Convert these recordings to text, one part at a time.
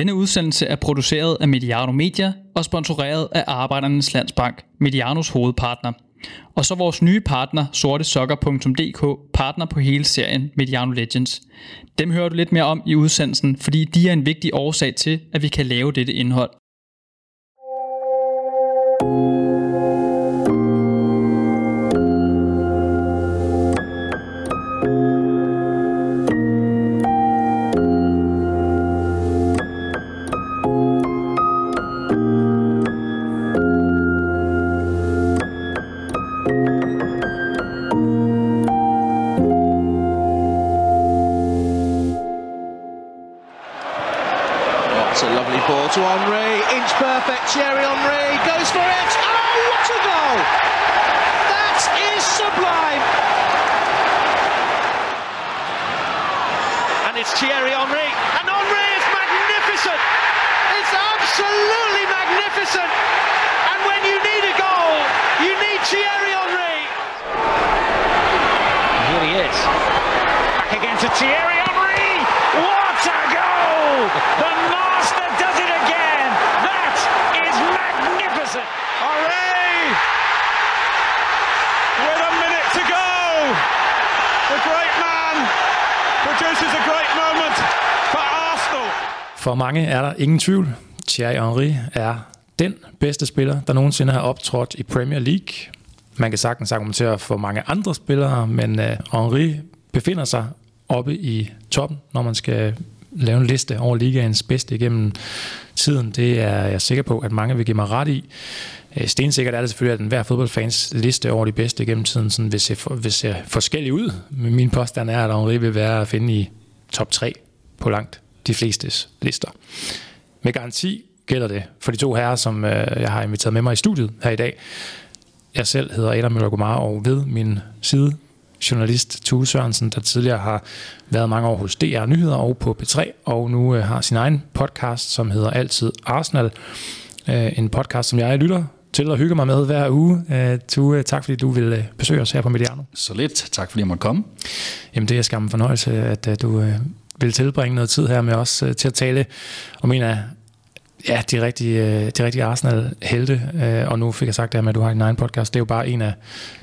Denne udsendelse er produceret af Mediano Media og sponsoreret af Arbejdernes Landsbank, Medianos hovedpartner. Og så vores nye partner, sortesokker.dk, partner på hele serien Mediano Legends. Dem hører du lidt mere om i udsendelsen, fordi de er en vigtig årsag til, at vi kan lave dette indhold. Er der ingen tvivl. Thierry Henry er den bedste spiller, der nogensinde har optrådt i Premier League. Man kan sagtens argumentere for mange andre spillere, men øh, Henry befinder sig oppe i toppen, når man skal lave en liste over ligaens bedste igennem tiden. Det er jeg sikker på, at mange vil give mig ret i. Øh, stensikkert er det selvfølgelig, at enhver fodboldfans liste over de bedste igennem tiden sådan vil, se for, vil se forskellig ud. Men min påstand er, at Henri vil være at finde i top 3 på langt de flestes lister. Med garanti gælder det for de to herrer, som øh, jeg har inviteret med mig i studiet her i dag. Jeg selv hedder Adam Møller Gomar, og ved min side journalist Tue Sørensen, der tidligere har været mange år hos DR Nyheder og på P3, og nu øh, har sin egen podcast, som hedder Altid Arsenal. Øh, en podcast, som jeg lytter til og hygger mig med hver uge. Øh, Tue, tak fordi du vil besøge os her på Mediano. Så lidt. Tak fordi jeg måtte komme. Jamen det er skam en fornøjelse, at øh, du øh, vil tilbringe noget tid her med os øh, til at tale om en af ja, de rigtige, øh, de rigtige Arsenal-helte. Øh, og nu fik jeg sagt det her med, at du har din egen podcast. Det er jo bare en af,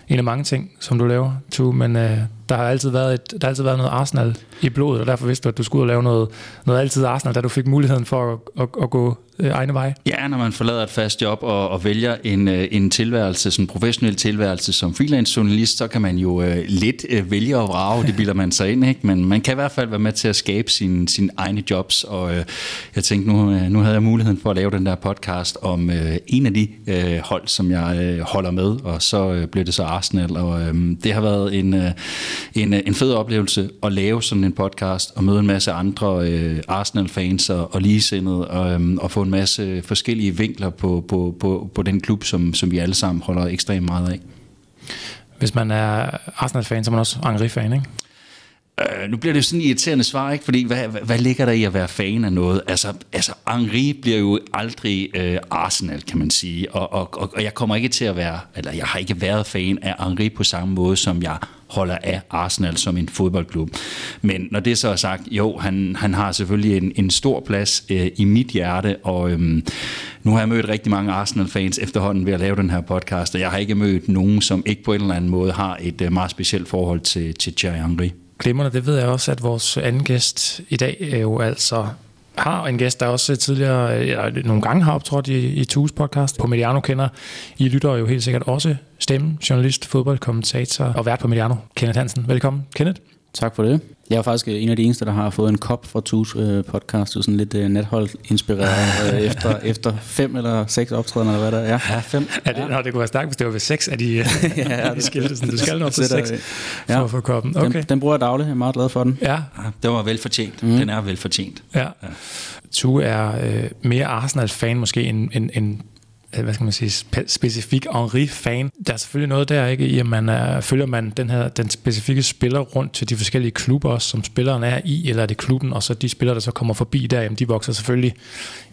en af mange ting, som du laver, Tu, men øh, der har altid været et, der har altid været noget Arsenal i blodet, og derfor vidste du, at du skulle ud og lave noget, noget altid Arsenal, da du fik muligheden for at, at, at gå øh, egne veje. Ja, når man forlader et fast job og, og vælger en, øh, en tilværelse, sådan en professionel tilværelse som freelance journalist, så kan man jo øh, lidt øh, vælge og vrage, det bilder man sig ind, ikke? men man kan i hvert fald være med til at skabe sine sin egne jobs, og øh, jeg tænkte, nu, øh, nu havde jeg muligheden for at lave den der podcast om øh, en af de øh, hold, som jeg øh, holder med, og så øh, blev det så Arsenal, og øh, det har været en, øh, en, øh, en fed oplevelse at lave sådan en podcast, og møde en masse andre øh, Arsenal-fans og, og ligesindede, og, øh, og få en masse forskellige vinkler på, på, på, på den klub, som, som vi alle sammen holder ekstremt meget af. Hvis man er Arsenal-fan, så er man også Henri-fan, ikke? Øh, nu bliver det jo sådan et irriterende svar, ikke? Fordi hvad, hvad, hvad ligger der i at være fan af noget? Altså, altså Henri bliver jo aldrig øh, Arsenal, kan man sige. Og, og, og, og jeg kommer ikke til at være, eller jeg har ikke været fan af Henri på samme måde, som jeg holder af Arsenal som en fodboldklub. Men når det så er sagt, jo, han, han har selvfølgelig en, en stor plads øh, i mit hjerte, og øhm, nu har jeg mødt rigtig mange Arsenal-fans efterhånden ved at lave den her podcast, og jeg har ikke mødt nogen, som ikke på en eller anden måde har et øh, meget specielt forhold til, til Thierry Henry. Glimrende, det ved jeg også, at vores anden gæst i dag er jo altså har en gæst, der også tidligere, eller nogle gange har optrådt i, i Tues podcast på Mediano kender. I lytter jo helt sikkert også stemme, journalist, fodboldkommentator og vært på Mediano. Kenneth Hansen, velkommen. Kenneth? Tak for det. Jeg er faktisk en af de eneste, der har fået en kop fra Tus øh, podcast, så sådan lidt øh, nethold inspireret øh, efter, efter fem eller seks optrædener, eller hvad der er. Ja, fem. Er det, ja. Nå, det kunne være stærkt, hvis det var ved seks af de, ja, de skilte. Sådan, du skal nå til seks for ja. at få koppen. Okay. Den, den bruger jeg dagligt. Jeg er meget glad for den. Ja. ja det var velfortjent. Mm. Den er velfortjent. Ja. ja. Tue er øh, mere Arsenal-fan måske end, end, end Øh, hvad skal man sige, specifik Henri-fan. Der er selvfølgelig noget der, ikke, i at man er, følger man den her, den specifikke spiller rundt til de forskellige klubber, også, som spilleren er i, eller er det klubben, og så de spillere, der så kommer forbi der, jamen, de vokser selvfølgelig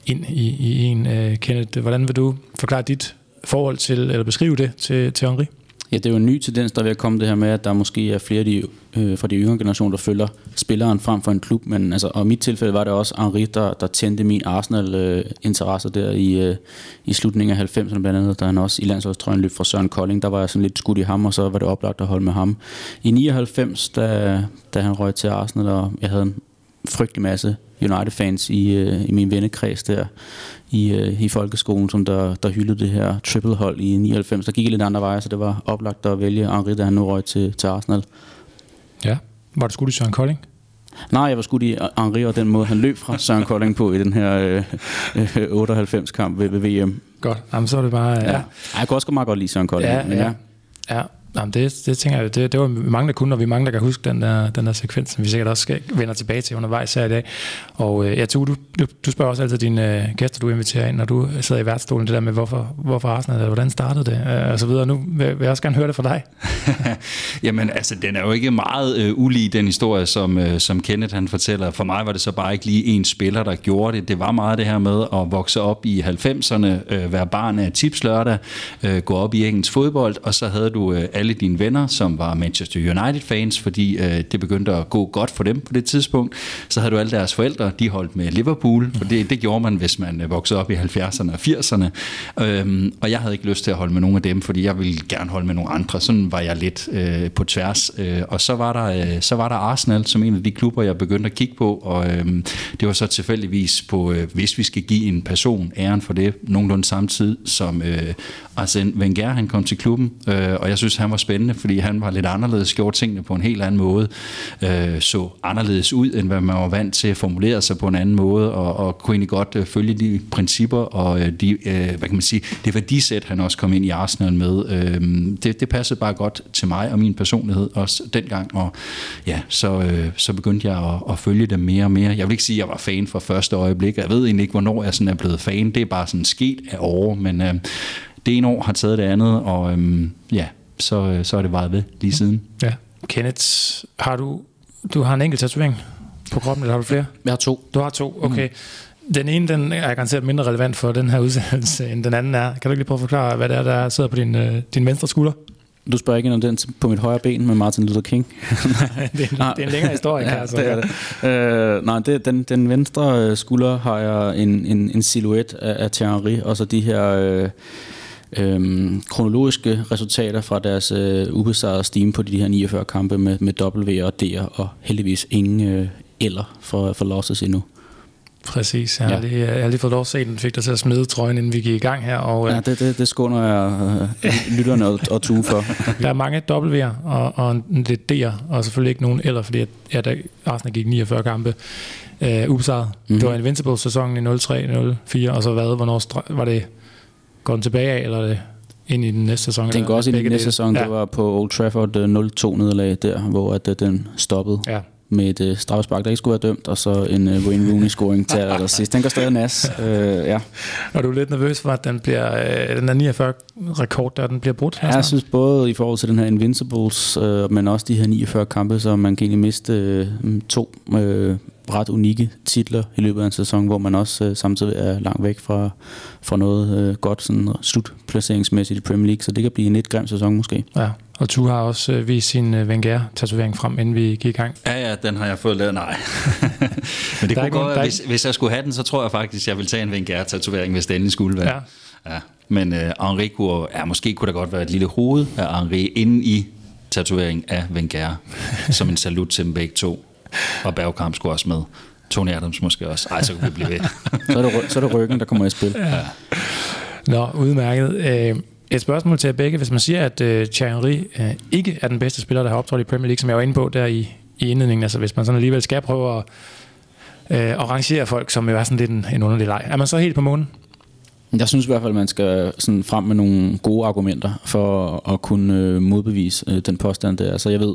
ind i, i en. Uh, Kenneth, hvordan vil du forklare dit forhold til, eller beskrive det til, til Henri? Ja, det er jo en ny tendens, der er ved at komme det her med, at der måske er flere af de, øh, fra de yngre generationer, der følger spilleren frem for en klub. Men altså, og i mit tilfælde var det også Henri, der, der tændte min Arsenal-interesse der i, øh, i slutningen af 90'erne blandt andet, da han også i landsholdstrøjen løb fra Søren Kolding. Der var jeg sådan lidt skudt i ham, og så var det oplagt at holde med ham. I 99, da, da han røg til Arsenal, og jeg havde en frygtelig masse United-fans i, øh, i min vennekreds der i, øh, i folkeskolen, som der, der hyldede det her triple-hold i 99. Der gik lidt andre veje, så det var oplagt at vælge Henri, da han nu røg til, til Arsenal. Ja. Var du skudt i Søren Kolding? Nej, jeg var skudt i Henri og den måde, han løb fra Søren Kolding på i den her øh, øh, 98-kamp ved, ved VM. Godt. Jamen, så er det bare... Ja. Ja. Ej, jeg kunne også meget godt lide Søren Kolding. Ja, men ja. Ja, Jamen det, det tænker jeg, det, det var mange, der kunne, og vi mange, der kan huske den der, den der sekvens, som vi sikkert også skal vende tilbage til undervejs her i dag. Og øh, jeg tror, du, du, du spørger også altid dine øh, gæster, du inviterer ind, når du sidder i værtsstolen, det der med, hvorfor, hvorfor Arsenal, eller hvordan startede det, øh, og så videre. Nu vil, vil jeg også gerne høre det fra dig. Jamen altså, den er jo ikke meget øh, ulig, den historie, som, øh, som Kenneth han fortæller. For mig var det så bare ikke lige en spiller, der gjorde det. Det var meget det her med at vokse op i 90'erne, øh, være barn af tipslørdag, øh, gå op i engelsk fodbold, og så havde du øh, alle dine venner, som var Manchester United-fans, fordi øh, det begyndte at gå godt for dem på det tidspunkt. Så havde du alle deres forældre, de holdt med Liverpool, for det, det gjorde man, hvis man øh, voksede op i 70'erne og 80'erne. Øhm, og jeg havde ikke lyst til at holde med nogen af dem, fordi jeg ville gerne holde med nogle andre. Sådan var jeg lidt øh, på tværs. Øh, og så var, der, øh, så var der Arsenal som en af de klubber, jeg begyndte at kigge på, og øh, det var så tilfældigvis på, øh, hvis vi skal give en person æren for det, nogenlunde samtidig som øh, Arsene Wenger, han kom til klubben, øh, og jeg synes, han var spændende, fordi han var lidt anderledes, gjorde tingene på en helt anden måde, øh, så anderledes ud, end hvad man var vant til at formulere sig på en anden måde, og, og kunne egentlig godt øh, følge de principper, og øh, de, øh, hvad kan man sige, det værdisæt, han også kom ind i Arsenal med, øh, det, det passede bare godt til mig og min personlighed også dengang, og ja, så, øh, så begyndte jeg at, at følge dem mere og mere. Jeg vil ikke sige, at jeg var fan fra første øjeblik, jeg ved egentlig ikke, hvornår jeg sådan er blevet fan, det er bare sådan sket af år, men øh, det ene år har taget det andet, og øhm, ja, så, så er det varet ved lige siden. Ja. Kenneth, har du, du har en enkelt tatovering på kroppen, eller har du flere? Jeg har to. Du har to, okay. Mm. Den ene, den er garanteret mindre relevant for den her udsendelse, end den anden er. Kan du ikke lige prøve at forklare, hvad det er, der sidder på din, øh, din venstre skulder? Du spørger ikke om den på mit højre ben med Martin Luther King. det, er, det er en længere historie, kan jeg så. det er det. Øh, nej, det, den, den venstre øh, skulder har jeg en, en, en silhuet af, af Thierry, og så de her øh, øh, kronologiske resultater fra deres øh, ubesejrede stime på de her 49 kampe med, med W og D'er, og heldigvis ingen øh, eller for, for losses endnu. Præcis, jeg har, Ja. lige, jeg har lige fået lov at se den, fik dig til at smide trøjen, inden vi gik i gang her, og Ja, øh, det, det, det skåner jeg øh, lytterne og, og tue for. der er mange W'er og, og en lidt D'er, og selvfølgelig ikke nogen eller, fordi at, ja, der, Arsenal gik 49 kampe øh, ubesejret. Mhm. Mm-hmm. Det var Invincible-sæsonen i 03-04, og så hvad, hvornår var det, går den tilbage af, eller er det ind i den næste sæson? Den går også ind i begge næste sæson. Ja. Det var på Old Trafford øh, 0-2 nederlag der, hvor at, øh, den stoppede Ja. med et øh, straffespark, der ikke skulle være dømt, og så en øh, Wayne Rooney-scoring til allersidst. Den går stadig nas. Øh, ja. Og du er lidt nervøs for, at den bliver, øh, den der 49-rekord der, den bliver brudt? Ja, jeg synes både i forhold til den her Invincibles, øh, men også de her 49 kampe, så man kan egentlig miste øh, to øh, ret unikke titler i løbet af en sæson, hvor man også øh, samtidig er langt væk fra, fra noget øh, godt sådan slutplaceringsmæssigt i Premier League, så det kan blive en lidt grim sæson måske. Ja, og du har også øh, vist sin øh, Wenger-tatovering frem, inden vi gik i gang. Ja, ja, den har jeg fået lavet, nej. Men det er kunne godt hvis, hvis jeg skulle have den, så tror jeg faktisk, jeg ville tage en Wenger-tatovering, hvis det endelig skulle være. Ja. ja. Men uh, Henri kunne, ja, måske kunne der godt være et lille hoved af Henri inde i tatovering af Wenger, som en salut til dem begge to. Og Bergkamp skulle også med. Tony Adams måske også. Ej, så kunne vi blive ved. Så er det, så er det ryggen, der kommer i spil. Ja. Nå, udmærket. Øh, Et spørgsmål til jer begge. Hvis man siger, at øh, Thierry Henry øh, ikke er den bedste spiller, der har optrådt i Premier League, som jeg var inde på der i, i indledningen, altså hvis man sådan alligevel skal prøve at, øh, at rangere folk, som jo er sådan lidt en, en underlig leg, er man så helt på månen? Jeg synes i hvert fald, at man skal sådan frem med nogle gode argumenter for at kunne øh, modbevise øh, den påstand der. Altså jeg ved,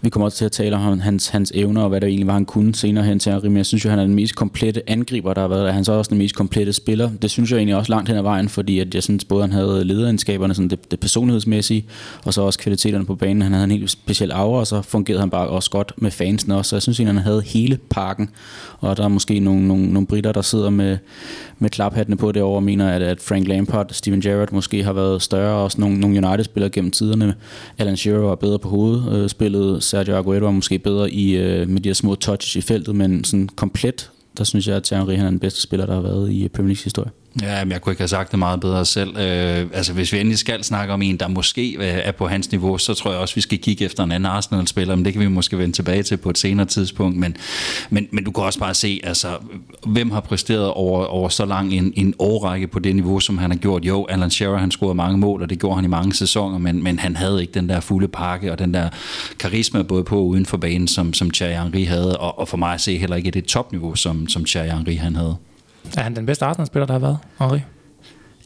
vi kommer også til at tale om hans, hans evner og hvad det egentlig var, han kunne senere hen til Henry, men jeg synes jo, han er den mest komplette angriber, der har været, og han er så også den mest komplette spiller. Det synes jeg egentlig også langt hen ad vejen, fordi at jeg synes både, han havde lederskaberne, sådan det, det personlighedsmæssige, og så også kvaliteterne på banen. Han havde en helt speciel aura, og så fungerede han bare også godt med fansene også, så jeg synes egentlig, han havde hele pakken, og der er måske nogle, nogle, nogle britter, der sidder med, med klaphattene på det over, og mener, at, at Frank Lampard, Steven Gerrard måske har været større, og også nogle, nogle United-spillere gennem tiderne. Alan Shearer var bedre på hovedet, øh, spillet Sergio Aguero er måske bedre i, øh, med de her små touches i feltet, men sådan komplet, der synes jeg, at Thierry han er den bedste spiller, der har været i øh, Premier League historie. Ja, men jeg kunne ikke have sagt det meget bedre selv. Øh, altså, hvis vi endelig skal snakke om en, der måske øh, er på hans niveau, så tror jeg også, vi skal kigge efter en anden Arsenal-spiller, men det kan vi måske vende tilbage til på et senere tidspunkt. Men, men, men du kan også bare se, altså, hvem har præsteret over, over så lang en, en årrække på det niveau, som han har gjort. Jo, Alan Shearer, han scorede mange mål, og det gjorde han i mange sæsoner, men, men han havde ikke den der fulde pakke og den der karisma både på og uden for banen, som, som Thierry Henry havde, og, og for mig at se heller ikke det topniveau, som, som Thierry Henry han havde. Er han den bedste Arsenal-spiller, der har været, Henri?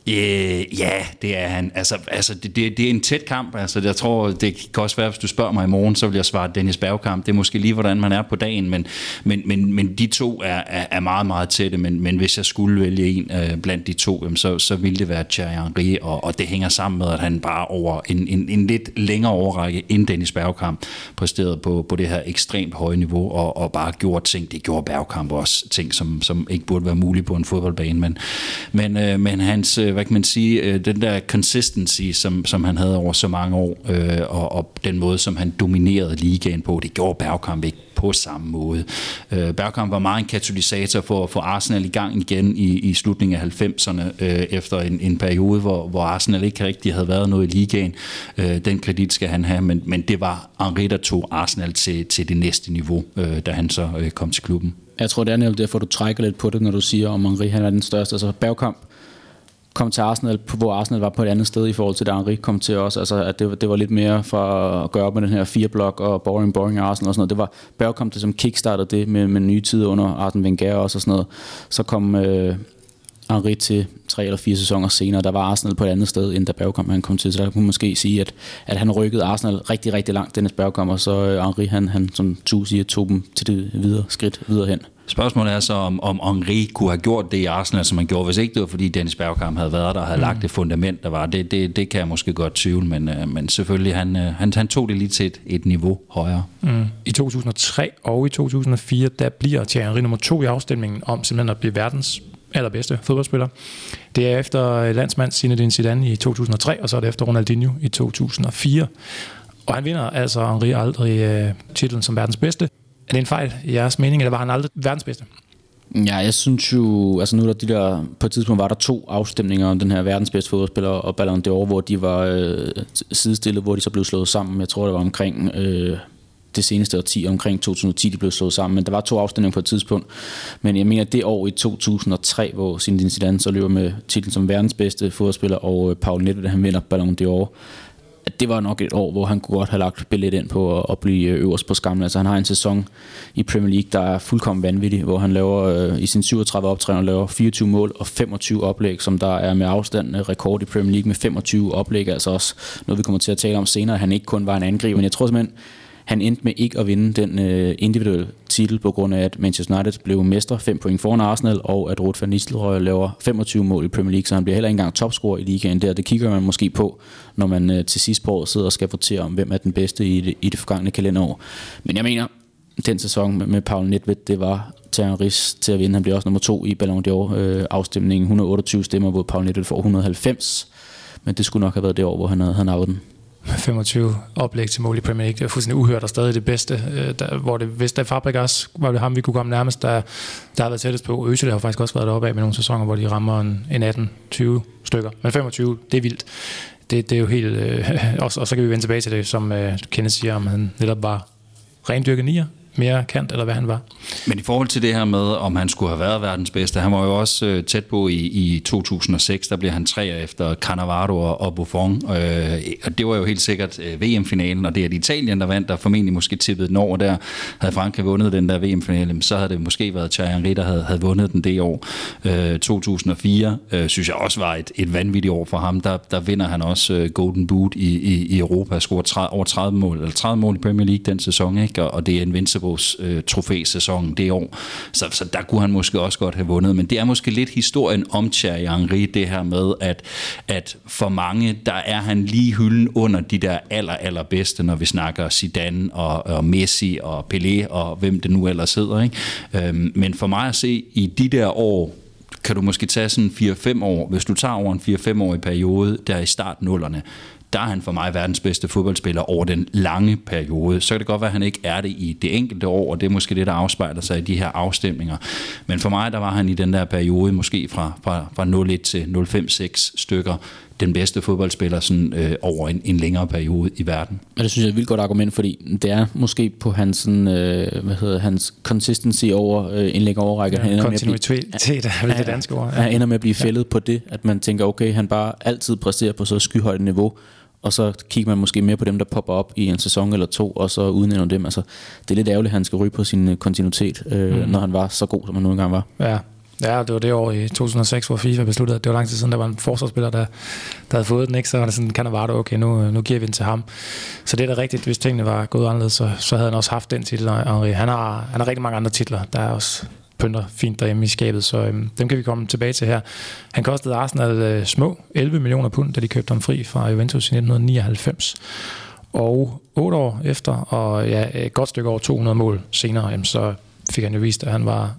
Øh, ja, det er han. Altså, altså det, det, det er en tæt kamp. Altså, jeg tror, det kan også være, hvis du spørger mig i morgen, så vil jeg svare Dennis Bergkamp. Det er måske lige, hvordan man er på dagen, men, men, men, men de to er, er, er meget, meget tætte. Men, men hvis jeg skulle vælge en øh, blandt de to, jamen, så, så ville det være Thierry Henry, og, og det hænger sammen med, at han bare over en, en, en lidt længere overrække end Dennis Bergkamp præsterede på, på det her ekstremt høje niveau, og, og bare gjorde ting. Det gjorde Bergkamp også, ting, som, som ikke burde være muligt på en fodboldbane. Men, men, øh, men hans øh, Øh, hvad kan man sige, øh, den der consistency, som, som han havde over så mange år, øh, og, og den måde, som han dominerede ligaen på, det gjorde Bergkamp ikke på samme måde. Øh, Bergkamp var meget en katalysator for at få Arsenal i gang igen i, i slutningen af 90'erne, øh, efter en, en periode, hvor, hvor Arsenal ikke rigtig havde været noget i ligaen. Øh, den kredit skal han have, men, men det var Henri, der tog Arsenal til, til det næste niveau, øh, da han så øh, kom til klubben. Jeg tror, det er netop derfor, du trækker lidt på det, når du siger, om Henri han er den største. Altså Bergkamp kom til Arsenal, hvor Arsenal var på et andet sted i forhold til, da Henri kom til os. Altså, at det, det var lidt mere for at gøre op med den her fire blok og boring, boring Arsenal og sådan noget. Det var Bergkamp, til, som kickstartede det med, med nye tider under Arsene Wenger også og sådan noget. Så kom øh, Henri til tre eller fire sæsoner senere. Der var Arsenal på et andet sted, end da Bergkamp han kom til. Så der kunne man måske sige, at, at han rykkede Arsenal rigtig, rigtig langt, Dennis Bergkamp, og så øh, Henri, han, han som tu siger, tog dem til det videre skridt videre hen. Spørgsmålet er så, om, om Henri kunne have gjort det i Arsenal, som han gjorde, hvis ikke det var, fordi Dennis Bergkamp havde været der og havde mm. lagt det fundament, der var. Det, det, det kan jeg måske godt tvivle, men, øh, men selvfølgelig, han, øh, han, han tog det lige til et, et niveau højere. Mm. I 2003 og i 2004, der bliver Thierry Henry nummer to i afstemningen om simpelthen at blive verdens allerbedste fodboldspiller. Det er efter øh, landsmand Zinedine Zidane i 2003, og så er det efter Ronaldinho i 2004. Og han vinder altså Henri aldrig øh, titlen som verdens bedste. Er det en fejl i jeres mening, eller var han aldrig verdens bedste? Ja, jeg synes jo, altså nu der de der, på et tidspunkt var der to afstemninger om den her verdens bedste fodboldspiller og Ballon d'Or, hvor de var øh, sidestillet, hvor de så blev slået sammen. Jeg tror, det var omkring øh, det seneste årti, omkring 2010, de blev slået sammen. Men der var to afstemninger på et tidspunkt. Men jeg mener, det år i 2003, hvor Zinedine Zidane så løber med titlen som verdens bedste fodboldspiller, og øh, Paul Nedved, han vinder Ballon d'Or, at det var nok et år, hvor han kunne godt have lagt billet ind på at, blive øh, øverst på skamlen. Altså han har en sæson i Premier League, der er fuldkommen vanvittig, hvor han laver øh, i sin 37 optræden laver 24 mål og 25 oplæg, som der er med afstand øh, rekord i Premier League med 25 oplæg. Altså også noget, vi kommer til at tale om senere, han ikke kun var en angriber, men jeg tror simpelthen, han endte med ikke at vinde den øh, individuelle titel på grund af, at Manchester United blev mester 5 point foran Arsenal, og at Ruud van Nistelrooy laver 25 mål i Premier League, så han bliver heller ikke engang topscorer i ligaen der. Det kigger man måske på, når man øh, til sidst på året sidder og skal votere om, hvem er den bedste i det, i det forgangne kalenderår. Men jeg mener, den sæson med, med Paul Nedved, det var Terroris til at vinde. Han bliver også nummer to i Ballon d'Or øh, afstemningen. 128 stemmer, hvor Paul Nedved får 190. Men det skulle nok have været det år, hvor han havde, han havde den. 25 oplæg til mål i Premier League. Det er fuldstændig uhørt og stadig det bedste. Øh, der, hvor det, hvis der Fabregas var det ham, vi kunne komme nærmest, der, der har været tættest på. Øsel har faktisk også været deroppe af med nogle sæsoner, hvor de rammer en, en 18-20 stykker. Men 25, det er vildt. Det, det er jo helt... Øh, og, og, så kan vi vende tilbage til det, som øh, Kenneth siger, om han netop var rendyrket nier mere kant, eller hvad han var. Men i forhold til det her med, om han skulle have været verdens bedste, han var jo også øh, tæt på i, i 2006, der blev han tre efter Cannavaro og Buffon, øh, og det var jo helt sikkert øh, VM-finalen, og det er det Italien, der vandt, der formentlig måske tippede den over der. Havde Frankrig vundet den der VM-finale, så havde det måske været Thierry Henry, der havde, havde vundet den det år. Øh, 2004 øh, synes jeg også var et, et vanvittigt år for ham. Der, der vinder han også øh, Golden Boot i, i, i Europa, scorer 30, over 30 mål, eller 30 mål i Premier League den sæson, ikke? Og, og det er en Invincibles øh, trofæsæson det år. Så, så der kunne han måske også godt have vundet, men det er måske lidt historien om Thierry Henry, det her med, at, at for mange, der er han lige hylden under de der aller, aller bedste, når vi snakker Zidane og, og Messi og Pelé og hvem det nu ellers sidder. Ikke? Øhm, men for mig at se, i de der år, kan du måske tage sådan 4-5 år, hvis du tager over en 4-5 årig periode, der i start nullerne, der er han for mig verdens bedste fodboldspiller over den lange periode. Så kan det godt være, at han ikke er det i det enkelte år, og det er måske det, der afspejler sig i de her afstemninger. Men for mig, der var han i den der periode, måske fra, fra, fra 0-1 til 0-5-6 stykker, den bedste fodboldspiller sådan, øh, over en, en længere periode i verden. Men det synes jeg er et vildt godt argument, fordi det er måske på hans, sådan, øh, hvad hedder, hans consistency over øh, en længere overrække. Ja, han kontinuitet er vel det danske ord. Ja. Han ender med at blive fældet ja. på det, at man tænker, okay, han bare altid præsterer på så skyhøjt niveau, og så kigger man måske mere på dem, der popper op i en sæson eller to, og så udnævner dem. Altså, det er lidt ærgerligt, at han skal ryge på sin øh, kontinuitet, øh, mm. når han var så god, som han nu engang var. Ja, Ja, det var det år i 2006, hvor FIFA besluttede, at det var lang tid siden, der var en forsvarsspiller, der, der havde fået den, ikke? så var det sådan, det, okay, nu, nu giver vi den til ham. Så det er da rigtigt, hvis tingene var gået anderledes, så, så havde han også haft den titel. Henri. Han har, han har rigtig mange andre titler, der er også pynter fint derhjemme i skabet, så øhm, dem kan vi komme tilbage til her. Han kostede Arsenal øh, små 11 millioner pund, da de købte ham fri fra Juventus i 1999. Og otte år efter, og ja, et godt stykke over 200 mål senere, jamen, så fik han jo vist, at han var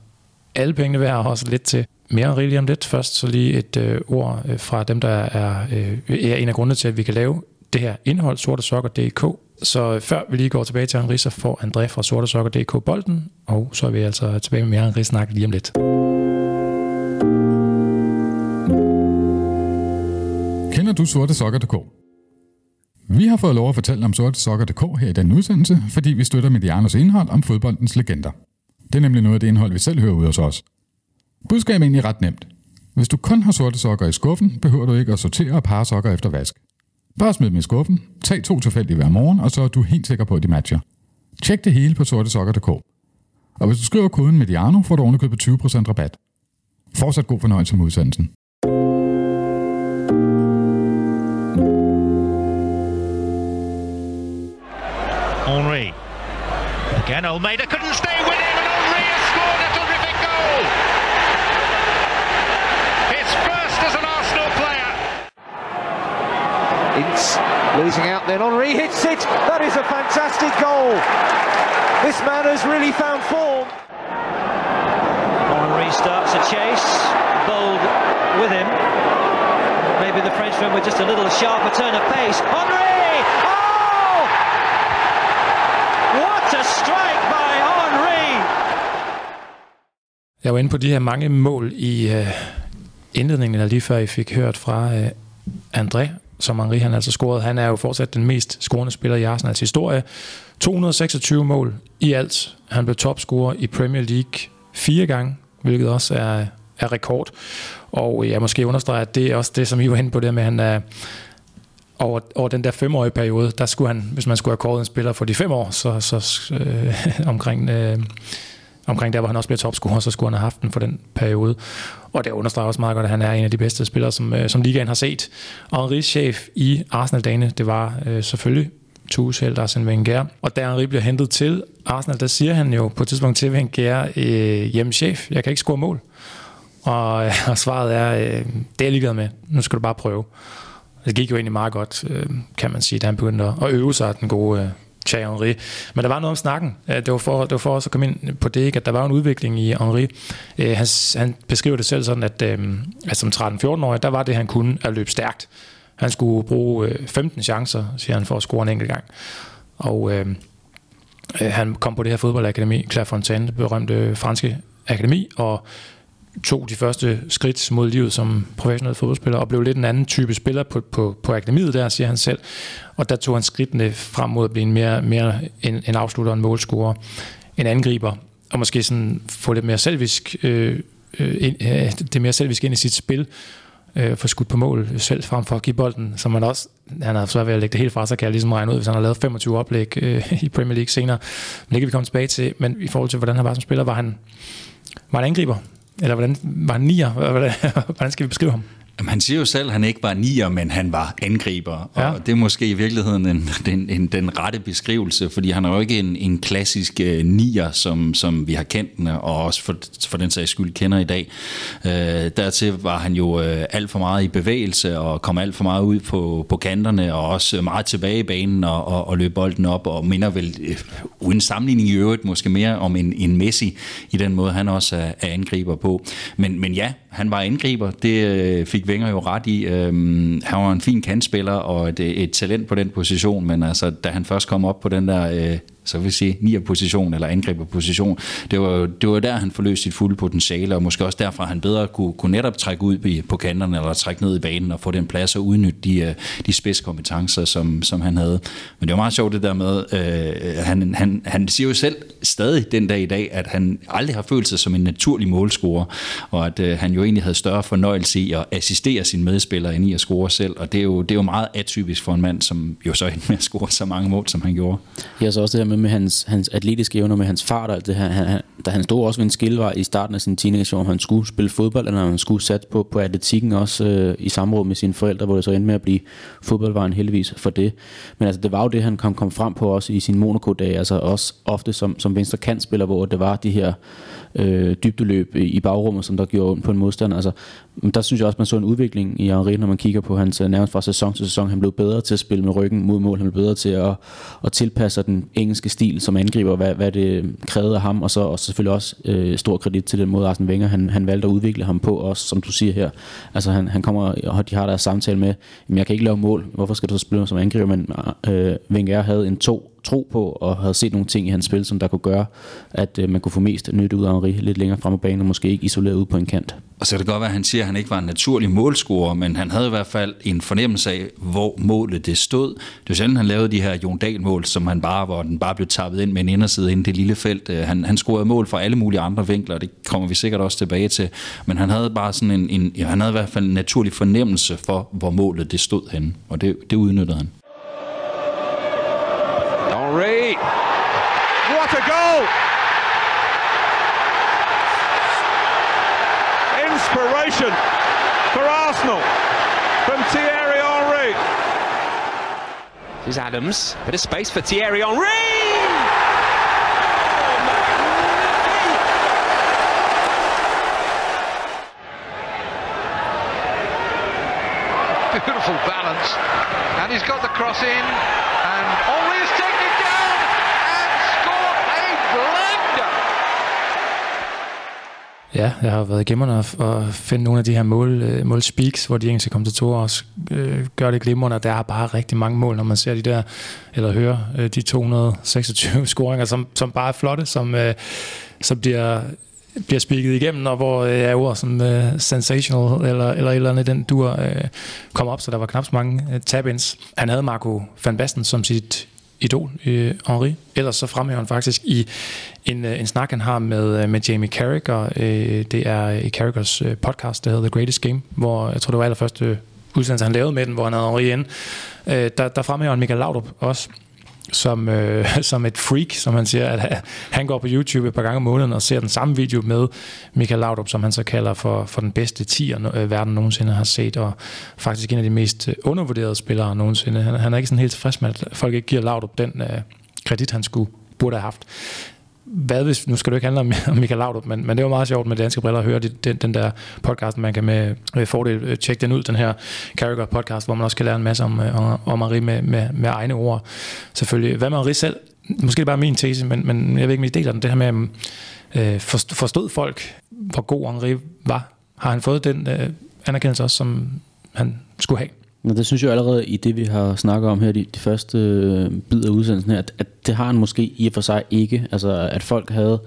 alle pengene værd, og også lidt til mere rigeligt om lidt. Først så lige et øh, ord øh, fra dem, der er, øh, er en af grundene til, at vi kan lave det her indhold, sortesokker.dk. Så øh, før vi lige går tilbage til Henri, så får André fra sortesokker.dk bolden, og så er vi altså tilbage med mere Henri snak lige om lidt. Kender du sortesokker.dk? Vi har fået lov at fortælle om sortesokker.dk her i den udsendelse, fordi vi støtter Medianos indhold om fodboldens legender. Det er nemlig noget af det indhold, vi selv hører ud hos os. Budskabet er egentlig ret nemt. Hvis du kun har sorte sokker i skuffen, behøver du ikke at sortere og parre sokker efter vask. Bare smid dem i skuffen, tag to tilfældige hver morgen, og så er du helt sikker på, at de matcher. Tjek det hele på sortesokker.dk. Og hvis du skriver koden Mediano, får du ovenikøbet 20% rabat. Fortsat god fornøjelse med udsendelsen. Henri. Again, Almeida couldn't stay with it. It's losing out then. Henri hits it. That is a fantastic goal. This man has really found form. Henri starts a chase. Bold with him. Maybe the Frenchman with just a little sharper turn of pace. Henri! Oh! What a strike by Henri! Jeg var inde på de her mange mål i uh, indledningen, eller lige før I fik hørt fra uh, André, som Henri han altså scorede. Han er jo fortsat den mest scorende spiller i Arsenals historie. 226 mål i alt. Han blev topscorer i Premier League fire gange, hvilket også er, er rekord. Og jeg måske understreger, at det er også det, som I var inde på, det med, at han er over, over den der femårige periode, der skulle han, hvis man skulle have kåret en spiller for de fem år, så, så øh, omkring, øh, omkring der, hvor han også bliver topscorer, så skulle han have haft den for den periode. Og det understreger også meget godt, at han er en af de bedste spillere, som, øh, som ligaen har set. Og Henri's chef i Arsenal-dagene, det var øh, selvfølgelig Tuchel, Arsene Wenger. Og da Henri bliver hentet til Arsenal, der siger han jo på et tidspunkt til Wenger, øh, hjemmeschef, jeg kan ikke score mål. Og, øh, og svaret er, øh, det er jeg ligeglad med, nu skal du bare prøve. Det gik jo egentlig meget godt, øh, kan man sige, da han begyndte at øve sig, den gode øh, Thierry Henry. Men der var noget om snakken. Øh, det var for, det var for også at komme ind på det, ikke? at der var en udvikling i Henry. Øh, han, han beskriver det selv sådan, at, øh, at som 13-14-årig, der var det, han kunne at løbe stærkt. Han skulle bruge 15 chancer, siger han, for at score en enkelt gang. Og øh, han kom på det her fodboldakademi, Clairefontaine, det berømte franske akademi, og tog de første skridt mod livet som professionel fodboldspiller, og blev lidt en anden type spiller på, på, på akademiet der, siger han selv. Og der tog han skridtene frem mod at blive en mere, mere en, en afslutter og en målscorer. en angriber, og måske sådan få lidt mere selvisk, øh, øh, ind, øh, det mere selvisk ind i sit spil, øh, få skudt på mål selv frem for at give bolden, som man også, han har svært ved at lægge det helt fra sig, kan jeg ligesom regne ud, hvis han har lavet 25 oplæg øh, i Premier League senere. Men det kan vi komme tilbage til, men i forhold til, hvordan han var som spiller, var han, var han angriber? Eller hvordan var han nier? Hvordan, skal vi beskrive ham? Jamen, han siger jo selv, at han ikke var nier, men han var angriber. Ja. Og det er måske i virkeligheden en, den, en, den rette beskrivelse, fordi han er jo ikke en, en klassisk uh, nier, som, som vi har kendt den, og også for, for den sags skyld kender i dag. Uh, dertil var han jo uh, alt for meget i bevægelse, og kom alt for meget ud på, på kanterne, og også meget tilbage i banen, og, og, og løb bolden op, og minder vel, uh, uden sammenligning i øvrigt, måske mere om en, en Messi, i den måde, han også er, er angriber på. Men, men ja, han var angriber, det øh, fik fik Wenger jo ret i. Øhm, han var en fin kantspiller og et, øh, et talent på den position, men altså, da han først kom op på den der øh, så vil sige nier position eller angriber position. Det var, det var der, han forløste sit fulde potentiale, og måske også derfor, han bedre kunne, kunne netop trække ud på kanterne eller trække ned i banen og få den plads og udnytte de, øh, de spidskompetencer, som, som han havde. Men det var meget sjovt det der med, øh, han, han, han siger jo selv stadig den dag i dag, at han aldrig har følt sig som en naturlig målscorer, og at øh, han jo egentlig havde større fornøjelse i at assistere sine medspillere end i at score selv, og det er jo, det er jo meget atypisk for en mand, som jo så endte med at score så mange mål, som han gjorde. Ja, så også det her med, med hans, hans atletiske evner, med hans fart og alt det her. Han, han, da han stod også ved en skillevej i starten af sin teenageår, om han skulle spille fodbold, eller om han skulle satse på, på atletikken også øh, i samråd med sine forældre, hvor det så endte med at blive fodboldvejen heldigvis for det. Men altså, det var jo det, han kom, kom frem på også i sin Monaco-dag, altså også ofte som, som venstre kantspiller, hvor det var de her øh, dybdeløb i bagrummet, som der gjorde ondt på en modstander. Altså, der synes jeg også, man så en udvikling i Henri, når man kigger på hans øh, nærmest fra sæson til sæson. Han blev bedre til at spille med ryggen mod mål. Han blev bedre til at, at tilpasse den engelske stil som angriber, hvad, hvad det krævede af ham. Og så og selvfølgelig også øh, stor kredit til den måde, Arsene Wenger han, han valgte at udvikle ham på, også som du siger her. Altså han, han kommer, og de har der samtale med, jeg kan ikke lave mål, hvorfor skal du så spille som angriber? Men øh, Wenger havde en to tro på, og havde set nogle ting i hans spil, som der kunne gøre, at øh, man kunne få mest nytte ud af Henri lidt længere frem på banen, og måske ikke isoleret ud på en kant. Og så kan det godt være, at han siger, at han ikke var en naturlig målscorer, men han havde i hvert fald en fornemmelse af, hvor målet det stod. Det var sjældent, han lavede de her Jon Dahl-mål, som han bare, hvor den bare blev tappet ind med en inderside ind i det lille felt. Øh, han, han scorede mål fra alle mulige andre vinkler, og det kommer vi sikkert også tilbage til. Men han havde bare sådan en, en ja, han havde i hvert fald en naturlig fornemmelse for, hvor målet det stod henne, og det, det udnyttede han. Henri. What a goal! Inspiration for Arsenal from Thierry Henry. This is Adams. Bit of space for Thierry Henry. Beautiful balance. And he's got the cross in. And Ja, jeg har været glimrende at, at finde nogle af de her mål, øh, mål målspeaks, hvor de engelske kommentatorer også øh, gør det glimrende, og der er bare rigtig mange mål, når man ser de der, eller hører øh, de 226 scoringer, som, som bare er flotte, som, øh, som bliver bliver spikket igennem, og hvor øh, er ord som øh, sensational eller, eller et eller andet den dur øh, kom op, så der var knap så mange øh, tab-ins. Han havde Marco van Basten som sit idol, øh, Henri. Ellers så fremhæver han faktisk i en, øh, en snak, han har med, øh, med Jamie Carragher. Øh, det er øh, i Carrickers øh, podcast, der hedder The Greatest Game, hvor jeg tror, det var allerførste udsendelse, han lavede med den, hvor han havde Henri inde. Øh, der, der fremhæver han Michael Laudrup også, som, øh, som et freak, som han siger, at han går på YouTube et par gange om måneden og ser den samme video med Michael Laudrup, som han så kalder for, for den bedste tier, øh, verden nogensinde har set, og faktisk en af de mest øh, undervurderede spillere nogensinde. Han, han er ikke sådan helt tilfreds med, at folk ikke giver Laudrup den øh, kredit, han skulle burde have haft hvad hvis, nu skal du ikke handle om, om Michael Laudrup, men, men det var meget sjovt med danske briller at høre den, den der podcast, man kan med, med fordel øh, tjekke den ud, den her Carragher podcast, hvor man også kan lære en masse om, øh, om, om Marie med, med, med egne ord. Selvfølgelig. Hvad med Marie selv? Måske det er bare min tese, men, men jeg ved ikke, om I deler den. Det her med, øh, forstod folk, hvor god Henri var? Har han fået den øh, anerkendelse også, som han skulle have? Nå, det synes jeg allerede i det, vi har snakket om her, de, de første øh, bid af udsendelsen her, at, at det har han måske i og for sig ikke. Altså, at folk havde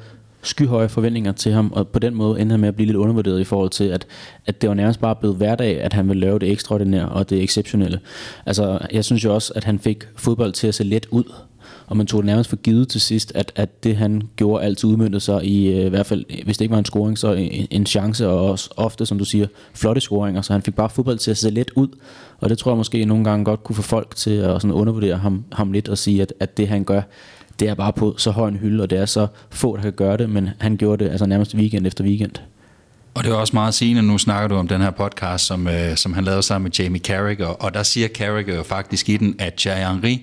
skyhøje forventninger til ham, og på den måde endte han med at blive lidt undervurderet i forhold til, at, at det var nærmest bare blevet hverdag, at han ville lave det ekstraordinære og det exceptionelle. Altså, jeg synes jo også, at han fik fodbold til at se let ud, og man tog det nærmest for givet til sidst, at, at det han gjorde altid udmyndte sig i, øh, i hvert fald, hvis det ikke var en scoring, så en, en chance, og også ofte, som du siger, flotte scoringer, så han fik bare fodbold til at se let ud, og det tror jeg måske nogle gange godt kunne få folk til at sådan undervurdere ham, ham lidt og sige, at, at det han gør, det er bare på så høj en hylde, og det er så få, der kan gøre det, men han gjorde det altså nærmest weekend efter weekend. Og det er også meget sigende, nu snakker du om den her podcast, som, øh, som han lavede sammen med Jamie Carragher, og der siger Carragher jo faktisk i den, at Thierry Henry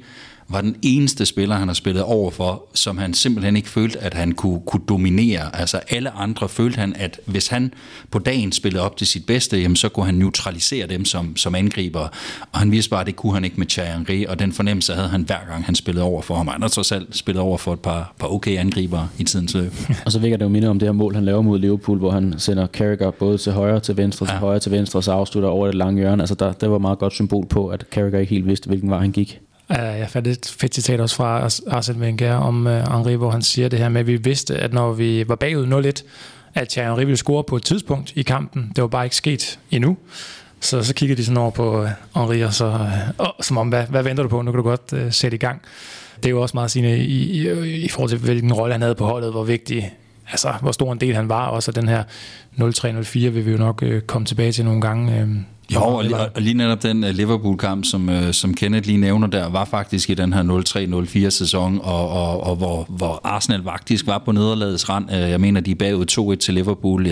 var den eneste spiller, han har spillet over for, som han simpelthen ikke følte, at han kunne, kunne dominere. Altså alle andre følte han, at hvis han på dagen spillede op til sit bedste, jamen, så kunne han neutralisere dem som, som angriber. Og han viste bare, at det kunne han ikke med Thierry og den fornemmelse havde han hver gang, han spillede over for ham. Han har trods alt spillet over for et par, par okay angriber i tidens løb. og så vækker det jo minde om det her mål, han laver mod Liverpool, hvor han sender Carragher både til højre til venstre, ja. til højre til venstre, og så afslutter over det lange hjørne. Altså der, det var meget godt symbol på, at Carragher ikke helt vidste, hvilken vej han gik. Uh, jeg fandt et fedt citat også fra Arsene Wenger om uh, Henri, hvor han siger det her med, at vi vidste, at når vi var bagud 0-1, at Thierry Henri ville score på et tidspunkt i kampen. Det var bare ikke sket endnu. Så, så kiggede de sådan over på uh, Henri, og så, uh, som om, hvad, hvad venter du på? Nu kan du godt uh, sætte i gang. Det er jo også meget sigende i, i, i forhold til, hvilken rolle han havde på holdet, hvor vigtig, altså hvor stor en del han var. Også den her 0-3-0-4 vil vi jo nok uh, komme tilbage til nogle gange. Uh, jo, og, og, og lige netop den uh, Liverpool-kamp, som, uh, som Kenneth lige nævner der, var faktisk i den her 0-3-0-4 sæson, og, og, og hvor, hvor Arsenal faktisk var på nederlagets rand. Uh, jeg mener, de er bagud 2-1 til Liverpool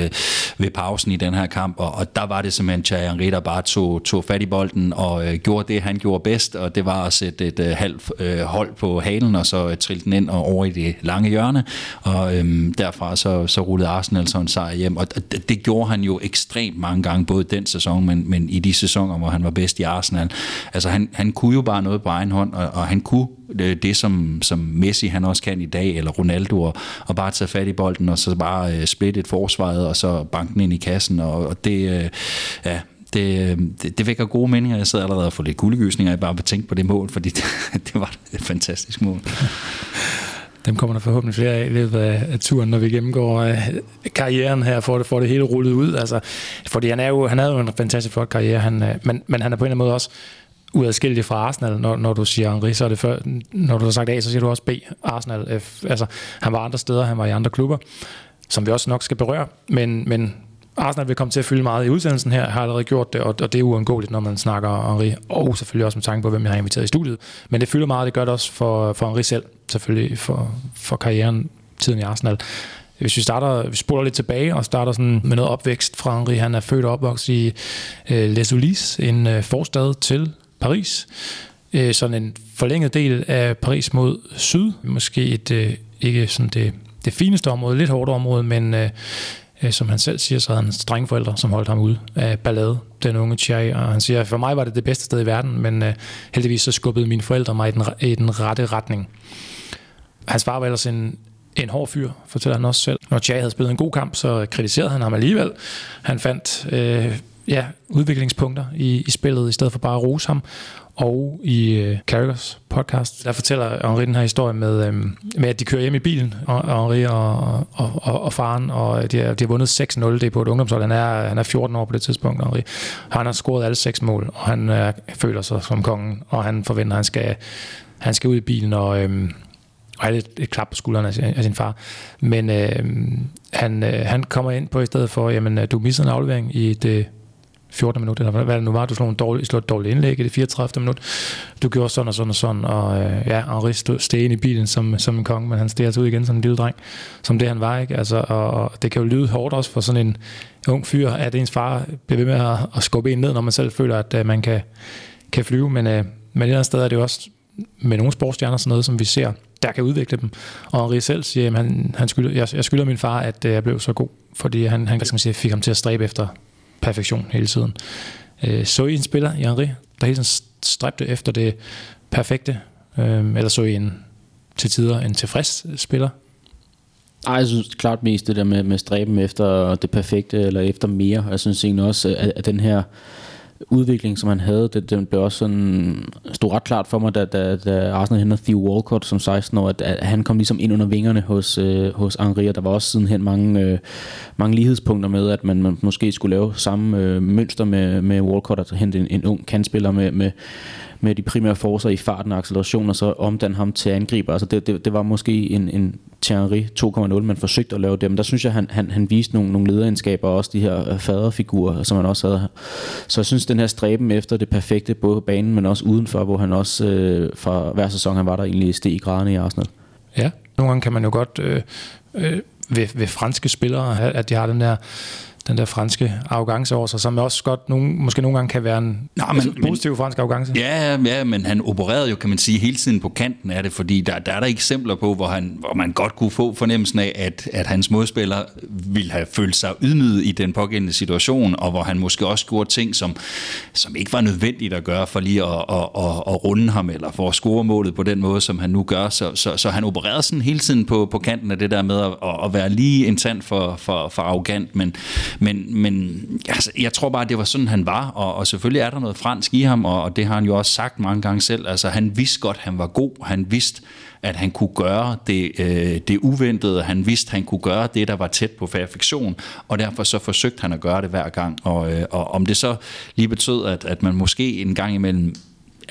ved pausen i den her kamp, og, og der var det simpelthen Thierry Henry, der bare tog, tog fat i bolden og uh, gjorde det, han gjorde bedst, og det var at sætte et uh, halvt uh, hold på halen, og så uh, trille den ind og over i det lange hjørne, og um, derfra så, så rullede Arsenal så en sejr hjem, og det, det gjorde han jo ekstremt mange gange, både den sæson, men, men i de sæsoner, hvor han var bedst i Arsenal. Altså han, han kunne jo bare noget på egen hånd, og, og han kunne det, det som, som Messi han også kan i dag, eller Ronaldo, og, og bare tage fat i bolden, og så bare øh, splitte et forsvaret, og så banken ind i kassen, og, og det, øh, ja, det, øh, det, det vækker gode meninger. Jeg sidder allerede og får lidt guldegysninger, jeg bare vil tænke på det mål, fordi det, det var et fantastisk mål. Dem kommer der forhåbentlig flere af i løbet af, turen, når vi gennemgår øh, karrieren her, for det, får det hele rullet ud. Altså, fordi han, er jo, han havde jo en fantastisk flot karriere, han, øh, men, men han er på en eller anden måde også uadskillig fra Arsenal, når, når du siger Henri, så er det før, når du har sagt A, så siger du også B, Arsenal. F. Altså, han var andre steder, han var i andre klubber, som vi også nok skal berøre, men, men Arsenal vil komme til at fylde meget i udsendelsen her, har allerede gjort det, og, og det er uundgåeligt, når man snakker Henri, og selvfølgelig også med tanke på, hvem jeg har inviteret i studiet. Men det fylder meget, det gør det også for, for Henri selv, selvfølgelig for, for karrieren, tiden i Arsenal. Hvis vi starter, vi spoler lidt tilbage og starter sådan med noget opvækst fra Henri, han er født og opvokset i øh, Les Ulis, en øh, forstad til Paris. Øh, sådan en forlænget del af Paris mod syd, måske et, øh, ikke sådan det, det fineste område, lidt hårdt område, men øh, Øh, Øh, som han selv siger, så havde han strenge forældre, som holdt ham ud af ballade, den unge Thierry. Og han siger, for mig var det det bedste sted i verden, men øh, heldigvis så skubbede mine forældre mig i den, i den rette retning. Hans far var ellers en, en hård fyr, fortæller han også selv. Når Thierry havde spillet en god kamp, så kritiserede han ham alligevel. Han fandt øh, ja, udviklingspunkter i, i spillet, i stedet for bare at rose ham og i øh, Carragers podcast, der fortæller Henri den her historie med, um, med at de kører hjem i bilen, og, Henri og, og, og, og faren, og de har, de har vundet 6-0, det er på et ungdomshold. Han er, han er 14 år på det tidspunkt, Henri. Han har scoret alle seks mål, og han øh, føler sig som kongen, og han forventer, at han skal, han skal ud i bilen og, um, og have et, et klap på skulderen af sin, af sin far. Men øh, han, øh, han kommer ind på i stedet for, jamen, øh, du misser en aflevering i det 14 minutter, eller hvad det nu var, du slog, en dårlig, slog et dårligt indlæg i det 34. minut. Du gjorde sådan og sådan og sådan, og øh, ja, Henri stod steg ind i bilen som, som en konge, men han steg altså ud igen som en lille dreng, som det han var, ikke? Altså, og, og det kan jo lyde hårdt også for sådan en ung fyr, at ens far bliver ved med at, at skubbe en ned, når man selv føler, at øh, man kan, kan flyve, men, øh, men et eller andet sted er det jo også med nogle sportsstjerner sådan noget, som vi ser, der kan udvikle dem. Og Henri selv siger, at han, han skylder, jeg, jeg skylder min far, at øh, jeg blev så god, fordi han, han skal man sige, fik ham til at stræbe efter perfektion hele tiden. Øh, så I en spiller i Henri, der hele tiden stræbte efter det perfekte, øh, eller så I en til tider en tilfreds spiller? Ej, jeg synes klart mest det der med, med stræben efter det perfekte, eller efter mere. Jeg synes egentlig også, at, at den her udvikling, som han havde, det, den blev også sådan, stod ret klart for mig, da, da, da Arsenal henter Theo Walcott som 16 år, at, at han kom ligesom ind under vingerne hos, øh, hos Henri, og der var også sidenhen mange, øh, mange lighedspunkter med, at man, man måske skulle lave samme øh, mønster med, med Walcott, altså hente en, en ung kandspiller med, med, med de primære forser i farten og acceleration, og så omdanne ham til angriber. Altså det, det, det var måske en, en Thierry 2.0, man forsøgte at lave dem. Der synes jeg, han, han, han viste nogle, nogle lederegenskaber, og også de her øh, faderfigurer, som han også havde. Så jeg synes, den her stræben efter det perfekte, både på banen, men også udenfor, hvor han også øh, fra hver sæson, han var der egentlig steg i graderne i Arsenal. Ja, nogle gange kan man jo godt øh, øh, ved, ved franske spillere, at de har den der den der franske arrogance over sig, som også godt nogen, måske nogle gange kan være en Nå, men, altså, positiv men, fransk arrogance. Ja, ja, men han opererede jo, kan man sige, hele tiden på kanten af det, fordi der, der er der eksempler på, hvor, han, hvor man godt kunne få fornemmelsen af, at, at hans modspiller ville have følt sig ydmyget i den pågældende situation, og hvor han måske også gjorde ting, som, som ikke var nødvendigt at gøre for lige at, at, at, at runde ham, eller for at score målet på den måde, som han nu gør. Så, så, så han opererede sådan hele tiden på, på kanten af det der med at, at være lige en tand for, for, for arrogant, men men, men altså, jeg tror bare, det var sådan, han var, og, og selvfølgelig er der noget fransk i ham, og, og det har han jo også sagt mange gange selv. Altså, han vidste godt, han var god. Han vidste, at han kunne gøre det, øh, det uventede. Han vidste, han kunne gøre det, der var tæt på perfektion, og derfor så forsøgte han at gøre det hver gang. Og, øh, og om det så lige betød, at, at man måske en gang imellem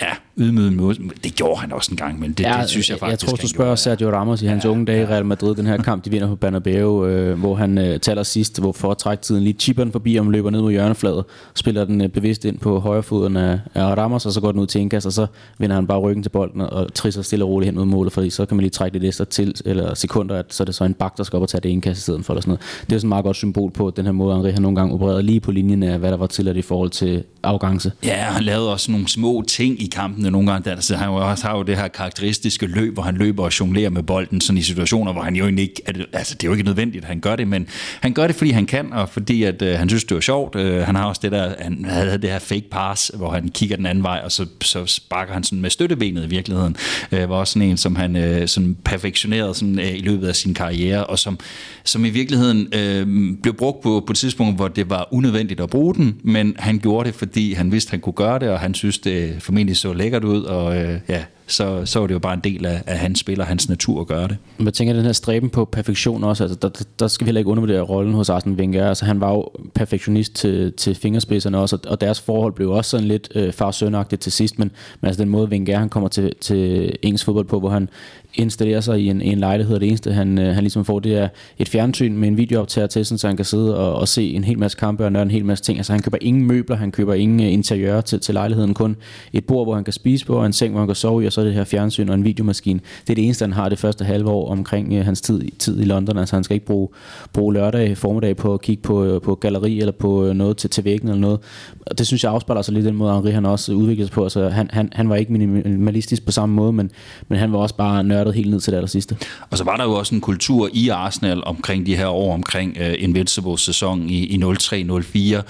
ja, ydmyget mod. Det gjorde han også en gang, men det, ja, det synes jeg faktisk, Jeg tror, du spørger Sergio Ramos i hans ja, unge dage i Real Madrid, den her kamp, de vinder på Bernabeu, øh, hvor han øh, taler sidst, hvor for at trække tiden lige chipper den forbi, og løber ned mod hjørnefladet, spiller den øh, bevidst ind på højre foden af, af Ramos, og så går den ud til indkast, og så vender han bare ryggen til bolden og trisser stille og roligt hen mod målet, fordi så kan man lige trække lidt ekstra til, eller sekunder, at så er det så en bak, der skal op og tage det indkast i stedet for, eller sådan noget. Det er sådan et meget godt symbol på den her måde, Henri har nogle gange opereret lige på linjen af, hvad der var tilladt i forhold til afgangse. Ja, han lavede også nogle små ting i kampene nogle gange. Der, så han også har jo det her karakteristiske løb, hvor han løber og jonglerer med bolden sådan i situationer, hvor han jo egentlig ikke, altså, altså det er jo ikke nødvendigt, at han gør det, men han gør det, fordi han kan, og fordi at, øh, han synes, det var sjovt. Øh, han har også det der, han havde det her fake pass, hvor han kigger den anden vej, og så, så sparker han sådan med støttebenet i virkeligheden. Øh, var også sådan en, som han øh, sådan perfektionerede sådan, øh, i løbet af sin karriere, og som, som i virkeligheden øh, blev brugt på, på et tidspunkt, hvor det var unødvendigt at bruge den, men han gjorde det, fordi han vidste, han kunne gøre det, og han synes, det formentlig så lækkert ud, og øh, ja, så, så var det jo bare en del af, af hans spil og hans natur at gøre det. Men tænker, den her stræben på perfektion også, altså, der, der skal vi heller ikke undervurdere rollen hos Arsene Wenger. Altså, han var jo perfektionist til, til fingerspidserne også, og deres forhold blev også sådan lidt øh, far til sidst, men, men altså den måde Wenger han kommer til, til engelsk fodbold på, hvor han installere sig i en, en lejlighed, og det eneste, han, øh, han ligesom får, det er et fjernsyn med en videooptager til, så han kan sidde og, og se en hel masse kampe og nørde en hel masse ting. Altså han køber ingen møbler, han køber ingen øh, uh, interiør til, til lejligheden, kun et bord, hvor han kan spise på, og en seng, hvor han kan sove i, og så det her fjernsyn og en videomaskine. Det er det eneste, han har det første halve år omkring uh, hans tid, tid i London. Altså han skal ikke bruge, bruge lørdag formiddag på at kigge på, uh, på galleri eller på uh, noget til, til væggen eller noget. Og det synes jeg afspejler sig lidt den måde, Henri han også udviklede sig på. Altså han, han, han var ikke minimalistisk på samme måde, men, men han var også bare nørdet helt ned til det aller sidste. Og så var der jo også en kultur i Arsenal omkring de her år, omkring øh, uh, Invincible-sæson i, i 03-04,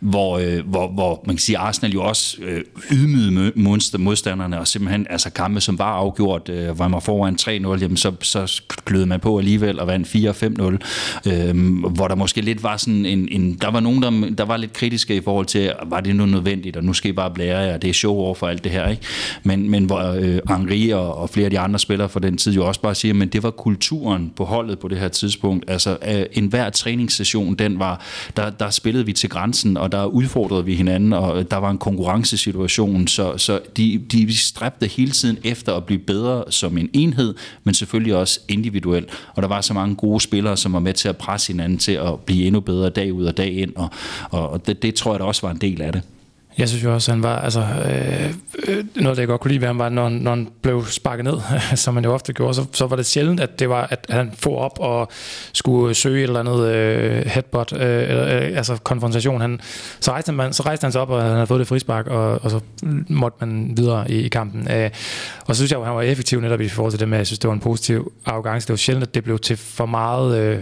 hvor, uh, hvor, hvor man kan sige, Arsenal jo også uh, ydmygede modstanderne, og simpelthen altså kampe, som var afgjort, uh, hvor man var foran 3-0, jamen så, så kløede man på alligevel og vandt 4-5-0, uh, øhm, hvor der måske lidt var sådan en, en der var nogen, der, der var lidt kritiske i forhold til, var det nu nødvendigt, og nu skal I bare blære jer, det er show over for alt det her, ikke? Men, men hvor uh, Henri og, og flere af de andre spillere fra den tid jo også bare siger, men det var kulturen på holdet på det her tidspunkt. Altså øh, enhver træningssession, den var, der, der spillede vi til grænsen, og der udfordrede vi hinanden, og øh, der var en konkurrencesituation, så, så de, de stræbte hele tiden efter at blive bedre som en enhed, men selvfølgelig også individuelt. Og der var så mange gode spillere, som var med til at presse hinanden til at blive endnu bedre dag ud og dag ind, og, og det, det tror jeg da også var en del af det. Jeg synes jo også, at han var, altså, øh, øh noget, det jeg godt kunne lide ved ham, var, når, når han blev sparket ned, som man jo ofte gjorde, så, så var det sjældent, at det var, at han får op og skulle søge et eller andet øh, headbutt, øh, eller, øh, altså konfrontation. Han, så, rejste han, så rejste han sig op, og han havde fået det frispark, og, og så måtte man videre i, i kampen. Øh, og så synes jeg, at han var effektiv netop i forhold til det med, jeg synes, det var en positiv arrogance. Det var sjældent, at det blev til for meget... Øh,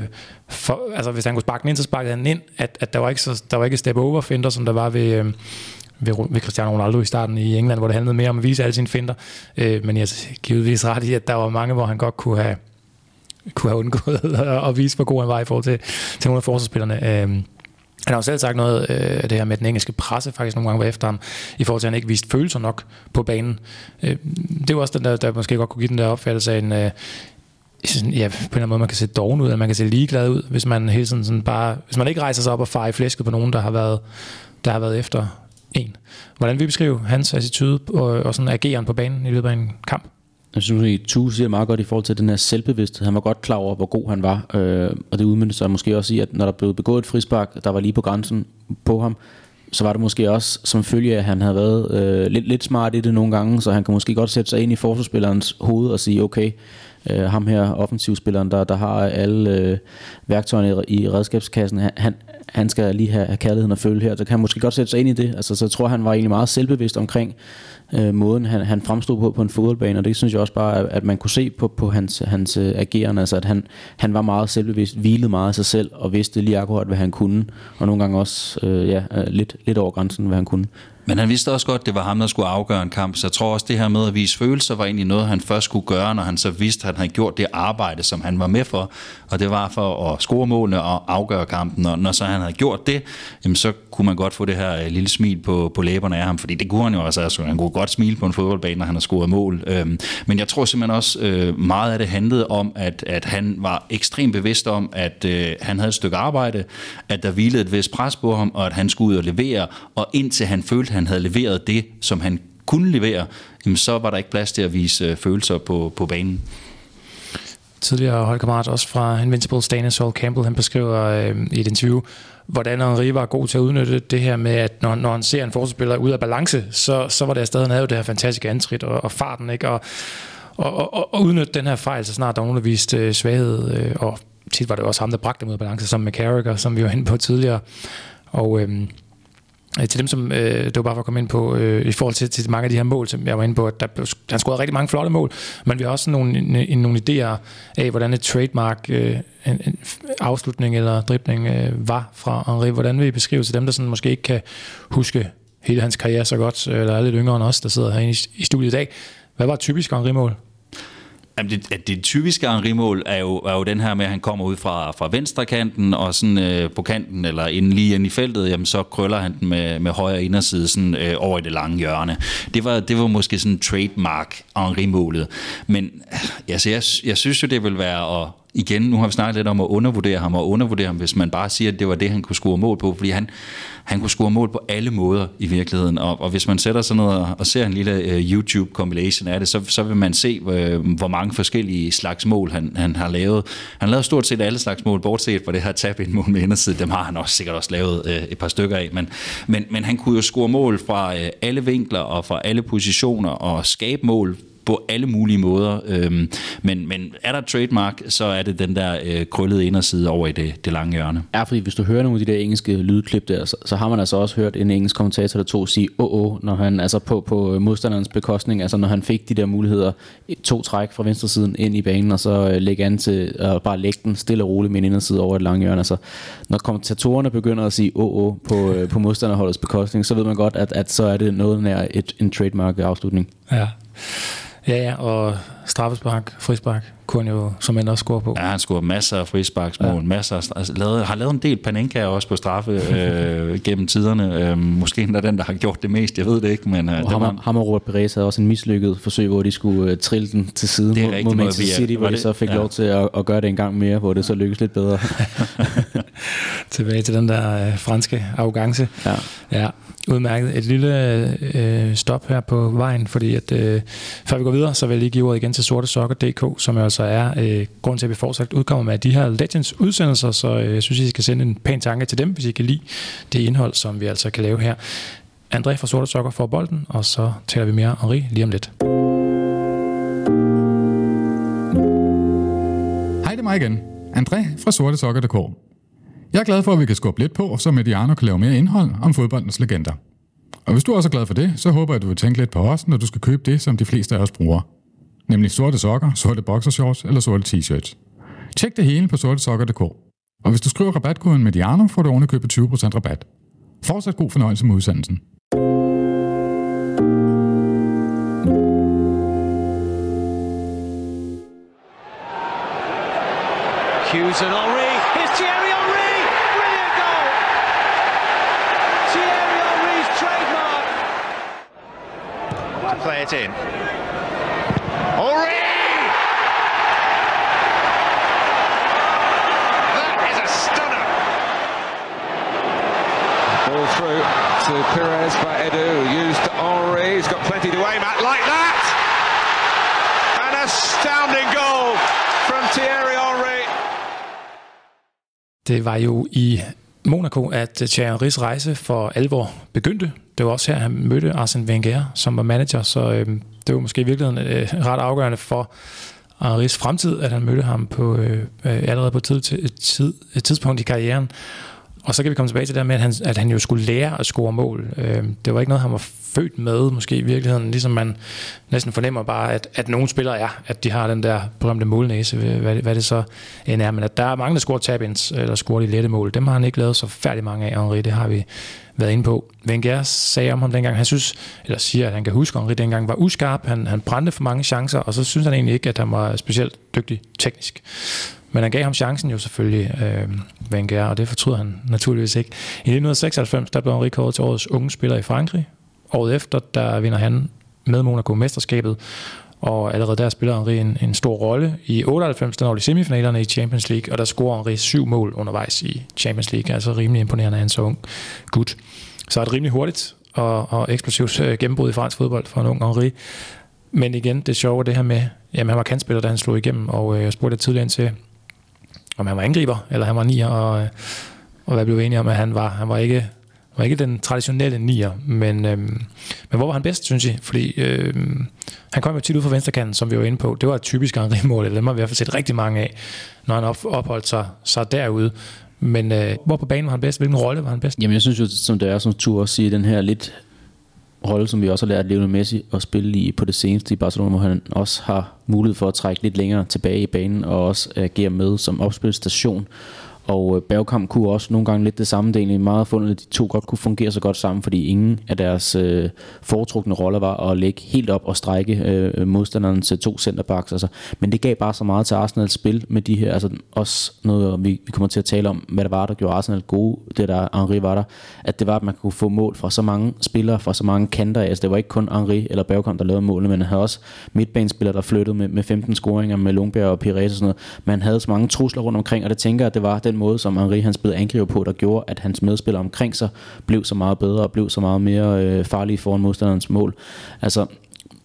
for, altså hvis han kunne sparke den ind, så sparkede han ind, at, at der var ikke så, der var ikke step over finder, som der var ved, øh, ved, ved Cristiano Ronaldo i starten i England, hvor det handlede mere om at vise alle sine finder. Øh, men jeg er givetvis ret i, at der var mange, hvor han godt kunne have, kunne have undgået at vise, hvor god han var i forhold til, til nogle af forsvarsspillerne. Øh, han har jo selv sagt noget øh, af øh, det her med den engelske presse faktisk nogle gange var efter ham, i forhold til, at han ikke viste følelser nok på banen. Øh, det var også den der, der måske godt kunne give den der opfattelse af en, øh, sådan, ja, på en eller anden måde, man kan se doven ud, eller man kan se ligeglad ud, hvis man hele tiden sådan bare, hvis man ikke rejser sig op og farer i flæsket på nogen, der har været, der har været efter en. Hvordan vil vi beskrive hans attitude og, øh, og sådan ageren på banen i løbet af en kamp? Jeg synes, at Tu siger meget godt i forhold til den her selvbevidsthed. Han var godt klar over, hvor god han var. Øh, og det udmyndte sig måske også i, at når der blev begået et frispark, der var lige på grænsen på ham, så var det måske også som følge af, at han havde været øh, lidt, lidt smart i det nogle gange, så han kan måske godt sætte sig ind i forsvarsspillerens hoved og sige, okay, øh, ham her offensivspilleren, der, der har alle øh, værktøjerne i, i redskabskassen, han, han han skal lige have, have kærligheden og følge her, så kan han måske godt sætte sig ind i det. Altså, så jeg tror, han var egentlig meget selvbevidst omkring øh, måden, han, han fremstod på på en fodboldbane, og det synes jeg også bare, at man kunne se på, på hans, hans øh, agerende, altså at han, han var meget selvbevidst, hvilede meget af sig selv, og vidste lige akkurat, hvad han kunne, og nogle gange også øh, ja, øh, lidt, lidt over grænsen, hvad han kunne. Men han vidste også godt, at det var ham, der skulle afgøre en kamp. Så jeg tror også, det her med at vise følelser var egentlig noget, han først skulle gøre, når han så vidste, at han havde gjort det arbejde, som han var med for. Og det var for at score målene og afgøre kampen. Og når så han havde gjort det, jamen så kunne man godt få det her øh, lille smil på, på læberne af ham. Fordi det kunne han jo også. Altså, han kunne godt smile på en fodboldbane, når han har scoret mål. Øhm, men jeg tror simpelthen også, øh, meget af det handlede om, at, at han var ekstremt bevidst om, at øh, han havde et stykke arbejde, at der hvilede et vist pres på ham, og at han skulle ud og levere. Og indtil han følte, at han havde leveret det, som han kunne levere, jamen så var der ikke plads til at vise øh, følelser på, på banen. Tidligere holdkammerat også fra Invincible, Daniel Campbell, han beskriver øh, i et interview, hvordan Henri var god til at udnytte det her med, at når, når han ser en forsvarsspiller ud af balance, så, så var det stadig, han havde det her fantastiske antrit og, og farten, ikke? Og, og, og, og udnytte den her fejl, så snart der nogen, der viste øh, svaghed, øh, og tit var det også ham, der bragte dem ud af balance, som med Carragher, som vi var inde på tidligere. Og øhm, Øh, til dem, som øh, det var bare for at komme ind på, øh, i forhold til, til mange af de her mål, som jeg var inde på, at der blev, han scorede rigtig mange flotte mål, men vi har også nogle, en, nogle idéer af, hvordan et trademark, øh, en, en afslutning eller dribling øh, var fra Henri. Hvordan vil I beskrive til dem, der sådan måske ikke kan huske hele hans karriere så godt, øh, eller er lidt yngre end os, der sidder herinde i, i studiet i dag. Hvad var et typisk Henri-mål? Jamen det, det typiske Henri-mål er jo, er jo den her med, at han kommer ud fra, fra venstre kanten, og sådan øh, på kanten, eller inden lige ind i feltet, jamen så krøller han den med, med højre inderside sådan, øh, over i det lange hjørne. Det var, det var måske sådan trademark Henri-målet. Men øh, altså, jeg, jeg synes jo, det vil være at igen, nu har vi snakket lidt om at undervurdere ham, og undervurdere ham, hvis man bare siger, at det var det, han kunne score mål på, fordi han, han kunne score mål på alle måder i virkeligheden, og, og hvis man sætter sådan noget og ser en lille uh, YouTube-compilation af det, så, så vil man se, uh, hvor mange forskellige slags mål han, han har lavet. Han har lavet stort set alle slags mål, bortset fra det her tab ind mål med indersiden. dem har han også sikkert også lavet uh, et par stykker af, men, men, men han kunne jo score mål fra uh, alle vinkler og fra alle positioner og skabe mål på alle mulige måder. Øhm, men, men er der trademark, så er det den der øh, krøllede inderside over i det, det lange hjørne. Ja, fordi hvis du hører nogle af de der engelske lydklip der, så, så har man altså også hørt en engelsk kommentator, der tog sige åh, oh, oh, når han altså på, på modstanderens bekostning, altså når han fik de der muligheder, to træk fra venstre siden ind i banen, og så øh, lægge an til at bare lægge den stille og roligt med en inderside over et lange hjørne. Altså, når kommentatorerne begynder at sige åh, oh, oh, på, øh, på modstanderholdets bekostning, så ved man godt, at, at så er det noget nær et, en trademark afslutning. Ja. Ja, ja, og straffespark, frispark, kunne han jo som end også score på. Ja, han scorer masser af frisparksmål, ja. masser af, altså, lavet, har lavet en del Panenka også på straffe øh, gennem tiderne. Øh, måske endda den, der har gjort det mest, jeg ved det ikke. Men, øh, og ham, var... ham og Robert Perez havde også en mislykket forsøg, hvor de skulle øh, trille den til siden det er mod, mod Manchester City, hvor de så fik ja. lov til at, at gøre det en gang mere, hvor det så lykkedes lidt bedre. Tilbage til den der øh, franske arrogance. Ja. ja. Udmærket. Et lille øh, stop her på vejen, fordi at, øh, før vi går videre, så vil jeg lige give ordet igen til sortesokker.dk, som altså er øh, grund til, at vi fortsat udkommer med de her Legends udsendelser, så øh, jeg synes, I skal sende en pæn tanke til dem, hvis I kan lide det indhold, som vi altså kan lave her. André fra Sorte Sokker får bolden, og så taler vi mere om lige om lidt. Hej, det er mig igen. André fra sortesokker.dk. Jeg er glad for, at vi kan skubbe lidt på, så Mediano kan lave mere indhold om fodboldens legender. Og hvis du også er glad for det, så håber jeg, at du vil tænke lidt på os, når du skal købe det, som de fleste af os bruger. Nemlig sorte sokker, sorte boxershorts eller sorte t-shirts. Tjek det hele på sortesokker.dk. Og hvis du skriver rabatkoden Mediano, får du ovenikøbet 20% rabat. Fortsat god fornøjelse med udsendelsen. Hughes and Henri. Play it in. Henri. That is a stunner. Ball through. to Perez by Edu, used to Henri, he's got plenty to aim at, like that! An astounding goal from Thierry Henry. Det var jo i Monaco, at Thierry Henrys rejse for alvor begyndte. Det var også her, han mødte Arsene Wenger, som var manager, så øh, det var måske i virkeligheden øh, ret afgørende for Henrys fremtid, at han mødte ham på, øh, øh allerede på tid, tid, tid, et tidspunkt i karrieren. Og så kan vi komme tilbage til det med, at han, at han jo skulle lære at score mål. Øh, det var ikke noget, han var født med, måske i virkeligheden, ligesom man næsten fornemmer bare, at, at nogle spillere er, at de har den der berømte målnæse, hvad, hvad det så end er. Men at der er mange, der scorer tab eller scorer de lette mål. Dem har han ikke lavet så færdig mange af, Henri, det har vi været inde på. Wenger sagde om ham dengang, han synes, eller siger, at han kan huske, at Henri dengang var uskarp, han, han brændte for mange chancer, og så synes han egentlig ikke, at han var specielt dygtig teknisk. Men han gav ham chancen jo selvfølgelig, øh, Wenger, og det fortryder han naturligvis ikke. I 1996, der blev Henri kåret til årets unge spiller i Frankrig. Året efter, der vinder han med Monaco mesterskabet, og allerede der spiller Henri en, en stor rolle. I 98 der når de semifinalerne i Champions League, og der scorer Henri syv mål undervejs i Champions League. Altså rimelig imponerende, han så ung gut. Så et rimelig hurtigt og, og eksplosivt øh, gennembrud i fransk fodbold for en ung Henri. Men igen, det sjove er det her med, jamen han var kantspiller, da han slog igennem, og øh, jeg spurgte tidligere ind til, om han var angriber, eller han var nier, og, øh, og hvad blev enige om, at han var, han var ikke var ikke den traditionelle nier, men, øhm, men hvor var han bedst, synes jeg? Fordi øhm, han kom jo tit ud fra venstrekanten, som vi var inde på. Det var et typisk Henri-mål, eller dem har vi i hvert fald set rigtig mange af, når han op, opholdt sig, sig derude. Men øh, hvor på banen var han bedst? Hvilken rolle var han bedst? Jamen jeg synes jo, som det er, som tur også siger, den her lidt rolle, som vi også har lært Lionel Messi at spille i på det seneste i Barcelona, hvor han også har mulighed for at trække lidt længere tilbage i banen og også agere med som opspilstation. Og øh, Bergkamp kunne også nogle gange lidt det samme. Det er egentlig meget fundet, at de to godt kunne fungere så godt sammen, fordi ingen af deres øh, foretrukne roller var at lægge helt op og strække øh, modstanderen til to centerbacks. Altså. Men det gav bare så meget til Arsenals spil med de her, altså også noget, øh, vi, vi kommer til at tale om, hvad der var, der gjorde Arsenal gode, det der Henri var der, at det var, at man kunne få mål fra så mange spillere, fra så mange kanter. Altså det var ikke kun Henri eller Bergkamp, der lavede målene, men han havde også midtbanespillere, der flyttede med, med 15 scoringer med Lundberg og Pires og sådan noget. Man havde så mange trusler rundt omkring, og det tænker at det var den den måde, som Henri han spillede angriber på, der gjorde, at hans medspillere omkring sig blev så meget bedre og blev så meget mere øh, farlige foran modstanderens mål. Altså,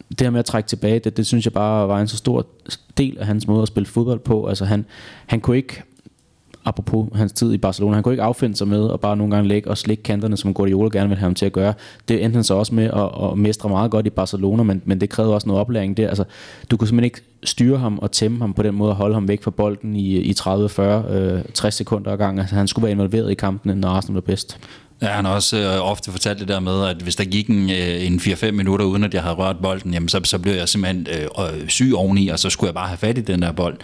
det her med at trække tilbage, det, det synes jeg bare var en så stor del af hans måde at spille fodbold på. Altså han, han kunne ikke apropos hans tid i Barcelona, han kunne ikke affinde sig med at bare nogle gange lægge og slikke kanterne, som Guardiola gerne vil have ham til at gøre. Det endte han så også med at, at mestre meget godt i Barcelona, men, men det krævede også noget oplæring der. Altså, du kunne simpelthen ikke styre ham og tæmme ham på den måde, at holde ham væk fra bolden i, i 30, 40, øh, 60 sekunder ad gang. Altså, han skulle være involveret i kampene, når Arsenal var bedst. Ja, han har også øh, ofte fortalt det der med, at hvis der gik en, øh, en 4-5 minutter, uden at jeg havde rørt bolden, jamen så, så blev jeg simpelthen øh, øh, syg oveni, og så skulle jeg bare have fat i den der bold.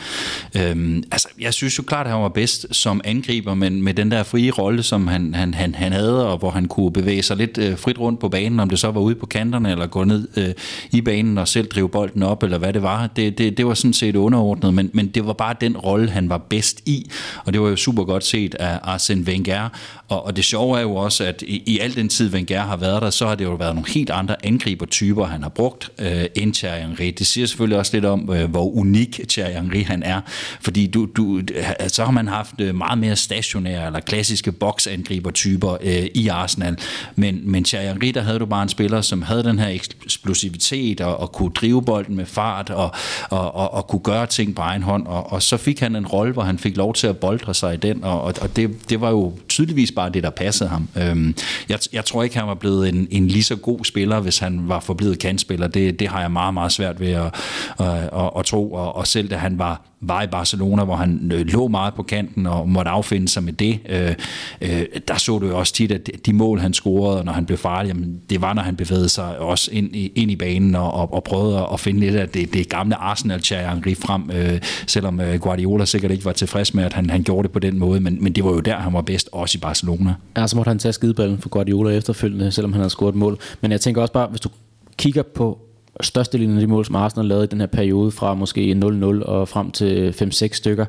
Øhm, altså, jeg synes jo klart, at han var bedst som angriber, men med den der frie rolle, som han, han, han, han havde, og hvor han kunne bevæge sig lidt øh, frit rundt på banen, om det så var ude på kanterne, eller gå ned øh, i banen og selv drive bolden op, eller hvad det var, det, det, det var sådan set underordnet, men, men det var bare den rolle, han var bedst i, og det var jo super godt set af Arsene Wenger, og, og det sjove er jo også, at i, i al den tid, Wenger har været der, så har det jo været nogle helt andre angribertyper, han har brugt øh, end Thierry Henry. Det siger selvfølgelig også lidt om, øh, hvor unik Thierry Henry han er, fordi du, du, øh, så har man haft øh, meget mere stationære eller klassiske boksangribertyper øh, i Arsenal, men, men Thierry Henry, der havde du bare en spiller, som havde den her eksplosivitet og, og kunne drive bolden med fart og, og, og, og kunne gøre ting på egen hånd, og, og så fik han en rolle, hvor han fik lov til at boldre sig i den, og, og det, det var jo tydeligvis bare det, der passede ham. Øhm, jeg, jeg tror ikke, han var blevet en, en lige så god spiller, hvis han var forblevet kantspiller. Det, det har jeg meget, meget svært ved at, at, at, at tro. Og, og selv da han var, var i Barcelona, hvor han øh, lå meget på kanten og måtte affinde sig med det, øh, øh, der så du jo også tit, at de mål, han scorede, når han blev farlig, jamen, det var, når han bevægede sig også ind i, ind i banen og, og, og prøvede at finde lidt af det, det gamle arsenal Thierry frem, øh, selvom øh, Guardiola sikkert ikke var tilfreds med, at han, han gjorde det på den måde, men, men det var jo der, han var bedst, også i Barcelona. Ja, så måtte han tage skideballen for Guardiola efterfølgende, selvom han havde scoret et mål. Men jeg tænker også bare, hvis du kigger på størstedelen af de mål, som Arsenal lavede i den her periode, fra måske 0-0 og frem til 5-6 stykker,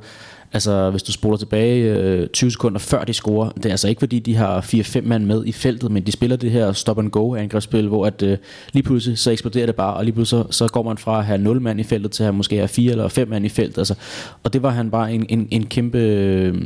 Altså, hvis du spoler tilbage øh, 20 sekunder før de scorer, det er altså ikke fordi, de har 4-5 mand med i feltet, men de spiller det her stop-and-go angrebsspil, hvor at, øh, lige pludselig så eksploderer det bare, og lige pludselig så, så går man fra at have 0 mand i feltet til at have måske have 4 eller 5 mand i feltet. Altså, og det var han bare en, en, en kæmpe... Øh, øh,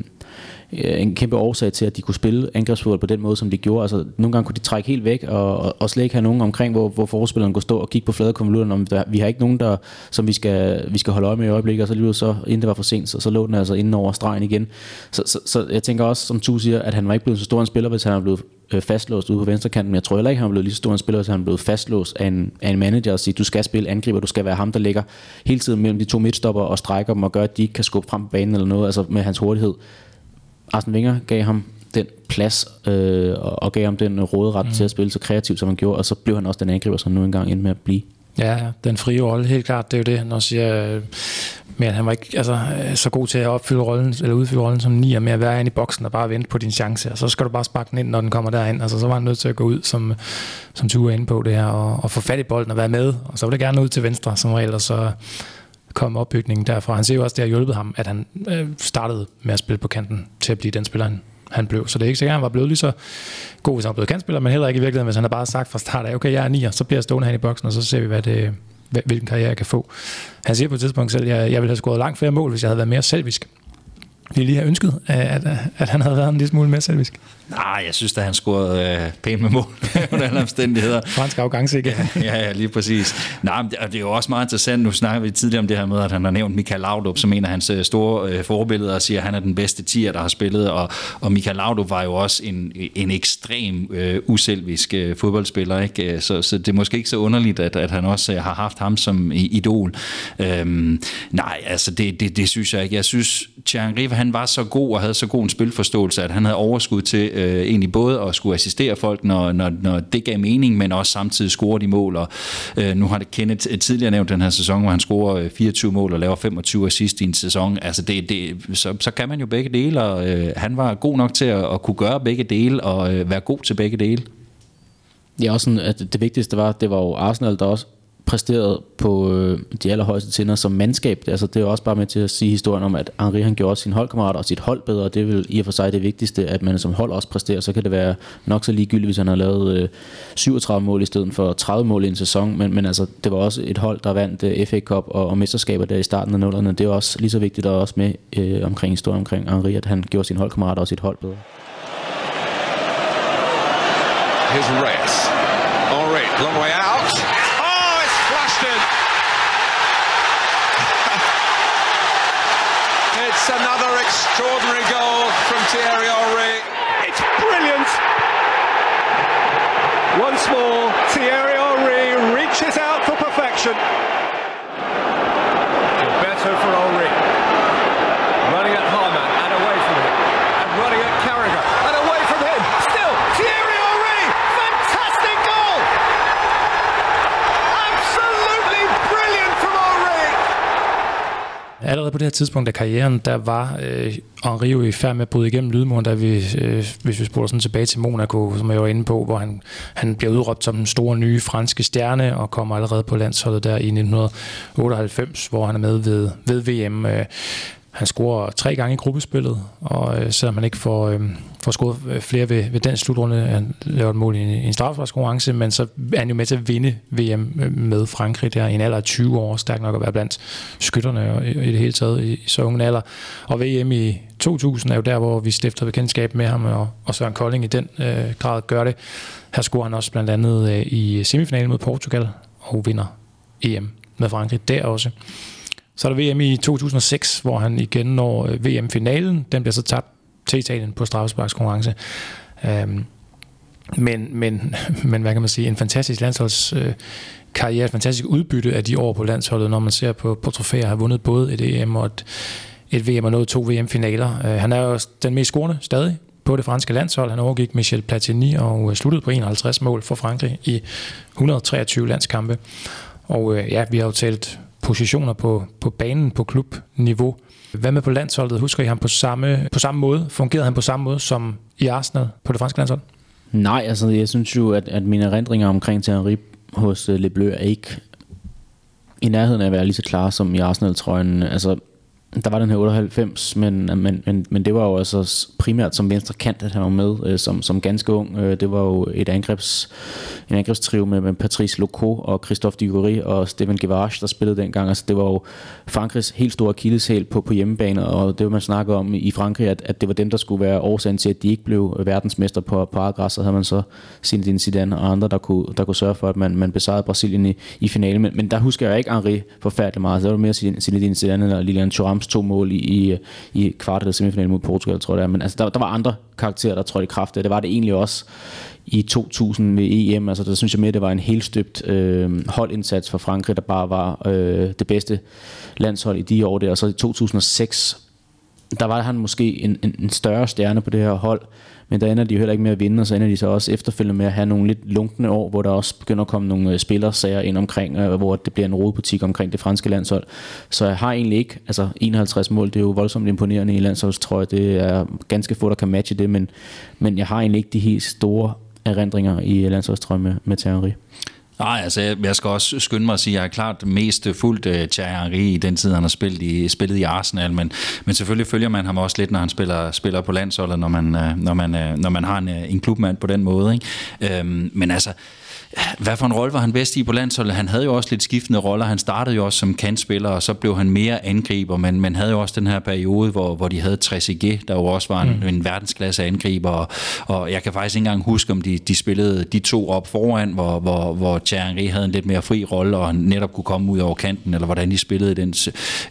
Øh, en kæmpe årsag til, at de kunne spille angrebsfodbold på den måde, som de gjorde. Altså, nogle gange kunne de trække helt væk, og, og, og slet ikke have nogen omkring, hvor, hvor forspilleren kunne stå og kigge på flade konvolutter, om der, vi har ikke nogen, der, som vi skal, vi skal holde øje med i øjeblikket, og så lige så, inden det var for sent, så, så lå den altså inden over stregen igen. Så, så, så jeg tænker også, som du siger, at han var ikke blevet så stor en spiller, hvis han var blevet øh, fastlåst ude på venstrekanten, men jeg tror heller ikke, han var blevet lige så stor en spiller, hvis han var blevet fastlåst af en, af en manager og sige, du skal spille angriber, du skal være ham, der ligger hele tiden mellem de to midtstopper og strækker dem og gør, at de ikke kan skubbe frem på banen eller noget, altså med hans hurtighed. Arsene Wenger gav ham den plads øh, og, gav ham den råderet mm. til at spille så kreativt, som han gjorde, og så blev han også den angriber, som nu engang endte med at blive. Ja, den frie rolle, helt klart, det er jo det, når jeg siger, øh, men han var ikke altså, øh, så god til at opfylde rollen, eller udfylde rollen som nier med at være inde i boksen og bare vente på din chance, og så skal du bare sparke den ind, når den kommer derind. Altså, så var han nødt til at gå ud, som, som du er inde på det her, og, og få fat i bolden og være med, og så var det gerne ud til venstre som regel, og så kom opbygningen derfra. Han ser jo også, det har hjulpet ham, at han øh, startede med at spille på kanten til at blive den spiller, han, han blev. Så det er ikke sikkert, at han var blevet lige så god, hvis han var blevet kantspiller, men heller ikke i virkeligheden, hvis han har bare sagt fra start af, okay, jeg er nier, så bliver jeg stående her i boksen, og så ser vi, hvad det, hvilken karriere jeg kan få. Han siger på et tidspunkt selv, at jeg, jeg ville have scoret langt flere mål, hvis jeg havde været mere selvisk. Vi lige har ønsket, at, at han havde været en lille smule mere selvisk. Nej, jeg synes, at han scorede øh, pænt med mål under alle omstændigheder. Fransk afgang, ikke? ja, ja, lige præcis. Nej, men det, det er jo også meget interessant. Nu snakker vi tidligere om det her med, at han har nævnt Michael Laudrup som en af hans øh, store øh, forbilleder, og siger, at han er den bedste tier, der har spillet. Og, og Michael Laudrup var jo også en, en ekstrem øh, uselvisk øh, fodboldspiller. Ikke? Så, så det er måske ikke så underligt, at, at han også øh, har haft ham som idol. Øhm, nej, altså det, det, det synes jeg ikke. Jeg synes, Thierry han var så god og havde så god en spilforståelse, at han havde overskud til øh, egentlig både at skulle assistere folk, når, når, når det gav mening, men også samtidig score de mål. Og, øh, nu har det Kenneth tidligere nævnt den her sæson, hvor han scorer øh, 24 mål og laver 25 assist i en sæson. Altså det, det, så, så kan man jo begge dele, og øh, han var god nok til at, at kunne gøre begge dele og øh, være god til begge dele. Ja, også sådan, at det vigtigste var, at det var jo Arsenal, der også præsteret på øh, de allerhøjeste tinder som mandskab. Altså, det er jo også bare med til at sige historien om, at Henri han gjorde sin holdkammerat og sit hold bedre, og det er vel i og for sig det vigtigste, at man som hold også præsterer. Så kan det være nok så ligegyldigt, hvis han har lavet øh, 37 mål i stedet for 30 mål i en sæson, men, men altså, det var også et hold, der vandt øh, FA Cup og, og mesterskaber der i starten af nullerne. Det er også lige så vigtigt og også med øh, omkring historien omkring Henri, at han gjorde sin holdkammerat og sit hold bedre. Here's Reyes. right, long way out. action. Gilberto Ferrol Allerede på det her tidspunkt af karrieren, der var øh, Henri jo i færd med at bryde igennem lydmuren, da vi, øh, hvis vi spurgte sådan tilbage til Monaco, som jeg var inde på, hvor han, han bliver udråbt som den store nye franske stjerne, og kommer allerede på landsholdet der i 1998, hvor han er med ved, ved VM. Øh, han scorer tre gange i gruppespillet, og øh, selvom han ikke får, øh, får scoret øh, flere ved, ved den slutrunde, han laver et mål i en, i en straffesparkskonkurrence, men så er han jo med til at vinde VM øh, med Frankrig der i en alder af 20 år, stærk nok at være blandt skytterne i, i det hele taget i, i så unge alder. Og VM i 2000 er jo der, hvor vi stifter bekendtskab med ham, og, og Søren Kolding i den øh, grad gør det. Her scorer han også blandt andet øh, i semifinalen mod Portugal, og vinder EM med Frankrig der også. Så er der VM i 2006, hvor han igen når øh, VM-finalen. Den bliver så tabt til Italien på straffesparkskonkurrence. Øhm, men, men, men hvad kan man sige, en fantastisk landsholdskarriere, øh, et fantastisk udbytte af de år på landsholdet, når man ser på, på trofæer, har vundet både et EM og et, et VM og nået to VM-finaler. Øh, han er jo den mest scorende stadig på det franske landshold. Han overgik Michel Platini og sluttede på 51 mål for Frankrig i 123 landskampe. Og ja, vi har jo talt positioner på, på banen på klubniveau. Hvad med på landsholdet? Husker I ham på samme, på samme måde? Fungerede han på samme måde som i Arsenal på det franske landshold? Nej, altså jeg synes jo, at, at mine erindringer omkring Thierry hos øh, Le Bleu er ikke i nærheden af at være lige så klar som i Arsenal-trøjen. Altså, der var den her 98, men, men, men, men det var jo altså primært som venstre kant, at han var med øh, som, som ganske ung. Øh, det var jo et angrebs en angrebstrio med, med Patrice Loco og Christophe Duguay og Steven Gavage, der spillede dengang. Altså, det var jo Frankrigs helt store kildeshæl på, på hjemmebane, og det var man snakker om i Frankrig, at, at det var dem, der skulle være årsagen til, at de ikke blev verdensmester på, på Agras, så havde man så Zinedine Zidane og andre, der kunne, der kunne sørge for, at man, man besejrede Brasilien i, i finalen. Men, men der husker jeg ikke Henri forfærdelig meget. Så var det mere Zinedine Zidane eller Lilian Thurams to mål i, i, i kvart eller semifinalen mod Portugal, tror jeg. Men altså, der, der var andre karakterer, der trådte i kraft. Det var det egentlig også i 2000 ved EM. Altså, der synes jeg mere, det var en helt støbt øh, holdindsats for Frankrig, der bare var øh, det bedste landshold i de år der. Og så i 2006, der var han måske en, en, en større stjerne på det her hold, men der ender de jo heller ikke med at vinde, og så ender de så også efterfølgende med at have nogle lidt lunkne år, hvor der også begynder at komme nogle øh, spillersager ind omkring, øh, hvor det bliver en rodebutik omkring det franske landshold. Så jeg har egentlig ikke, altså 51 mål, det er jo voldsomt imponerende i landsholdstrøje, det er ganske få, der kan matche det, men, men jeg har egentlig ikke de helt store erindringer i landsholdstrømme med, med Thierry. Nej, altså jeg skal også skynde mig at sige, at jeg er klart mest fuldt uh, Thierry i den tid, han har spillet i, spillet i Arsenal, men, men selvfølgelig følger man ham også lidt, når han spiller, spiller på landsholdet, når man, uh, når man, uh, når man har en, en klubmand på den måde. Ikke? Øhm, men altså, hvad for en rolle var han bedst i på landsholdet? Han havde jo også lidt skiftende roller. Han startede jo også som kantspiller, og så blev han mere angriber, men man havde jo også den her periode, hvor, hvor de havde Trezeguet, der jo også var en, mm. en verdensklasse angriber, og, og jeg kan faktisk ikke engang huske, om de, de spillede de to op foran, hvor, hvor, hvor Thierry havde en lidt mere fri rolle, og han netop kunne komme ud over kanten, eller hvordan de spillede i den,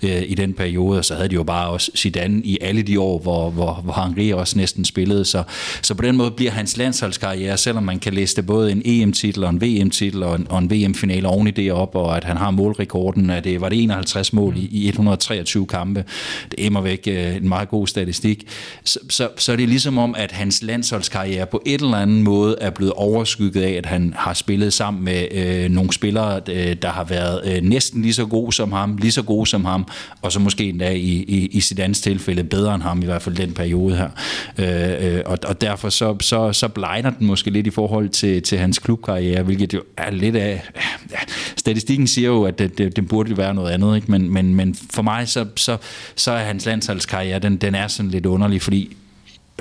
øh, i den periode, og så havde de jo bare også Zidane i alle de år, hvor, hvor, hvor Henry også næsten spillede, så, så på den måde bliver hans landsholdskarriere, selvom man kan læse det både en EM-titel en VM-titel og en, og en VM-finale oven i det op, og at han har målrekorden, at det var det 51 mål i, i 123 kampe. Det er mig væk øh, en meget god statistik. Så, så, så er det ligesom om, at hans landsholdskarriere på et eller andet måde er blevet overskygget af, at han har spillet sammen med øh, nogle spillere, øh, der har været øh, næsten lige så gode som ham, lige så gode som ham, og så måske endda i, i, i sit andet tilfælde bedre end ham, i hvert fald den periode her. Øh, øh, og, og derfor så, så, så blegner den måske lidt i forhold til, til hans klubkarriere, her, hvilket jo er lidt af... Ja, statistikken siger jo, at det, det, det burde være noget andet, ikke? Men, men, men for mig, så, så, så er hans landsholdskarriere, den, den er sådan lidt underlig, fordi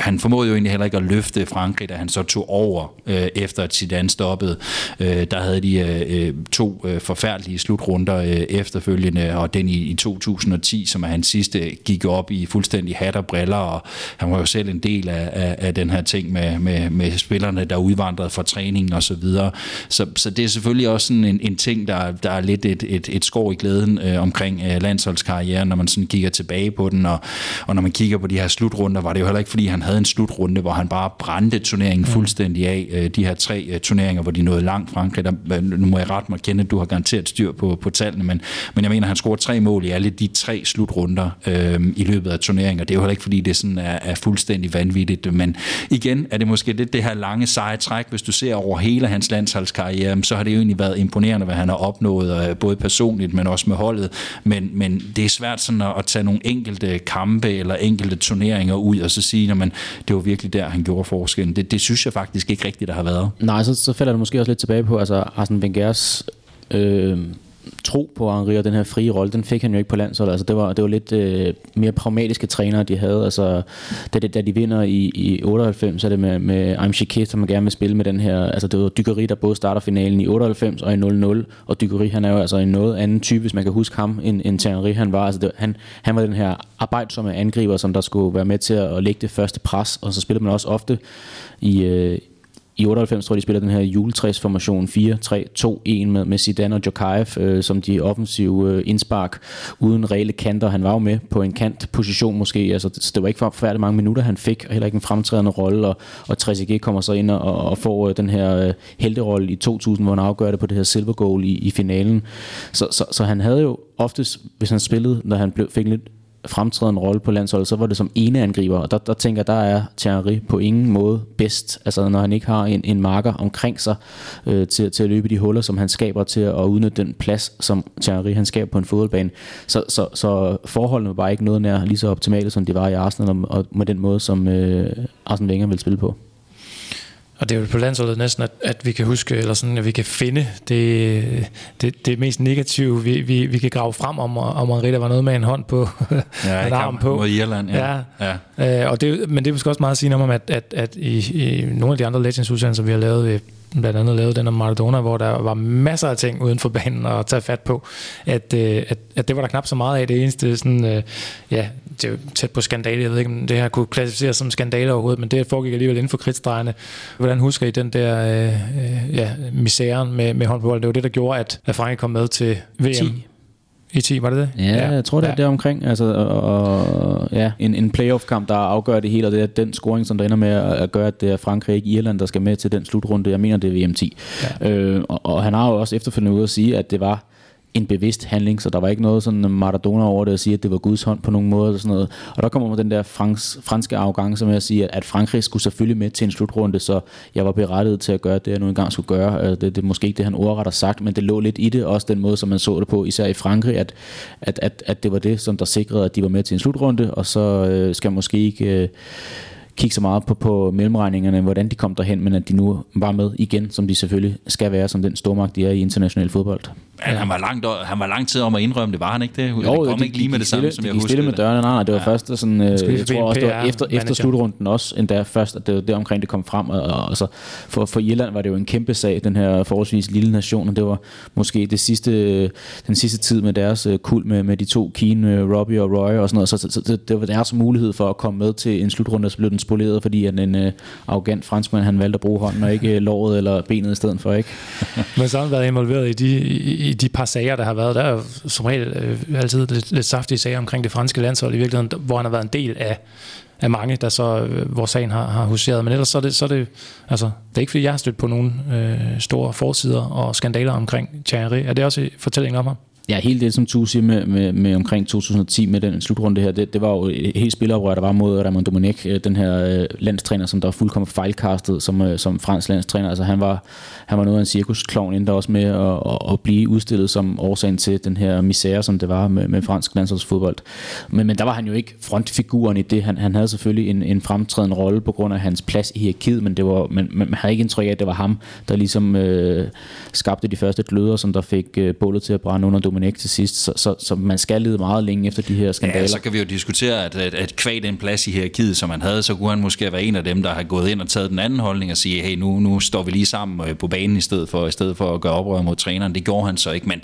han formåede jo egentlig heller ikke at løfte Frankrig, da han så tog over øh, efter at Zidane stoppede. Øh, der havde de øh, øh to øh, forfærdelige slutrunder øh, efterfølgende, og den i, i 2010, som er hans sidste, gik op i fuldstændig hat og briller, og han var jo selv en del af, af, af den her ting med, med, med spillerne, der udvandrede fra træningen og så videre. Så, så det er selvfølgelig også sådan en, en ting, der, der er lidt et, et, et skår i glæden øh, omkring øh, landsholdskarrieren, når man sådan kigger tilbage på den, og, og når man kigger på de her slutrunder, var det jo heller ikke, fordi han havde en slutrunde, hvor han bare brændte turneringen mm. fuldstændig af. Øh, de her tre øh, turneringer, hvor de nåede langt Frankrig. Der, nu må jeg rette mig kende, at du har garanteret styr på, på tallene, men, men jeg mener, han scorede tre mål i alle de tre slutrunder øh, i løbet af turneringen, og det er jo heller ikke, fordi det sådan er, er fuldstændig vanvittigt, men igen er det måske lidt det her lange seje træk, hvis du ser over hele hans landsholdskarriere, så har det jo egentlig været imponerende, hvad han har opnået, øh, både personligt, men også med holdet, men, men det er svært sådan at, at tage nogle enkelte kampe eller enkelte turneringer ud, og så sige, når man, det var virkelig der, han gjorde forskellen. Det, det synes jeg faktisk ikke rigtigt, der har været. Nej, så, så falder det måske også lidt tilbage på, altså Arsene Wengers øh, tro på Henri og den her frie rolle, den fik han jo ikke på landsholdet. Altså, det, var, det var lidt øh, mere pragmatiske trænere, de havde. Altså, da, det, da de vinder i, i 98, så er det med, med Aim Chiquet, som man gerne vil spille med den her... Altså, det var Dykkeri, der både starter finalen i 98 og i 0-0. Og Dykkeri, han er jo altså en noget anden type, hvis man kan huske ham, end, end Thierry han var. Altså, det, han, han var den her arbejdsomme angriber, som der skulle være med til at lægge det første pres. Og så spillede man også ofte i, øh, i 98 tror jeg, de spiller den her juletræsformation 4-3-2-1 med, med Zidane og Djokaev øh, som de offensive øh, indspark uden reelle kanter. Han var jo med på en kantposition måske, altså, det, det var ikke for mange minutter, han fik, og heller ikke en fremtrædende rolle, og, og 3 kommer så ind og, og får øh, den her øh, helterolle i 2000, hvor han afgør det på det her silver goal i, i finalen. Så, så, så han havde jo oftest, hvis han spillede, når han blev, fik lidt fremtrædende rolle på landsholdet, så var det som ene angriber, og der, der tænker jeg, der er Thierry på ingen måde bedst, altså når han ikke har en, en marker omkring sig øh, til, til at løbe de huller, som han skaber til at udnytte den plads, som Thierry han skaber på en fodboldbane. Så, så, så forholdene var bare ikke noget nær lige så optimale, som de var i Arsenal, og, og med den måde, som øh, Arsene Wenger vil spille på. Og det er jo på landsholdet næsten, at, at vi kan huske, eller sådan, at vi kan finde det, det, det mest negative, vi, vi, vi kan grave frem om, om der var noget med en hånd på, ja, en arm på. Mod Irland, ja. ja. ja. Øh, og det, men det er måske også meget at sige om, at, at, at i, i nogle af de andre Legends udsendelser, vi har lavet, blandt andet lavede den om Maradona, hvor der var masser af ting uden for banen at tage fat på, at, øh, at, at det var der knap så meget af. Det eneste, sådan, øh, ja, det er jo tæt på skandale. Jeg ved ikke, om det her kunne klassificeres som skandale overhovedet, men det foregik alligevel inden for kridtstregene. Hvordan husker I den der øh, øh, ja, misæren med, med håndbold? Det var det, der gjorde, at, at Frankrig kom med til VM. 10. I 10, var det det? Ja, ja. jeg tror, det er ja. der omkring. Altså, og, og, ja, en, en playoff-kamp, der afgør det hele, og det er den scoring, som der ender med at, gøre, at det er Frankrig, ikke Irland, der skal med til den slutrunde. Jeg mener, det er VM 10. Ja. Øh, og, og han har jo også efterfølgende ude at sige, at det var en bevidst handling, så der var ikke noget sådan Maradona over det at sige, at det var Guds hånd på nogen måde eller sådan noget. Og der kommer man den der frans, franske arrogance med at sige, at Frankrig skulle selvfølgelig med til en slutrunde, så jeg var berettiget til at gøre det, jeg nu engang skulle gøre. Øh, det, det er måske ikke det, han ordret har sagt, men det lå lidt i det, også den måde, som man så det på, især i Frankrig, at, at, at, at det var det, som der sikrede, at de var med til en slutrunde, og så øh, skal måske ikke... Øh, kigge så meget på, på mellemregningerne, hvordan de kom derhen, men at de nu var med igen, som de selvfølgelig skal være, som den stormagt, de er i international fodbold. Men han var, langt, han var lang tid om at indrømme, det var han ikke det? Jo, det kom de, ikke lige med det samme, som jeg husker. stille med dørene, nej, nej, det var ja. først sådan, øh, jeg tror også, det var efter, efter slutrunden også, endda først, at det var det omkring, det kom frem, og, og, og så for, for Irland var det jo en kæmpe sag, den her forholdsvis lille nation, og det var måske det sidste, den sidste tid med deres uh, kul med, med de to, Keane, Robbie og Roy og sådan noget, så, så, så det, det var deres mulighed for at komme med til en slutrunde, og så blev den spoleret, fordi at en uh, arrogant franskmand, han valgte at bruge hånden, og ikke uh, låret eller benet i stedet for, ikke? Men så har han været involveret i de, i, i de par sager, der har været. Der er som regel øh, altid lidt, lidt saftige sager omkring det franske landshold i virkeligheden, hvor han har været en del af, af mange, der så, øh, hvor sagen har, har huseret. Men ellers så er det, så er det, altså, det er ikke fordi, jeg har stødt på nogle øh, store forsider og skandaler omkring Thierry. Er det også fortællingen om ham? Ja, helt det, som du siger med, med, med omkring 2010 med den slutrunde her, det, det var jo et helt spilleroprør, der var mod Raymond Domenech, øh, den her øh, landstræner, som der var fuldkommen fejlkastet som, øh, som fransk landstræner. Altså han var, han var noget af en cirkusklovn, endda også med at, at, at, blive udstillet som årsagen til den her misære, som det var med, med fransk landsholdsfodbold. Men, men der var han jo ikke frontfiguren i det. Han, han havde selvfølgelig en, en fremtrædende rolle på grund af hans plads i hierarkiet, men, det var, men, men man havde ikke indtryk af, at det var ham, der ligesom øh, skabte de første gløder, som der fik øh, bålet til at brænde under Domenech ikke til sidst, så, så, så man skal lede meget længe efter de her skandaler. Ja, så kan vi jo diskutere, at, at, at kvæg den plads i hierarkiet, som han havde, så kunne han måske være en af dem, der har gået ind og taget den anden holdning og sige, hey, nu, nu står vi lige sammen øh, på banen i stedet for, i stedet for at gøre oprør mod træneren. Det gjorde han så ikke, men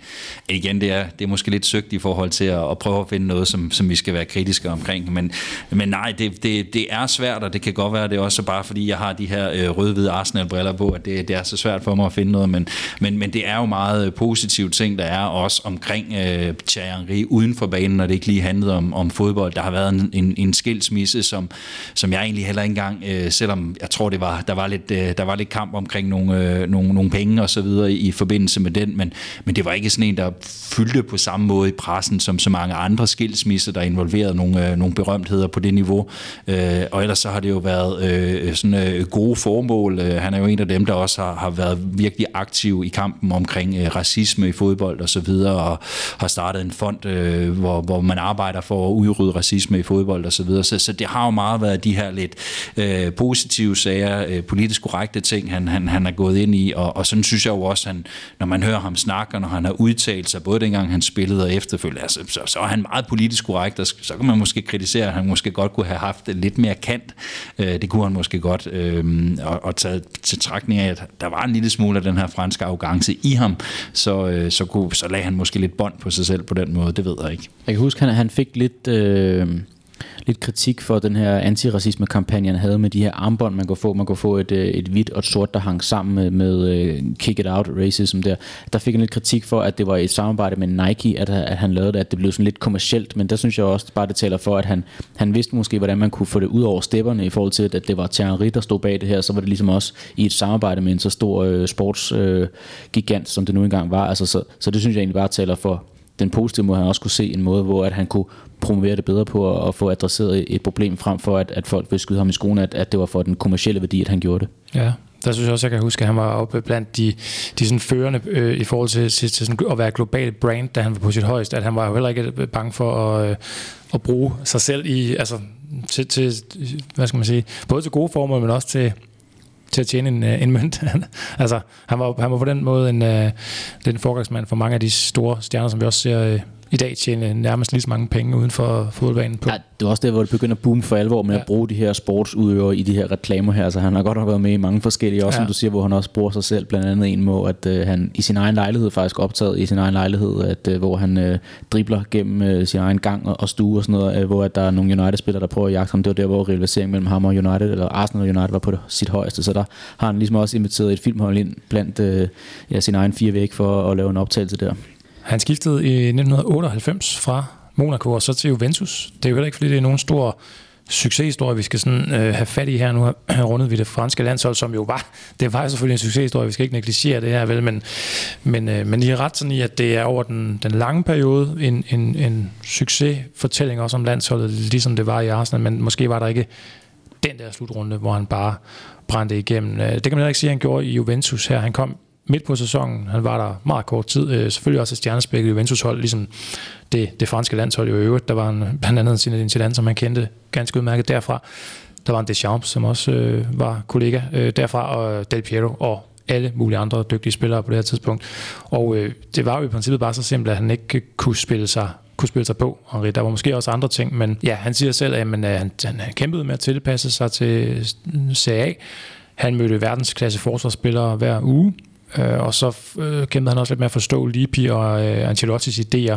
igen, det er, det er måske lidt søgt i forhold til at, at prøve at finde noget, som, som vi skal være kritiske omkring. Men, men nej, det, det, det er svært, og det kan godt være, det er også bare fordi, jeg har de her øh, rød-hvide Arsenal-briller på, at det, det er så svært for mig at finde noget, men, men, men det er jo meget positive ting, der er også omkring øh, Thierry Henry uden for banen, når det ikke lige handlede om, om fodbold. Der har været en, en, en skilsmisse, som, som jeg egentlig heller ikke engang, øh, selvom jeg tror, det var, der, var lidt, øh, der var lidt kamp omkring nogle, øh, nogle, nogle penge og så videre i, i forbindelse med den, men, men det var ikke sådan en, der fyldte på samme måde i pressen, som så mange andre skilsmisser, der involverede nogle, øh, nogle berømtheder på det niveau. Øh, og ellers så har det jo været øh, sådan øh, gode formål. Øh, han er jo en af dem, der også har, har været virkelig aktiv i kampen omkring øh, racisme i fodbold og så videre, og har startet en fond, øh, hvor, hvor man arbejder for at udrydde racisme i fodbold og så videre. Så, så det har jo meget været de her lidt øh, positive sager, øh, politisk korrekte ting, han, han, han er gået ind i, og, og sådan synes jeg jo også, han, når man hører ham snakke, og når han har udtalt sig, både dengang han spillede og efterfølgende, altså, så, så er han meget politisk korrekt, og så kan man måske kritisere, at han måske godt kunne have haft lidt mere kant. Øh, det kunne han måske godt, øh, og, og tage til trækning af, at der var en lille smule af den her franske arrogance i ham, så, øh, så, kunne, så lagde han måske lidt bånd på sig selv på den måde, det ved jeg ikke. Jeg kan huske, han, han fik lidt... Øh lidt kritik for den her antiracisme-kampagne, han havde med de her armbånd, man kunne få. Man kunne få et, øh, et hvidt og et sort, der hang sammen med, med øh, Kick It Out Racism der. Der fik han lidt kritik for, at det var et samarbejde med Nike, at, at han lavede det, at det blev sådan lidt kommercielt, men der synes jeg også bare, det taler for, at han, han vidste måske, hvordan man kunne få det ud over stepperne i forhold til, at det var Thierry, der stod bag det her, så var det ligesom også i et samarbejde med en så stor øh, sportsgigant, uh, som det nu engang var. Altså, så, så det synes jeg egentlig bare taler for, den positive måde, han også kunne se en måde, hvor at han kunne promovere det bedre på at, at få adresseret et problem frem for, at, at folk ville skyde ham i skoene, at, at det var for den kommercielle værdi, at han gjorde det. Ja, der synes jeg også, jeg kan huske, at han var oppe blandt de, de sådan førende øh, i forhold til, til, til sådan at være global brand, da han var på sit højeste, at han var jo heller ikke øh, bange for at, øh, at bruge sig selv i, altså til, til, hvad skal man sige, både til gode formål, men også til, til at tjene en, øh, en mønt. altså, han var, han var på den måde en, øh, den forgangsmand for mange af de store stjerner, som vi også ser øh, i dag tjene nærmest lige så mange penge uden for fodboldbanen på. Ja, det var også der, hvor det begynder at boome for alvor med ja. at bruge de her sportsudøvere i de her reklamer her. Altså, han har godt nok været med i mange forskellige, også ja. som du siger, hvor han også bruger sig selv. Blandt andet en må, at øh, han i sin egen lejlighed faktisk optaget i sin egen lejlighed, at, øh, hvor han øh, dribler gennem øh, sin egen gang og, og stue og sådan noget, øh, hvor at der er nogle United-spillere, der prøver at jagte ham. Det var der, hvor rivaliseringen mellem ham og United, eller Arsenal og United var på sit højeste. Så der har han ligesom også inviteret et filmhold ind blandt øh, ja, sin egen fire væg for at lave en optagelse der. Han skiftede i 1998 fra Monaco og så til Juventus. Det er jo heller ikke, fordi det er nogen stor succeshistorie, vi skal sådan, øh, have fat i her. Nu har rundet vi det franske landshold, som jo var, det var jo selvfølgelig en succeshistorie, vi skal ikke negligere det her, vel, men, men, øh, men I har ret sådan i, at det er over den, den lange periode en, en, en succesfortælling også om landsholdet, ligesom det var i Arsenal, men måske var der ikke den der slutrunde, hvor han bare brændte igennem. Øh, det kan man heller ikke sige, at han gjorde i Juventus her. Han kom midt på sæsonen. Han var der meget kort tid. Øh, selvfølgelig også et stjernespækket Juventus-hold, ligesom det, det franske landshold i øvrigt. Der var en, blandt andet sin Zidane, som han kendte ganske udmærket derfra. Der var en Deschamps, som også øh, var kollega øh, derfra, og Del Piero og alle mulige andre dygtige spillere på det her tidspunkt. Og øh, det var jo i princippet bare så simpelt, at han ikke kunne spille sig kunne spille sig på, Henri. Der var måske også andre ting, men ja, han siger selv, at man, øh, han, han kæmpede med at tilpasse sig til CA. Han mødte verdensklasse forsvarsspillere hver uge, Øh, og så øh, kæmpede han også lidt med at forstå Lippi og øh, Ancelottis idéer,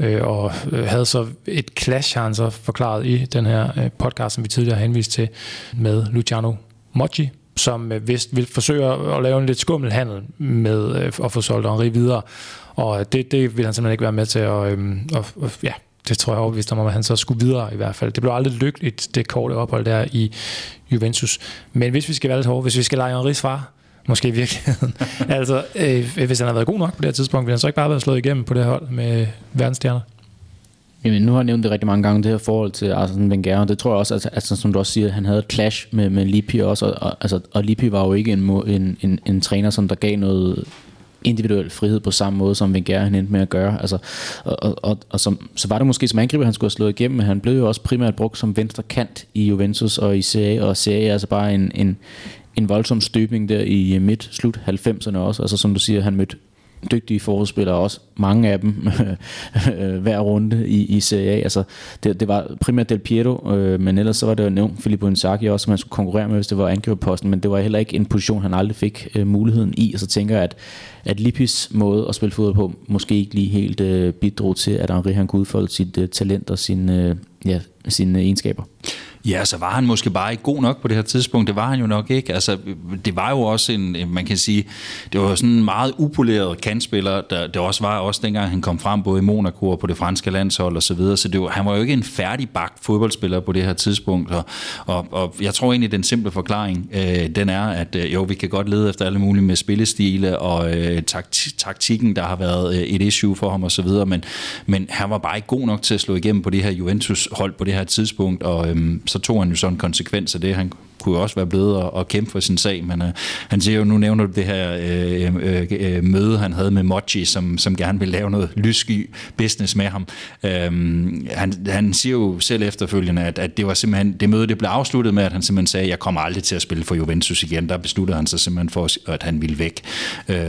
øh, og øh, havde så et clash, har han så forklaret i den her øh, podcast, som vi tidligere har henvist til, med Luciano Moggi, som øh, vist vil forsøge at lave en lidt skummel handel med øh, at få solgt Henri videre. Og det, det vil han simpelthen ikke være med til. Og, øh, og, og ja, det tror jeg overbevist om, at han så skulle videre i hvert fald. Det blev aldrig lykkeligt, det korte ophold der i Juventus. Men hvis vi skal være lidt hårde, hvis vi skal lege Henri's far, måske i virkeligheden. altså, øh, hvis han har været god nok på det her tidspunkt, ville han så ikke bare være slået igennem på det her hold med verdensstjerner? Jamen, nu har jeg nævnt det rigtig mange gange, det her forhold til Arsene Wenger, og det tror jeg også, at, altså, som du også siger, han havde et clash med, med Lippi også, og, og, altså, og Lippi var jo ikke en, en, en, en træner, som der gav noget individuel frihed på samme måde, som Wenger han endte med at gøre. Altså, og, og, og, og som, så var det måske som angriber, han skulle have slået igennem, men han blev jo også primært brugt som venstre kant i Juventus og i CA, og CA er altså bare en, en, en voldsom støbning der i øh, midt-slut 90'erne også. Altså som du siger, han mødte dygtige forspillere også, mange af dem hver runde i, i Serie A. Altså, det, det var primært Del Piero, øh, men ellers så var det jo nævnt Filippo Inzaghi også, som han skulle konkurrere med, hvis det var angriberposten, men det var heller ikke en position, han aldrig fik øh, muligheden i, og så tænker jeg, at, at Lippis måde at spille fodbold på, måske ikke lige helt øh, bidrog til, at Henri han kunne udfolde sit øh, talent og sin, øh, ja, sine egenskaber. Ja, så var han måske bare ikke god nok på det her tidspunkt. Det var han jo nok ikke. Altså, det var jo også en, man kan sige, det var sådan en meget upoleret kantspiller, der det også var også dengang han kom frem både i Monaco og på det franske landshold og så videre. Så det var, han var jo ikke en færdig bagt fodboldspiller på det her tidspunkt. Og, og, og jeg tror egentlig, den simple forklaring, øh, den er, at øh, jo, vi kan godt lede efter alle mulige med spillestile og øh, takt, taktikken, der har været øh, et issue for ham og så videre, men, men han var bare ikke god nok til at slå igennem på det her Juventus-hold på det her tidspunkt, og øh, så tog han jo så en konsekvens af det. Han kunne jo også være blevet at, at kæmpe for sin sag, men øh, han siger jo, nu nævner du det her øh, øh, øh, møde, han havde med Mochi, som, som gerne vil lave noget lyssky business med ham. Um, han, han siger jo selv efterfølgende, at, at det var simpelthen, det møde det blev afsluttet med, at han simpelthen sagde, jeg kommer aldrig til at spille for Juventus igen. Der besluttede han sig simpelthen for, at han ville væk.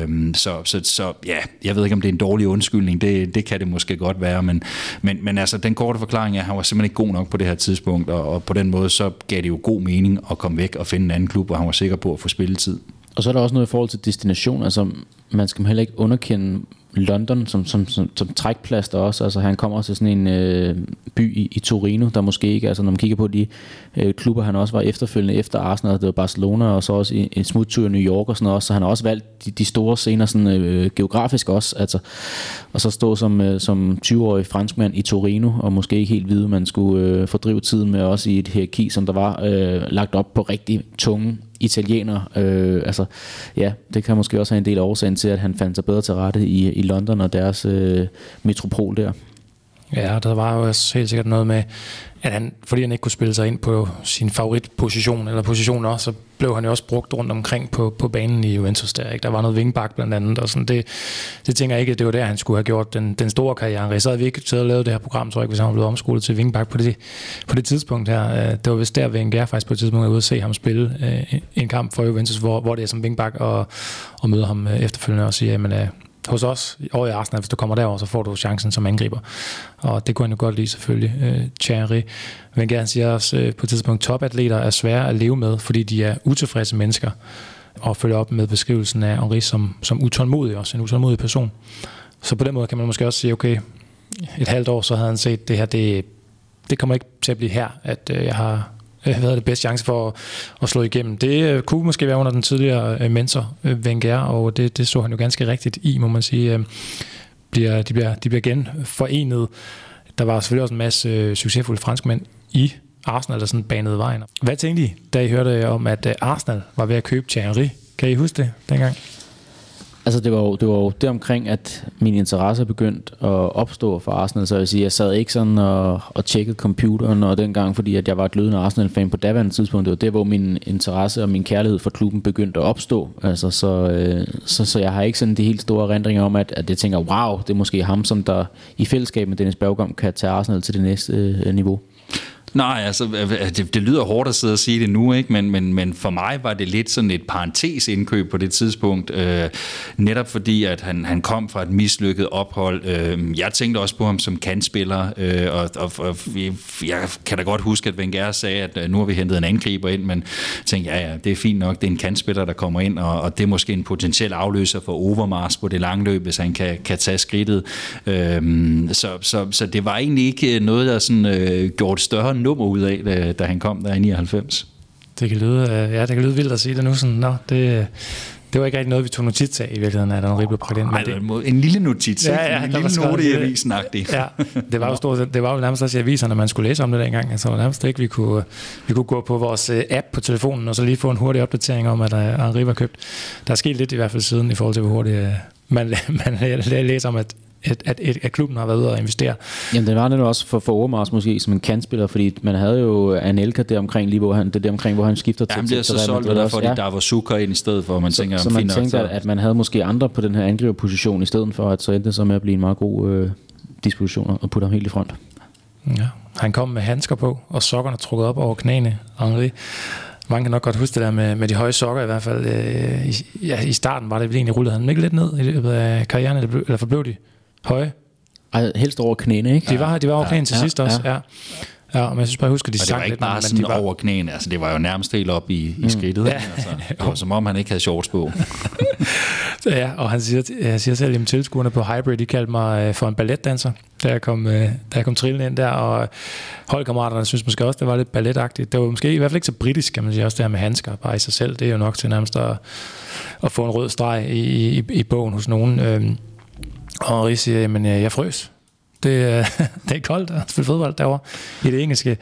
Um, så, så, så ja, jeg ved ikke, om det er en dårlig undskyldning, det, det kan det måske godt være, men, men, men altså, den korte forklaring er, at han var simpelthen ikke god nok på det her tidspunkt, og, og på den måde, så gav det jo god mening at komme væk og finde en anden klub, hvor han var sikker på at få spilletid. Og så er der også noget i forhold til destination. Altså, man skal heller ikke underkende London som, som, som, som trækplaster også. Altså, han kommer også til sådan en øh, by i, i Torino, der måske ikke, altså når man kigger på de øh, klubber, han også var efterfølgende efter Arsenal, det var Barcelona, og så også en, en smuttur i New York og sådan noget, så han har også valgt de, de store scener sådan, øh, geografisk også, altså, og så stå som, øh, som 20-årig franskmand i Torino, og måske ikke helt vide, man skulle øh, fordrive tiden med også i et hierarki, som der var øh, lagt op på rigtig tunge italiener. Øh, altså, ja, det kan måske også have en del af årsagen til, at han fandt sig bedre til rette i, i London og deres øh, metropol der. Ja, der var jo også helt sikkert noget med, at han, fordi han ikke kunne spille sig ind på sin favoritposition, eller positioner, så blev han jo også brugt rundt omkring på, på banen i Juventus der. Ikke? Der var noget vingbak blandt andet, og sådan det, det tænker jeg ikke, at det var der, han skulle have gjort den, den store karriere. Så havde vi ikke taget og lavet det her program, tror jeg ikke, hvis han var blevet omskolet til vingbak på det, på det tidspunkt her. Øh, det var vist der, Wenger faktisk på et tidspunkt er ude at se ham spille øh, en kamp for Juventus, hvor, hvor det er som vingbak, og, og møde ham øh, efterfølgende og sige, jamen, hos os og i Arsenal, hvis du kommer derover, så får du chancen som angriber. Og det kunne han jo godt lide selvfølgelig, øh, Thierry. Men han siger også øh, på et tidspunkt, topatleter er svære at leve med, fordi de er utilfredse mennesker. Og følger op med beskrivelsen af Henri som, som utålmodig, også en utålmodig person. Så på den måde kan man måske også sige, okay, et halvt år, så havde han set, det her, det, det kommer ikke til at blive her, at øh, jeg har øh, havde det bedste chance for at, at slå igennem. Det øh, kunne måske være under den tidligere øh, mentor, øh, Wenger, og det, det så han jo ganske rigtigt i, må man sige. Øh, bliver, de, bliver, de bliver igen forenet. Der var selvfølgelig også en masse øh, succesfulde franskmænd i Arsenal, der sådan banede vejen. Hvad tænkte I, da I hørte om, at øh, Arsenal var ved at købe Thierry? Kan I huske det dengang? Altså det var jo, det var jo det omkring, at min interesse begyndte at opstå for Arsenal, så jeg vil sige, jeg sad ikke sådan og, og tjekkede computeren og dengang, fordi at jeg var et glødende Arsenal-fan på daværende tidspunkt. Det var der, hvor min interesse og min kærlighed for klubben begyndte at opstå. Altså, så, øh, så, så jeg har ikke sådan de helt store rendringer om, at, at jeg tænker, wow, det er måske ham, som der i fællesskab med Dennis Bergkamp kan tage Arsenal til det næste øh, niveau. Nej, altså det, det lyder hårdt at sidde og sige det nu, ikke? Men, men, men for mig var det lidt sådan et parentesindkøb på det tidspunkt. Øh, netop fordi, at han, han kom fra et mislykket ophold. Øh, jeg tænkte også på ham som kandspiller, øh, og, og, og jeg kan da godt huske, at Wenger sagde, at øh, nu har vi hentet en angriber ind, men jeg tænkte, ja, ja, det er fint nok, det er en kandspiller, der kommer ind, og, og det er måske en potentiel afløser for Overmars på det lange løb, hvis han kan, kan tage skridtet. Øh, så, så, så det var egentlig ikke noget, der sådan, øh, gjorde større nummer ud af, da, da han kom der i 99. Det kan lyde, øh, ja, det kan lyde vildt at sige det nu. Sådan, Nå, det, det var ikke rigtig noget, vi tog notits af i virkeligheden, at var blev pakket ind. Nej, det, en lille notits, ja, ja, en lille note i avisen Ja, det var jo, stort, det var jo nærmest også i aviserne, man skulle læse om det dengang. Altså, nærmest ikke, vi kunne, vi kunne gå på vores øh, app på telefonen, og så lige få en hurtig opdatering om, at Henri var købt. Der er sket lidt i hvert fald siden, i forhold til, hvor hurtigt øh, man, man læser om, at at, at, at, at klubben har været ude og investere. Jamen, det var det også for, for Overmars måske som en kantspiller, fordi man havde jo Anelka der omkring, lige hvor han, det der omkring, hvor han skifter ja, til. Han bliver så solgt, der fordi ja. der var Zucker ind i stedet for, man så, tænker, så man tænkte, at, at man havde måske andre på den her angriberposition, i stedet for at så endte det så med at blive en meget god øh, disposition og putte ham helt i front. Ja, han kom med handsker på, og sokkerne trukket op over knæene, Henri. Mange kan nok godt huske det der med, med de høje sokker i hvert fald. Øh, i, ja, I starten var det egentlig rullet han ikke lidt ned i løbet af karrieren, eller, eller forblev de høje? Ej, helst over knæene, ikke? De var, de var over knæene ja, til ja, sidst også, ja. ja. Ja, men jeg synes bare, jeg husker, de sang lidt. det var ikke bare sådan de var... over knæene, altså det var jo nærmest helt op i, mm. i skridtet. Ja. Altså, det var som om, han ikke havde shorts på. ja, og han siger, jeg siger selv, at tilskuerne på Hybrid, de kaldte mig øh, for en balletdanser, da jeg kom, øh, da jeg kom trillende ind der, og holdkammeraterne synes måske også, det var lidt balletagtigt. Det var måske i hvert fald ikke så britisk, kan man sige, også det her med handsker bare i sig selv. Det er jo nok til nærmest at, at få en rød streg i, i, i bogen hos nogen. Øhm, og Henri siger, jamen jeg frøs. Det, det er koldt at spille fodbold derovre i det engelske.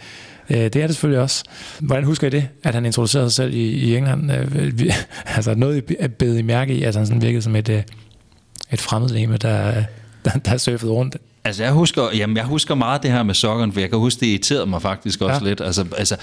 Øh, det er det selvfølgelig også. Hvordan husker I det, at han introducerede sig selv i, i England? Øh, altså noget, I bed i mærke i, at han sådan virkede som et, øh, et fremmedleme, der, der, der surfede rundt Altså jeg husker, jamen jeg husker meget det her med sokkerne, for jeg kan huske, det irriterede mig faktisk også ja. lidt. Altså, altså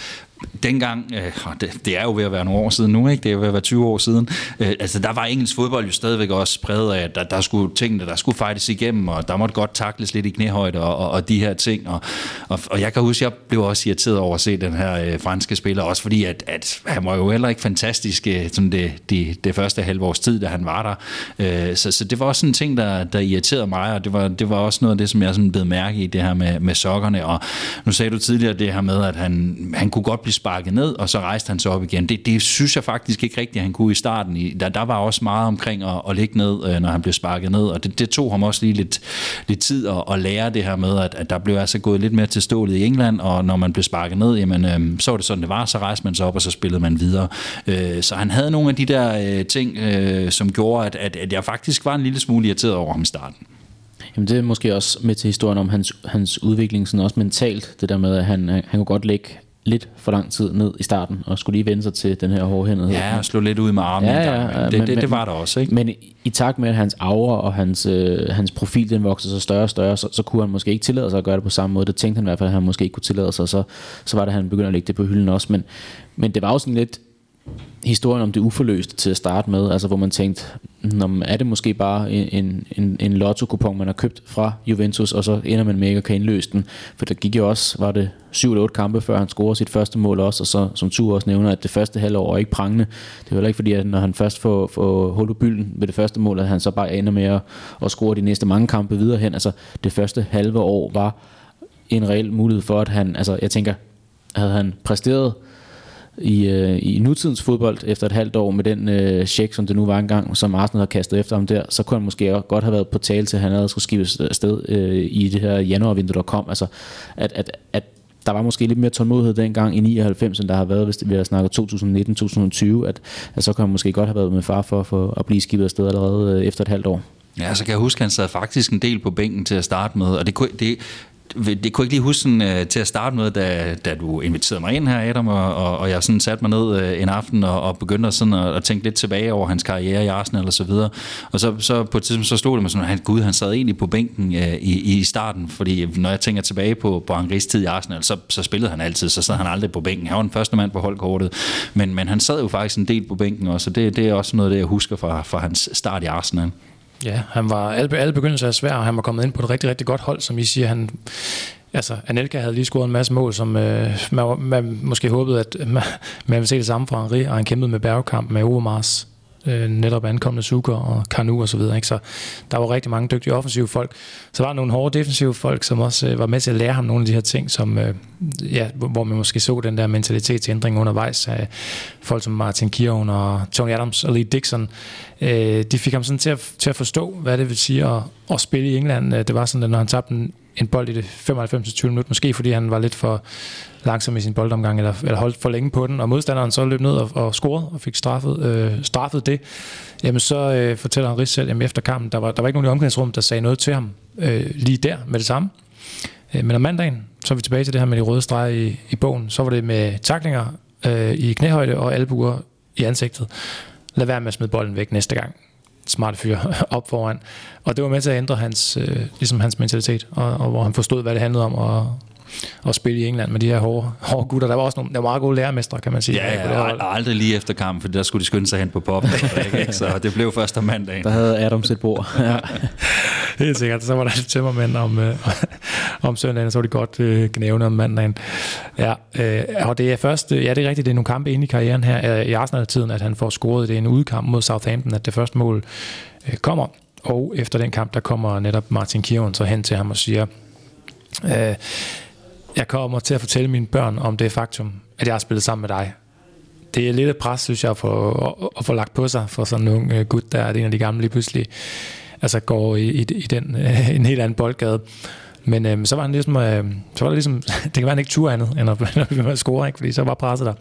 dengang, øh, det, det er jo ved at være nogle år siden nu, ikke? det er ved at være 20 år siden, øh, altså der var engelsk fodbold jo stadigvæk også præget af, at der, der skulle tingene, der skulle fightes igennem, og der måtte godt takles lidt i knæhøjde og, og, og de her ting. Og, og, og jeg kan huske, jeg blev også irriteret over at se den her øh, franske spiller, også fordi at, at han var jo heller ikke fantastisk øh, sådan det, det, det første halve års tid, da han var der. Øh, så, så det var også sådan en ting, der, der irriterede mig, og det var, det var også noget af det, som jeg sådan blev mærke i, det her med, med sokkerne. Og nu sagde du tidligere det her med, at han, han kunne godt blive sparket ned, og så rejste han sig op igen. Det, det synes jeg faktisk ikke rigtigt, at han kunne i starten. Der, der var også meget omkring at, at ligge ned, øh, når han blev sparket ned, og det, det tog ham også lige lidt, lidt tid at, at lære det her med, at, at der blev altså gået lidt mere til stålet i England, og når man blev sparket ned, jamen, øh, så var det sådan, det var, så rejste man sig op, og så spillede man videre. Øh, så han havde nogle af de der øh, ting, øh, som gjorde, at, at, at jeg faktisk var en lille smule irriteret over ham i starten. Jamen det er måske også med til historien om hans, hans udvikling, sådan også mentalt, det der med, at han, øh, han kunne godt lægge lidt for lang tid ned i starten, og skulle lige vende sig til den her hårdhændede. Ja, og slå lidt ud med armen. Ja, ja, ja, det, men, det, det var der også, ikke? Men i, i takt med, at hans aura og hans, øh, hans profil, den voksede så større og større, så, så kunne han måske ikke tillade sig at gøre det på samme måde. Det tænkte han i hvert fald, at han måske ikke kunne tillade sig, så, så var det, at han begyndte at lægge det på hylden også. Men, men det var jo sådan lidt, historien om det uforløste til at starte med, altså hvor man tænkte, Nå, er det måske bare en, en, en lotto-kupon, man har købt fra Juventus, og så ender man med ikke at kan indløse den. For der gik jo også, var det 7-8 kampe, før han scorede sit første mål også, og så som Tu også nævner, at det første halvår er ikke prangende. Det er heller ikke fordi, at når han først får, får hul på bylden ved det første mål, at han så bare ender med at, at score de næste mange kampe videre hen. Altså det første halve år var en reel mulighed for, at han, altså jeg tænker, havde han præsteret i, øh, i nutidens fodbold efter et halvt år med den øh, check, som det nu var engang, som Arsenal har kastet efter ham der, så kunne han måske også godt have været på tale til, at han havde skulle skibes afsted øh, øh, i det her januarvindue, der kom. Altså, at, at, at der var måske lidt mere tålmodighed dengang i 99, end der har været, hvis vi har snakket 2019-2020, at, at så kan han måske godt have været med far for, for at blive skibet afsted allerede øh, efter et halvt år. Ja, så kan jeg huske, at han sad faktisk en del på bænken til at starte med, og det, det, det kunne ikke lige huske sådan, øh, til at starte med, da, da du inviterede mig ind her, Adam, og, og, og jeg sådan satte mig ned øh, en aften og, og begyndte sådan at, at tænke lidt tilbage over hans karriere i Arsenal og så videre. Og så, så på et tidspunkt så slog det mig sådan, at gud, han sad egentlig på bænken øh, i, i starten, fordi når jeg tænker tilbage på, på Henri's tid i Arsenal, så, så spillede han altid, så sad han aldrig på bænken. Han var den første mand på holdkortet, men, men han sad jo faktisk en del på bænken også, og det, det er også noget, det jeg husker fra, fra hans start i Arsenal. Ja, han var, alle, alle begyndelser er svære, og han var kommet ind på et rigtig, rigtig godt hold, som I siger, han, altså Anelka havde lige scoret en masse mål, som øh, man, man, måske håbede, at man, man ville se det samme fra Henri, og han kæmpede med bergkamp med Overmars, øh, netop ankommende Suker og Kanu og så videre. Ikke? Så der var rigtig mange dygtige offensive folk. Så var der nogle hårde defensive folk, som også øh, var med til at lære ham nogle af de her ting, som, øh, ja, hvor man måske så den der mentalitetsændring undervejs af folk som Martin Kiron og Tony Adams og Lee Dixon. Øh, de fik ham sådan til at, til at forstå, hvad det vil sige at, at spille i England. Øh, det var sådan, at når han tabte en, en bold i det 95-20 minut, måske fordi han var lidt for langsom i sin boldomgang, eller, eller holdt for længe på den, og modstanderen så løb ned og, og scorede, og fik straffet, øh, straffet det, jamen så øh, fortæller han Rigs selv, jamen efter kampen, der var, der var ikke nogen i omklædningsrummet, der sagde noget til ham øh, lige der med det samme. Øh, men om mandagen, så er vi tilbage til det her med de røde streger i, i bogen, så var det med taklinger øh, i knæhøjde og albuer i ansigtet. Lad være med at smide bolden væk næste gang smart fyr op foran. Og det var med til at ændre hans, øh, ligesom hans mentalitet, og, og hvor han forstod, hvad det handlede om, og, at spille i England med de her hårde, hårde gutter. Der var også nogle der var meget gode lærermestre, kan man sige. Ja, ja og aldrig lige efter kampen, for der skulle de skynde sig hen på pop. ikke? Så det blev først om mandagen. Der havde Adams et bord. ja. Helt sikkert. Så var der tømmermænd om, øh, om søndagen, så var de godt øh, gnævende om mandagen. Ja, øh, og det er først, ja det er rigtigt, det er nogle kampe inde i karrieren her, øh, i Arsenal-tiden, at han får scoret det en udkamp mod Southampton, at det første mål øh, kommer. Og efter den kamp, der kommer netop Martin Kieron så hen til ham og siger, øh, jeg kommer til at fortælle mine børn om det faktum, at jeg har spillet sammen med dig. Det er lidt et pres, synes jeg, at få, at, at få lagt på sig for sådan en ung øh, gut, der er en af de gamle lige pludselig altså går i, i, i den, øh, en helt anden boldgade. Men øh, så var han ligesom, øh, så var det ligesom, det kan være, han ikke tur andet, end at, at score, ikke? fordi så var presset der.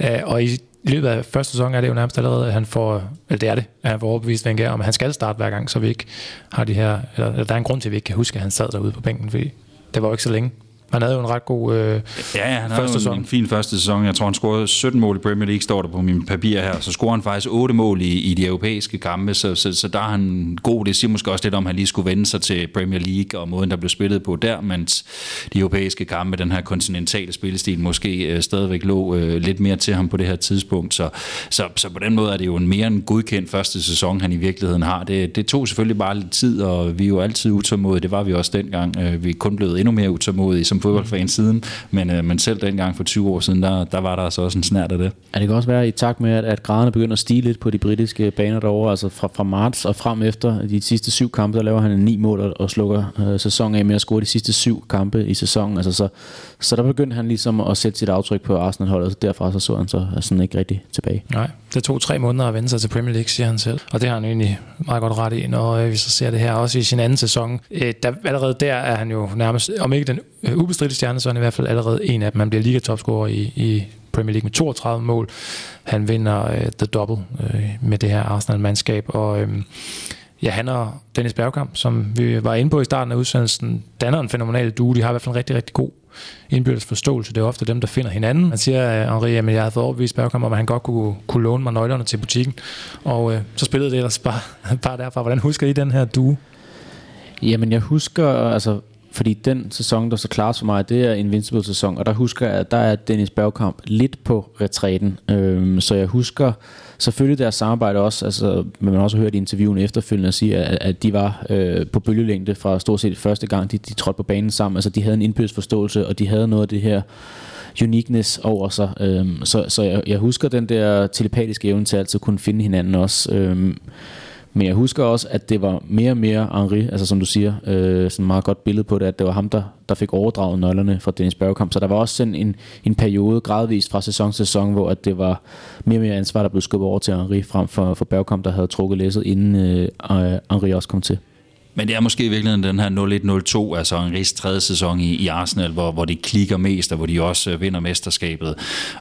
Øh, og i, i løbet af første sæson er det jo nærmest allerede, at han får, eller det er det, at han får overbevist Wenger om, at han skal starte hver gang, så vi ikke har de her, eller, eller der er en grund til, at vi ikke kan huske, at han sad derude på bænken, fordi det var jo ikke så længe. Han havde jo en ret god øh, ja, ja, han havde første sæson. en fin første sæson. Jeg tror, han scorede 17 mål i Premier League, står der på min papir her. Så scorer han faktisk 8 mål i, i de europæiske kampe, så, så, så der er han god. Det siger måske også lidt om, at han lige skulle vende sig til Premier League og måden, der blev spillet på der, mens de europæiske kampe, den her kontinentale spillestil, måske øh, stadigvæk lå øh, lidt mere til ham på det her tidspunkt. Så, så, så på den måde er det jo en mere end godkendt første sæson, han i virkeligheden har. Det, det tog selvfølgelig bare lidt tid, og vi er jo altid utålmodige. Det var vi også dengang. Øh, vi er kun blevet endnu mere utålmodige som fodboldfan siden, men, øh, men selv dengang for 20 år siden, der, der var der altså også en snært af det. Ja, det kan også være i takt med, at, at graderne begynder at stige lidt på de britiske baner derovre, altså fra, fra marts og frem efter de sidste syv kampe, der laver han en ni mål og, og slukker øh, sæsonen af med at score de sidste syv kampe i sæsonen, altså så, så der begyndte han ligesom at sætte sit aftryk på Arsenal-holdet, og derfra så så han så sådan ikke rigtig tilbage. Nej, det tog tre måneder at vende sig til Premier League, siger han selv, og det har han egentlig meget godt ret i, når øh, vi så ser det her også i sin anden sæson. Øh, der, allerede der er han jo nærmest, om ikke den øh, ubestridte stjerne, så er han i hvert fald allerede en af dem. Han bliver ligatopscorer i, i Premier League med 32 mål. Han vinder uh, the double uh, med det her Arsenal-mandskab, og uh, ja, han og Dennis Bergkamp, som vi var inde på i starten af udsendelsen, danner en fænomenal duo. De har i hvert fald en rigtig, rigtig god indbyrdes forståelse. Det er ofte dem, der finder hinanden. Han siger, øh, Henri, at jeg havde fået overbevist Bergkamp om, at han godt kunne, kunne låne mig nøglerne til butikken. Og øh, så spillede det ellers bare, bare derfra. Hvordan husker I den her due? Jamen, jeg husker, altså fordi den sæson, der så klares for mig, det er Invincible-sæson, og der husker jeg, at der er Dennis Bergkamp lidt på retræten. Øhm, så jeg husker selvfølgelig deres samarbejde også, altså man har også hørt i interviewen efterfølgende sige, at, at de var øh, på bølgelængde fra stort set første gang, de, de trådte på banen sammen. Altså de havde en indbyrdes forståelse, og de havde noget af det her uniqueness over sig. Øhm, så så jeg, jeg husker den der telepatiske evne til at altid kunne finde hinanden også. Øhm, men jeg husker også, at det var mere og mere Henri, altså som du siger, øh, sådan et meget godt billede på det, at det var ham, der, der fik overdraget nøglerne fra Dennis Bergkamp. Så der var også sådan en, en periode gradvist fra sæson til sæson, hvor at det var mere og mere ansvar, der blev skubbet over til Henri, frem for, for Bergkamp, der havde trukket læsset, inden øh, øh Henri også kom til. Men det er måske i virkeligheden den her 0-1-0-2, altså en ris tredje sæson i, i Arsenal, hvor, hvor det klikker mest, og hvor de også øh, vinder mesterskabet.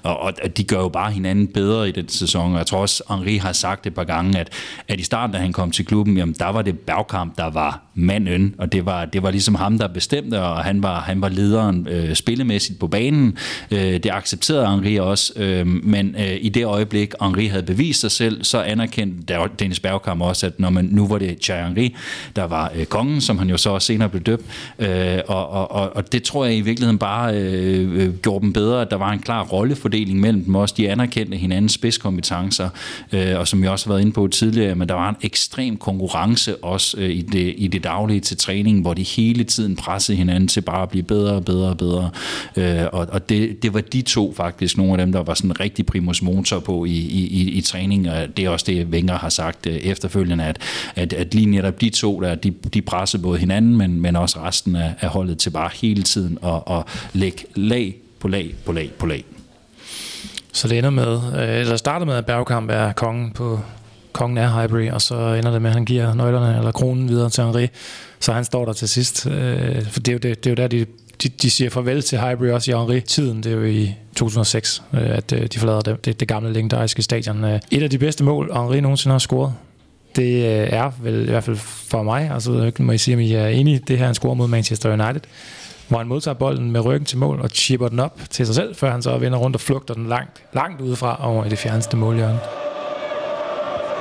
Og, og de gør jo bare hinanden bedre i den sæson, og jeg tror også, Henri har sagt et par gange, at, at i starten, da han kom til klubben, jamen, der var det bagkamp, der var manden, og det var, det var ligesom ham, der bestemte, og han var, han var lederen øh, spillemæssigt på banen. Øh, det accepterede Henri også, øh, men øh, i det øjeblik, Henri havde bevist sig selv, så anerkendte Dennis Bergkamp også, at når man, nu var det Thierry Henri, der var øh, kongen, som han jo så også senere blev døbt, øh, og, og, og, og det tror jeg i virkeligheden bare øh, øh, gjorde dem bedre, at der var en klar rollefordeling mellem dem også. De anerkendte hinandens spidskompetencer, øh, og som jeg også har været inde på tidligere, men der var en ekstrem konkurrence også øh, i, det, i det daglige til træning, hvor de hele tiden pressede hinanden til bare at blive bedre og bedre og bedre. Øh, og og det, det var de to faktisk nogle af dem, der var sådan rigtig primus motor på i, i, i, i træning, og det er også det, Wenger har sagt øh, efterfølgende, at, at, at lige netop de to, der, de, de pressede både hinanden, men, men også resten af, af holdet til bare hele tiden at, at lægge lag på lag på lag på lag. Så det ender med, øh, eller starter med, at Bergkamp er kongen på kongen er Highbury, og så ender det med, at han giver nøglerne eller kronen videre til Henri, så han står der til sidst. Øh, for det er jo, det, det er jo der, de, de, de siger farvel til Highbury også i Henri-tiden. Det er jo i 2006, øh, at øh, de forlader det, det, det gamle legendariske stadion. Øh, et af de bedste mål, Henri nogensinde har scoret, det øh, er vel i hvert fald for mig, altså må I sige, om I er enige, det her han scorer mod Manchester United, hvor han modtager bolden med ryggen til mål og chipper den op til sig selv, før han så vender rundt og flugter den langt, langt udefra over i det fjerneste målhjørne.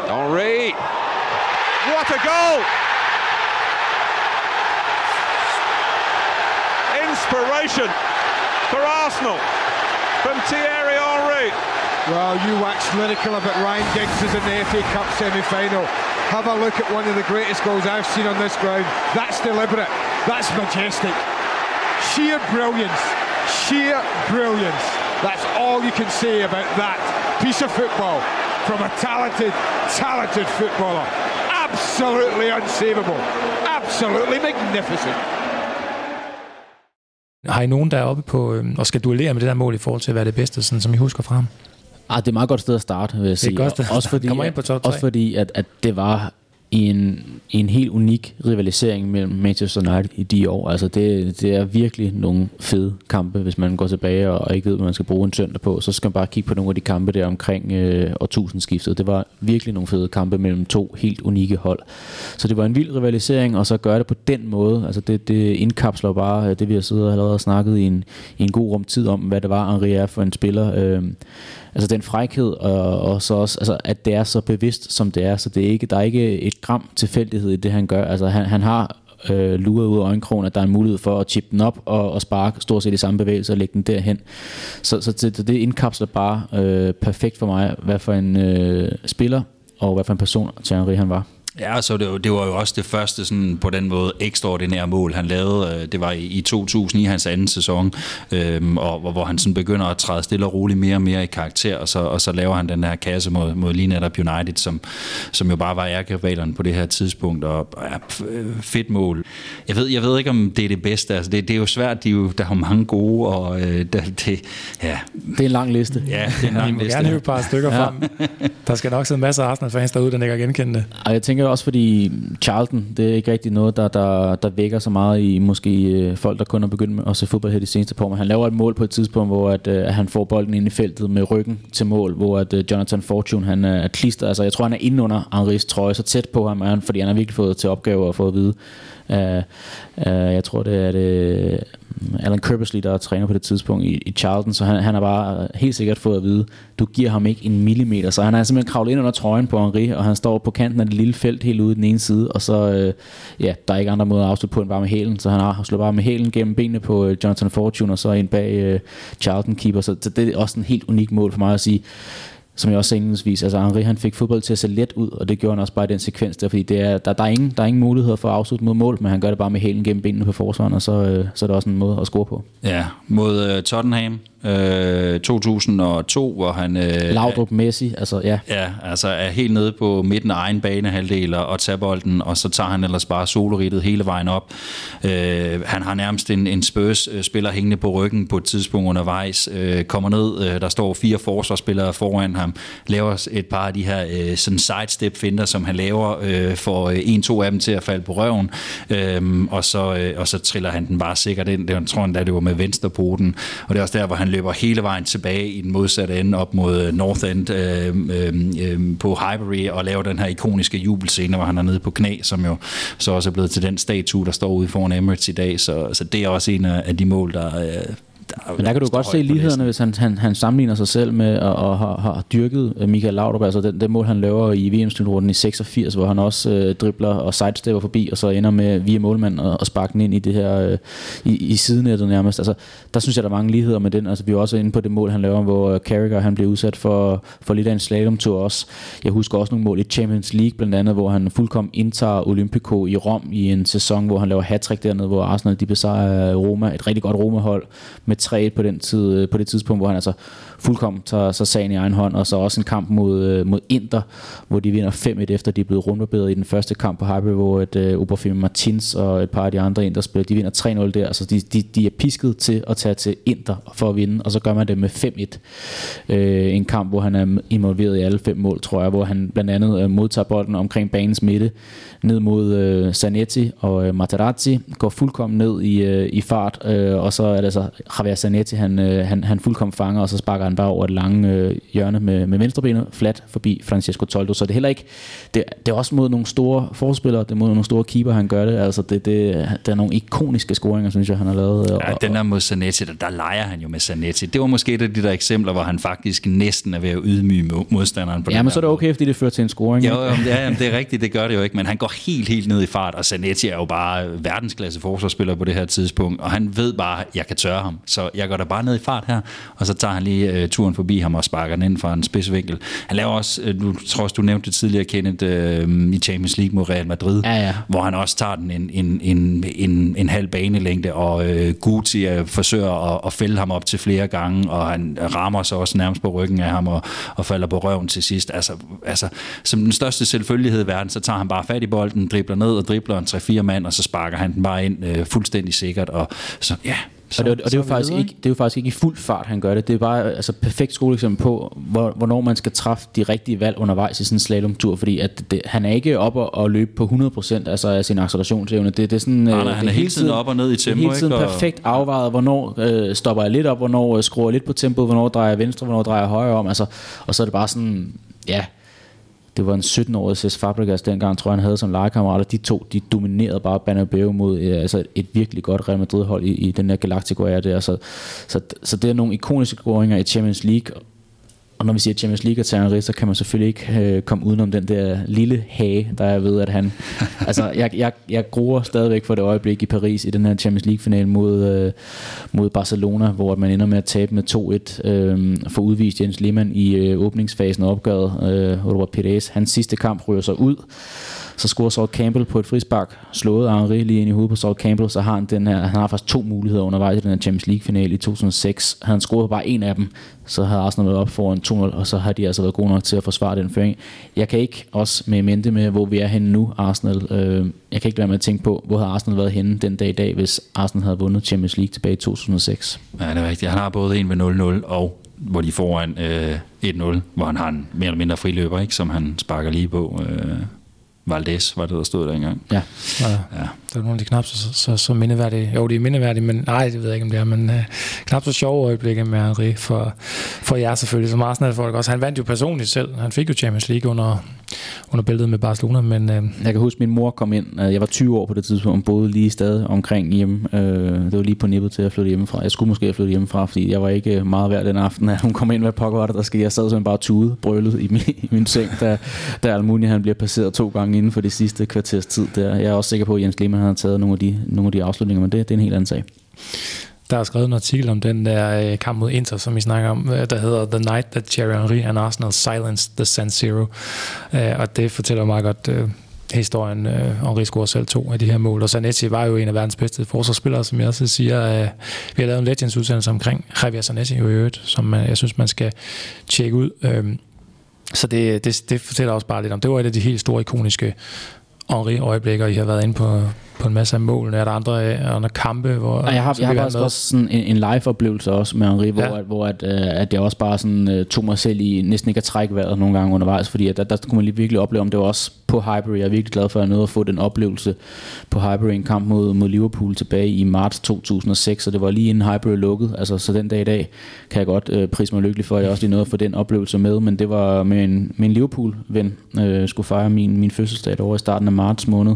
Henri. What a goal! Inspiration for Arsenal from Thierry Well, you wax lyrical about Ryan Giggs in the FA Cup semi-final. Have a look at one of the greatest goals I've seen on this ground. That's deliberate. That's majestic. Sheer brilliance. Sheer brilliance. That's all you can say about that piece of football from a talented, talented footballer. Absolutely unsavable. Absolutely magnificent. Har I nogen, der er oppe på øh, og skal duellere med det der mål i forhold til være det bedste, sådan som I husker fra ham? Ah, det er et meget godt sted at starte, vil jeg sige. Det er godt sted. Også fordi, Kommer ind på top 3. også fordi at, at det var i en, i en helt unik rivalisering mellem Manchester United i de år. Altså det, det er virkelig nogle fede kampe, hvis man går tilbage og ikke ved, hvad man skal bruge en søndag på. Så skal man bare kigge på nogle af de kampe der omkring øh, årtusindskiftet. Det var virkelig nogle fede kampe mellem to helt unikke hold. Så det var en vild rivalisering, og så gøre det på den måde. Altså det, det indkapsler bare øh, det, vi har siddet og allerede snakket i en, i en god rum tid om, hvad det var, Henri er for en spiller. Øh, altså den frækhed, og, og så også, altså, at det er så bevidst, som det er. Så det er ikke, der er ikke et gram tilfældighed i det, han gør. Altså han, han har øh, luret ud af øjenkrogen, at der er en mulighed for at chippe den op og, og sparke stort set i samme bevægelse og lægge den derhen. Så, så det, det indkapsler bare øh, perfekt for mig, hvad for en øh, spiller og hvad for en person Thierry han var. Ja, så det, det var jo også det første sådan, på den måde ekstraordinære mål, han lavede. Øh, det var i, i 2000 i hans anden sæson, øhm, og hvor, hvor han sådan begynder at træde stille og roligt mere og mere i karakter, og så, og så laver han den her kasse mod, mod lige netop United, som, som jo bare var ærkerivalerne på det her tidspunkt, og ja, fedt mål. Jeg ved, jeg ved ikke, om det er det bedste. Altså, det, det er jo svært, de jo, der har mange gode, og øh, det, det, ja. det er en lang liste. Ja, det er en lang Vi må liste. gerne hive et par stykker Ja. frem. Der skal nok sidde masser af Arsenal-fans derude, der ikke kan genkende det. Og jeg tænker også, fordi Charlton, det er ikke rigtig noget, der, der, der vækker så meget i måske øh, folk, der kun har begyndt med at se fodbold her de seneste par år. Men han laver et mål på et tidspunkt, hvor at, øh, at han får bolden ind i feltet med ryggen til mål, hvor at, øh, Jonathan Fortune han er klister. Altså, jeg tror, han er inde under Henris trøje, så tæt på ham han, fordi han har virkelig fået til opgave at få at vide, Uh, uh, jeg tror, det er det Alan Kirbysley, der er træner på det tidspunkt i, i Charlton, så han, han har bare øh, helt sikkert fået at vide, du giver ham ikke en millimeter, så han har simpelthen kravlet ind under trøjen på Henri, og han står på kanten af det lille felt helt ude i den ene side, og så, øh, ja, der er ikke andre måder at afslutte på end bare med hælen, så han har slået bare med hælen gennem benene på øh, Jonathan Fortune, og så ind bag øh, Charlton keeper, så, så det er også en helt unik mål for mig at sige, som jeg også sagde indledningsvis, altså Henri han fik fodbold til at se let ud, og det gjorde han også bare i den sekvens der, fordi det er, der, der, er ingen, der er ingen muligheder for at afslutte mod mål, men han gør det bare med hælen gennem benene på forsvaren, og så, øh, så er det også en måde at score på. Ja, mod øh, Tottenham øh, 2002, hvor han... Øh, Laudrup Messi, altså ja. Ja, altså er helt nede på midten af egen banehalvdel og tager bolden, og så tager han ellers bare solorittet hele vejen op. Øh, han har nærmest en, en Spurs-spiller hængende på ryggen på et tidspunkt undervejs, øh, kommer ned, øh, der står fire forsvarsspillere foran ham, laver et par af de her øh, sådan sidestep-finder, som han laver, øh, for øh, en-to af dem til at falde på røven, øh, og, så, øh, og så triller han den bare sikkert ind. Det, jeg tror endda, det var med venstrepoten, og det er også der, hvor han løber hele vejen tilbage i den modsatte ende op mod øh, North End øh, øh, øh, på Highbury og laver den her ikoniske jubelscene, hvor han er nede på knæ, som jo så også er blevet til den statue, der står ude foran Emirates i dag. Så, så det er også en af de mål, der, øh, men der kan du godt se lighederne, hvis han, han, han sammenligner sig selv med at, at have, have dyrket øh, Michael Laudrup, altså den, den mål, han laver i VM-slutrunden i 86, hvor han også øh, dribler og sidestepper forbi, og så ender med via målmand og, og sparke den ind i det her øh, i, i sidenettet nærmest. Altså, der synes jeg, der er mange ligheder med den. Altså, vi er også inde på det mål, han laver, hvor øh, Carragher han bliver udsat for, for lidt af en slalomtur også. Jeg husker også nogle mål i Champions League, blandt andet, hvor han fuldkommen indtager Olympico i Rom i en sæson, hvor han laver hat dernede, hvor Arsenal de besejrer Roma, et rigtig godt Roma-hold med 3 på den tid, øh, på det tidspunkt, hvor han altså fuldkommen tager så sagen i egen hånd, og så også en kamp mod, øh, mod Inter, hvor de vinder 5-1 efter de er blevet rundbarberet i den første kamp på Highbury, hvor et uh, øh, Oberfilm Martins og et par af de andre Inter spiller, de vinder 3-0 der, så de, de, de er pisket til at tage til Inter for at vinde, og så gør man det med 5-1. Øh, en kamp, hvor han er involveret i alle fem mål, tror jeg, hvor han blandt andet uh, modtager bolden omkring banens midte, ned mod uh, Zanetti og uh, Materazzi, går fuldkommen ned i, uh, i fart, uh, og så er det så Javier Zanetti, han, uh, han, han fuldkommen fanger, og så sparker han bare over et lange øh, hjørne med, med venstrebenet, flat forbi Francesco Toldo. Så det er heller ikke, det, det er også mod nogle store forspillere, det er mod nogle store keeper, han gør det. Altså det, det, det er nogle ikoniske scoringer, synes jeg, han har lavet. Ja, og, den der mod Zanetti, der, der leger han jo med Zanetti. Det var måske et af de der eksempler, hvor han faktisk næsten er ved at ydmyge modstanderen. På ja, men så er det okay, fordi det fører til en scoring. Jo, jo ja, jamen, det er rigtigt, det gør det jo ikke, men han går helt, helt ned i fart, og Zanetti er jo bare verdensklasse forsvarsspiller på det her tidspunkt, og han ved bare, at jeg kan tørre ham, så jeg går da bare ned i fart her, og så tager han lige uh, turen forbi ham og sparker den ind fra en spidsvinkel. Han laver også, øh, du tror også, du nævnte det tidligere, Kenneth, øh, i Champions League mod Real Madrid, ja, ja. hvor han også tager den en, en, en, en, en halv banelængde, og øh, Guti øh, forsøger at, at fælde ham op til flere gange, og han rammer sig også nærmest på ryggen af ham, og, og falder på røven til sidst. Altså, altså, som den største selvfølgelighed i verden, så tager han bare fat i bolden, dribler ned og dribler en 3-4 mand, og så sparker han den bare ind øh, fuldstændig sikkert, og så ja, så, og det, og det, er jo faktisk ikke, det er jo faktisk ikke i fuld fart, han gør det. Det er bare altså perfekt skoleeksempel på, hvor, hvornår man skal træffe de rigtige valg undervejs i sådan en slalomtur, fordi at det, han er ikke oppe og, og løbe på 100% altså af sin accelerationsevne. Det, det er sådan, nej, nej, han er hele tiden op og ned i tempo. Hele tiden ikke? perfekt afvejet, hvornår øh, stopper jeg lidt op, hvornår øh, skruer jeg lidt på tempoet, hvornår drejer jeg venstre, hvornår drejer jeg højre om. Altså, og så er det bare sådan, ja, det var en 17-årig Cesc Fabregas dengang, tror jeg, han havde som legekammerat, og de to, de dominerede bare Bernabeu mod øh, altså et virkelig godt Real Madrid-hold i, i den der Galactico-ære der. Så, så, så det er nogle ikoniske scoringer i Champions League, og når vi siger Champions League og Thierry så kan man selvfølgelig ikke øh, komme udenom den der lille hage, der er ved, at han... altså, jeg, jeg, jeg gruer stadigvæk for det øjeblik i Paris i den her Champions League-final mod, øh, mod Barcelona, hvor man ender med at tabe med 2-1 øh, for udvist Jens Lehmann i øh, åbningsfasen af opgøret. Øh, Robert Pires, hans sidste kamp ryger sig ud. Så scorer Saul Campbell på et frispark, slået af Henri lige ind i hovedet på Saul Campbell, så har han, den her, han har faktisk to muligheder undervejs i den her Champions League-finale i 2006. Havde han scoret bare en af dem, så havde Arsenal været op foran 2-0, og så har de altså været gode nok til at forsvare den føring. Jeg kan ikke også med mente med, hvor vi er henne nu, Arsenal. Øh, jeg kan ikke være med at tænke på, hvor havde Arsenal været henne den dag i dag, hvis Arsenal havde vundet Champions League tilbage i 2006. Ja, det er rigtigt. Han har både en ved 0-0 og hvor de foran øh, 1-0, hvor han har en mere eller mindre friløber, ikke, som han sparker lige på. Øh, Valdez var det, der stod der engang. Ja, ja. ja det er nogle af de knap så, så, så mindeværdige. Jo, de er mindeværdige, men nej, det ved jeg ikke, om det er, men øh, knap så sjove øjeblikke med Henri for, for jer selvfølgelig, som Arsenal-folk også. Han vandt jo personligt selv. Han fik jo Champions League under, under bæltet med Barcelona. Men, øh, jeg kan huske, at min mor kom ind. Øh, jeg var 20 år på det tidspunkt, boede lige stadig omkring hjemme. Øh, det var lige på nippet til at flytte hjemmefra. Jeg skulle måske have flyttet hjemmefra, fordi jeg var ikke øh, meget værd den aften, at hun kom ind. med pokker var det, der skete? Jeg sad simpelthen bare tude, brølet i min, i min seng, da, da Almunia han bliver passeret to gange inden for det sidste kvarters tid. Der. Jeg er også sikker på, at Jens Lehmann har taget nogle af de, nogle af de afslutninger, men det, det er en helt anden sag. Der er skrevet en artikel om den der øh, kamp mod Inter, som vi snakker om, øh, der hedder The Night That Thierry Henry and Arsenal Silenced the San Siro. Øh, og det fortæller meget godt øh, historien. Øh, Henry scorer selv to af de her mål, og Zanetti var jo en af verdens bedste forsvarsspillere, som jeg også siger. Øh, vi har lavet en Legends udsendelse omkring Javier Zanetti i øvrigt, som man, jeg synes, man skal tjekke ud. Øh, så det, det, det fortæller også bare lidt om, det var et af de helt store ikoniske Henri-øjeblikker, I har været inde på, på en masse af målene. Er der andre, øh, andre kampe? Hvor, og jeg har, jeg har faktisk også sådan en, en live-oplevelse også med Henri, hvor, ja. at, hvor at, uh, at jeg også bare sådan, uh, tog mig selv i næsten ikke at trække vejret nogle gange undervejs, fordi at der, der kunne man lige virkelig opleve, om det var også på Highbury. Jeg er virkelig glad for, at jeg nåede at få den oplevelse på Highbury, en kamp mod, mod Liverpool tilbage i marts 2006, og det var lige inden Highbury lukkede, altså så den dag i dag kan jeg godt uh, prise mig lykkelig for, at jeg også lige nåede at få den oplevelse med, men det var med en, med en Liverpool-ven, uh, skulle fejre min, min fødselsdag over i starten af marts måned.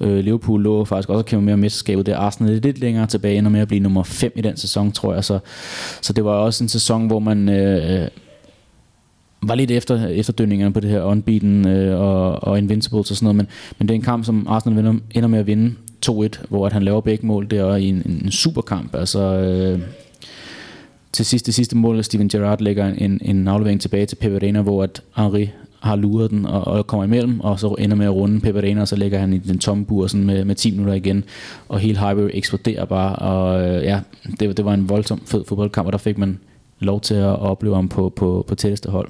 Uh, Liverpool lå faktisk også at kæmpe mere om mesterskabet. Det er Arsenal lidt længere tilbage, når med at blive nummer 5 i den sæson, tror jeg. Så, så det var også en sæson, hvor man... Øh, øh var lidt efter efterdønningerne på det her unbeaten øh, og, og invincibles og sådan noget, men, men det er en kamp, som Arsenal vinder, ender med at vinde 2-1, hvor at han laver begge mål der i en, en superkamp. Altså, øh, til sidst, det sidste mål, Steven Gerrard lægger en, en aflevering tilbage til Pepe hvor at Henri har luret den og, og kommer imellem, og så ender med at runde Peperina, og så lægger han i den tomme bur sådan med, med 10 minutter igen, og hele Highbury eksploderer bare, og øh, ja, det, det var en voldsom fed fodboldkamp, og der fik man lov til at opleve ham på, på, på tætteste hold.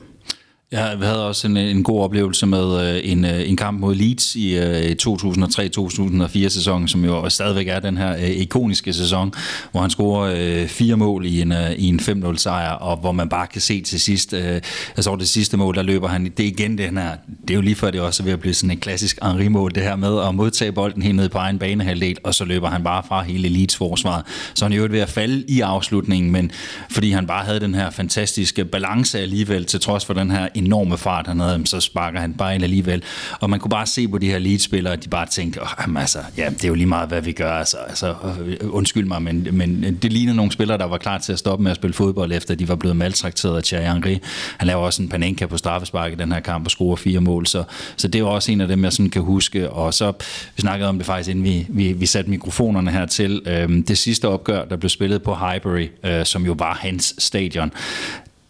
Jeg havde også en, en god oplevelse med øh, en, øh, en kamp mod Leeds i øh, 2003-2004 sæsonen, som jo stadigvæk er den her øh, ikoniske sæson, hvor han scorer øh, fire mål i en, øh, i en 5-0 sejr, og hvor man bare kan se til sidst, øh, altså det sidste mål, der løber han, det er igen den her, det er jo lige før det også er ved at blive sådan en klassisk Henri-mål, det her med at modtage bolden helt ned på egen banehalvdel, og så løber han bare fra hele Leeds forsvaret. Så han er jo ved at falde i afslutningen, men fordi han bare havde den her fantastiske balance alligevel, til trods for den her enorme fart han havde, så sparker han bare ind alligevel. Og man kunne bare se på de her leadspillere, at de bare tænkte, oh, altså, ja, det er jo lige meget, hvad vi gør. Altså, altså, øh, undskyld mig, men, men det ligner nogle spillere, der var klar til at stoppe med at spille fodbold, efter de var blevet maltrakteret af Thierry Henry. Han laver også en panenka på straffespark i den her kamp og scorer fire mål, så, så det var også en af dem, jeg sådan kan huske. Og så, vi snakkede om det faktisk, inden vi, vi, vi satte mikrofonerne her til. Øhm, det sidste opgør, der blev spillet på Highbury, øh, som jo var hans stadion,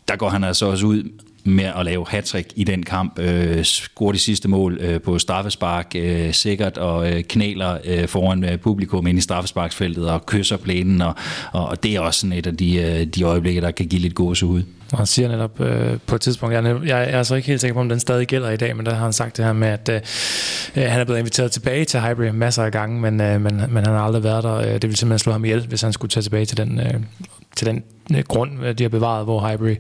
der går han altså også ud med at lave hat i den kamp. Øh, scorer de sidste mål øh, på straffespark øh, sikkert og øh, knæler øh, foran med publikum ind i straffesparksfeltet og kysser plænen. Og, og det er også sådan et af de, øh, de øjeblikke, der kan give lidt gåsehud. Og han siger netop øh, på et tidspunkt, jeg, er, jeg er så ikke helt sikker på, om den stadig gælder i dag, men der har han sagt det her med, at øh, øh han er blevet inviteret tilbage til Highbury masser af gange, men, øh, men, men han har aldrig været der. Øh, det ville simpelthen slå ham ihjel, hvis han skulle tage tilbage til den, øh, til den øh, grund, de har bevaret, hvor Highbury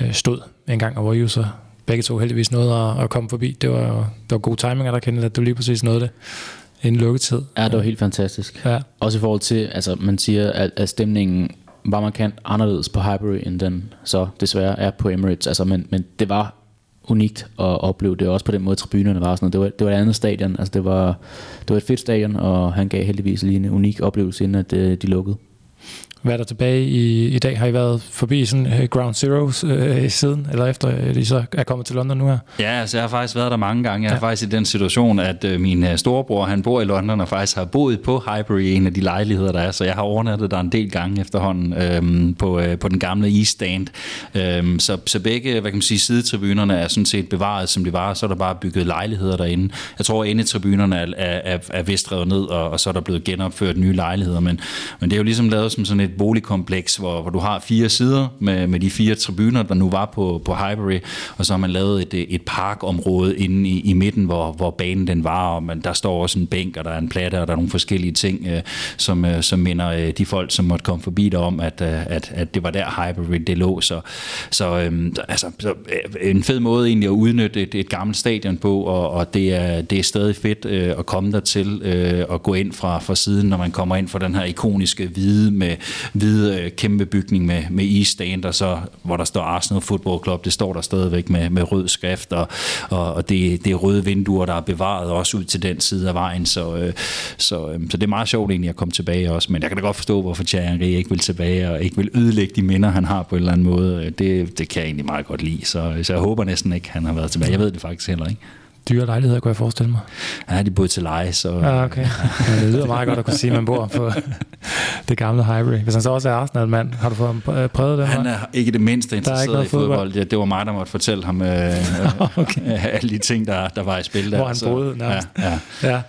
øh, stod en gang, og hvor I så begge to heldigvis nåede at, at komme forbi. Det var, det var god timing, at der kendte, at du lige præcis nåede det en lukketid. Ja, det var helt fantastisk. Ja. Også i forhold til, altså man siger, at, at stemningen var markant anderledes på Highbury, end den så desværre er på Emirates. Altså, men, men det var unikt at opleve det, også på den måde tribunerne var sådan Det var, det var et andet stadion, altså det var, det var et fedt stadion, og han gav heldigvis lige en unik oplevelse, inden at øh, de lukkede været der tilbage i, i dag? Har I været forbi sådan uh, Ground Zero uh, siden, eller efter at I så er kommet til London nu her? Ja, altså jeg har faktisk været der mange gange. Jeg er ja. faktisk i den situation, at uh, min uh, storebror, han bor i London og faktisk har boet på Highbury, en af de lejligheder, der er, så jeg har overnattet der en del gange efterhånden øhm, på, uh, på den gamle East Stand. Øhm, så, så begge, hvad kan man sige, sidetribunerne er sådan set bevaret, som de var, så er der bare bygget lejligheder derinde. Jeg tror, at endetribunerne er, er, er, er vist revet ned, og, og så er der blevet genopført nye lejligheder, men, men det er jo ligesom lavet som sådan et et boligkompleks, hvor, hvor du har fire sider med, med de fire tribuner, der nu var på, på Highbury, og så har man lavet et, et parkområde inde i, i midten, hvor, hvor banen den var, og man, der står også en bænk, og der er en platte, og der er nogle forskellige ting, øh, som, øh, som minder øh, de folk, som måtte komme forbi der om, at, øh, at, at det var der Highbury det lå. Så, så, øh, altså, så øh, en fed måde egentlig at udnytte et, et gammelt stadion på, og, og det, er, det er stadig fedt øh, at komme dertil øh, og gå ind fra, fra siden, når man kommer ind fra den her ikoniske hvide med hvide øh, kæmpe bygning med, med East Stand, og så, hvor der står Arsenal Football Club, det står der stadigvæk med, med rød skrift, og, og, og det, det er røde vinduer, der er bevaret også ud til den side af vejen, så, øh, så, øh, så det er meget sjovt egentlig at komme tilbage også, men jeg kan da godt forstå, hvorfor Thierry Henry ikke vil tilbage, og ikke vil ødelægge de minder, han har på en eller anden måde. Øh, det, det kan jeg egentlig meget godt lide, så, så jeg håber næsten ikke, han har været tilbage. Jeg ved det faktisk heller ikke. Dyre lejligheder, kunne jeg forestille mig. Ja, de boede til leje, så... Ja, okay. Ja, det lyder meget godt at kunne sige, at man bor på det gamle Highbury. Hvis han så også er Arsenal-mand, har du fået ham prøvet det? Han er ikke det mindste interesseret i fodbold. fodbold. Ja, det var mig, der måtte fortælle ham øh, okay. alle de ting, der, der var i spil der. Hvor han så, boede nærmest. Ja, ja. ja.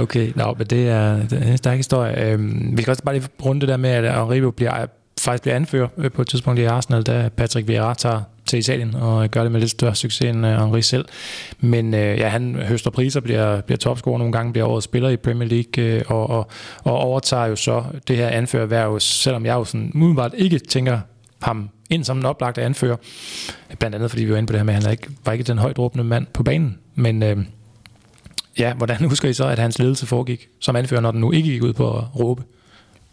Okay, Nå, men det er, det er en stærk historie. Øhm, vi skal også bare lige runde det der med, at Henri bliver, faktisk bliver anfører øh, på et tidspunkt i Arsenal, da Patrick Vieira tager til Italien og øh, gør det med lidt større succes end øh, Henri selv. Men øh, ja, han høster priser, bliver, bliver topscorer nogle gange, bliver årets spiller i Premier League øh, og, og, og overtager jo så det her anførerværv, selvom jeg jo sådan umiddelbart ikke tænker ham ind som en oplagt anfører. Blandt andet fordi vi var inde på det her med, at han ikke, var ikke den højt råbende mand på banen. Men øh, ja, hvordan husker I så, at hans ledelse foregik som anfører, når den nu ikke gik ud på at råbe?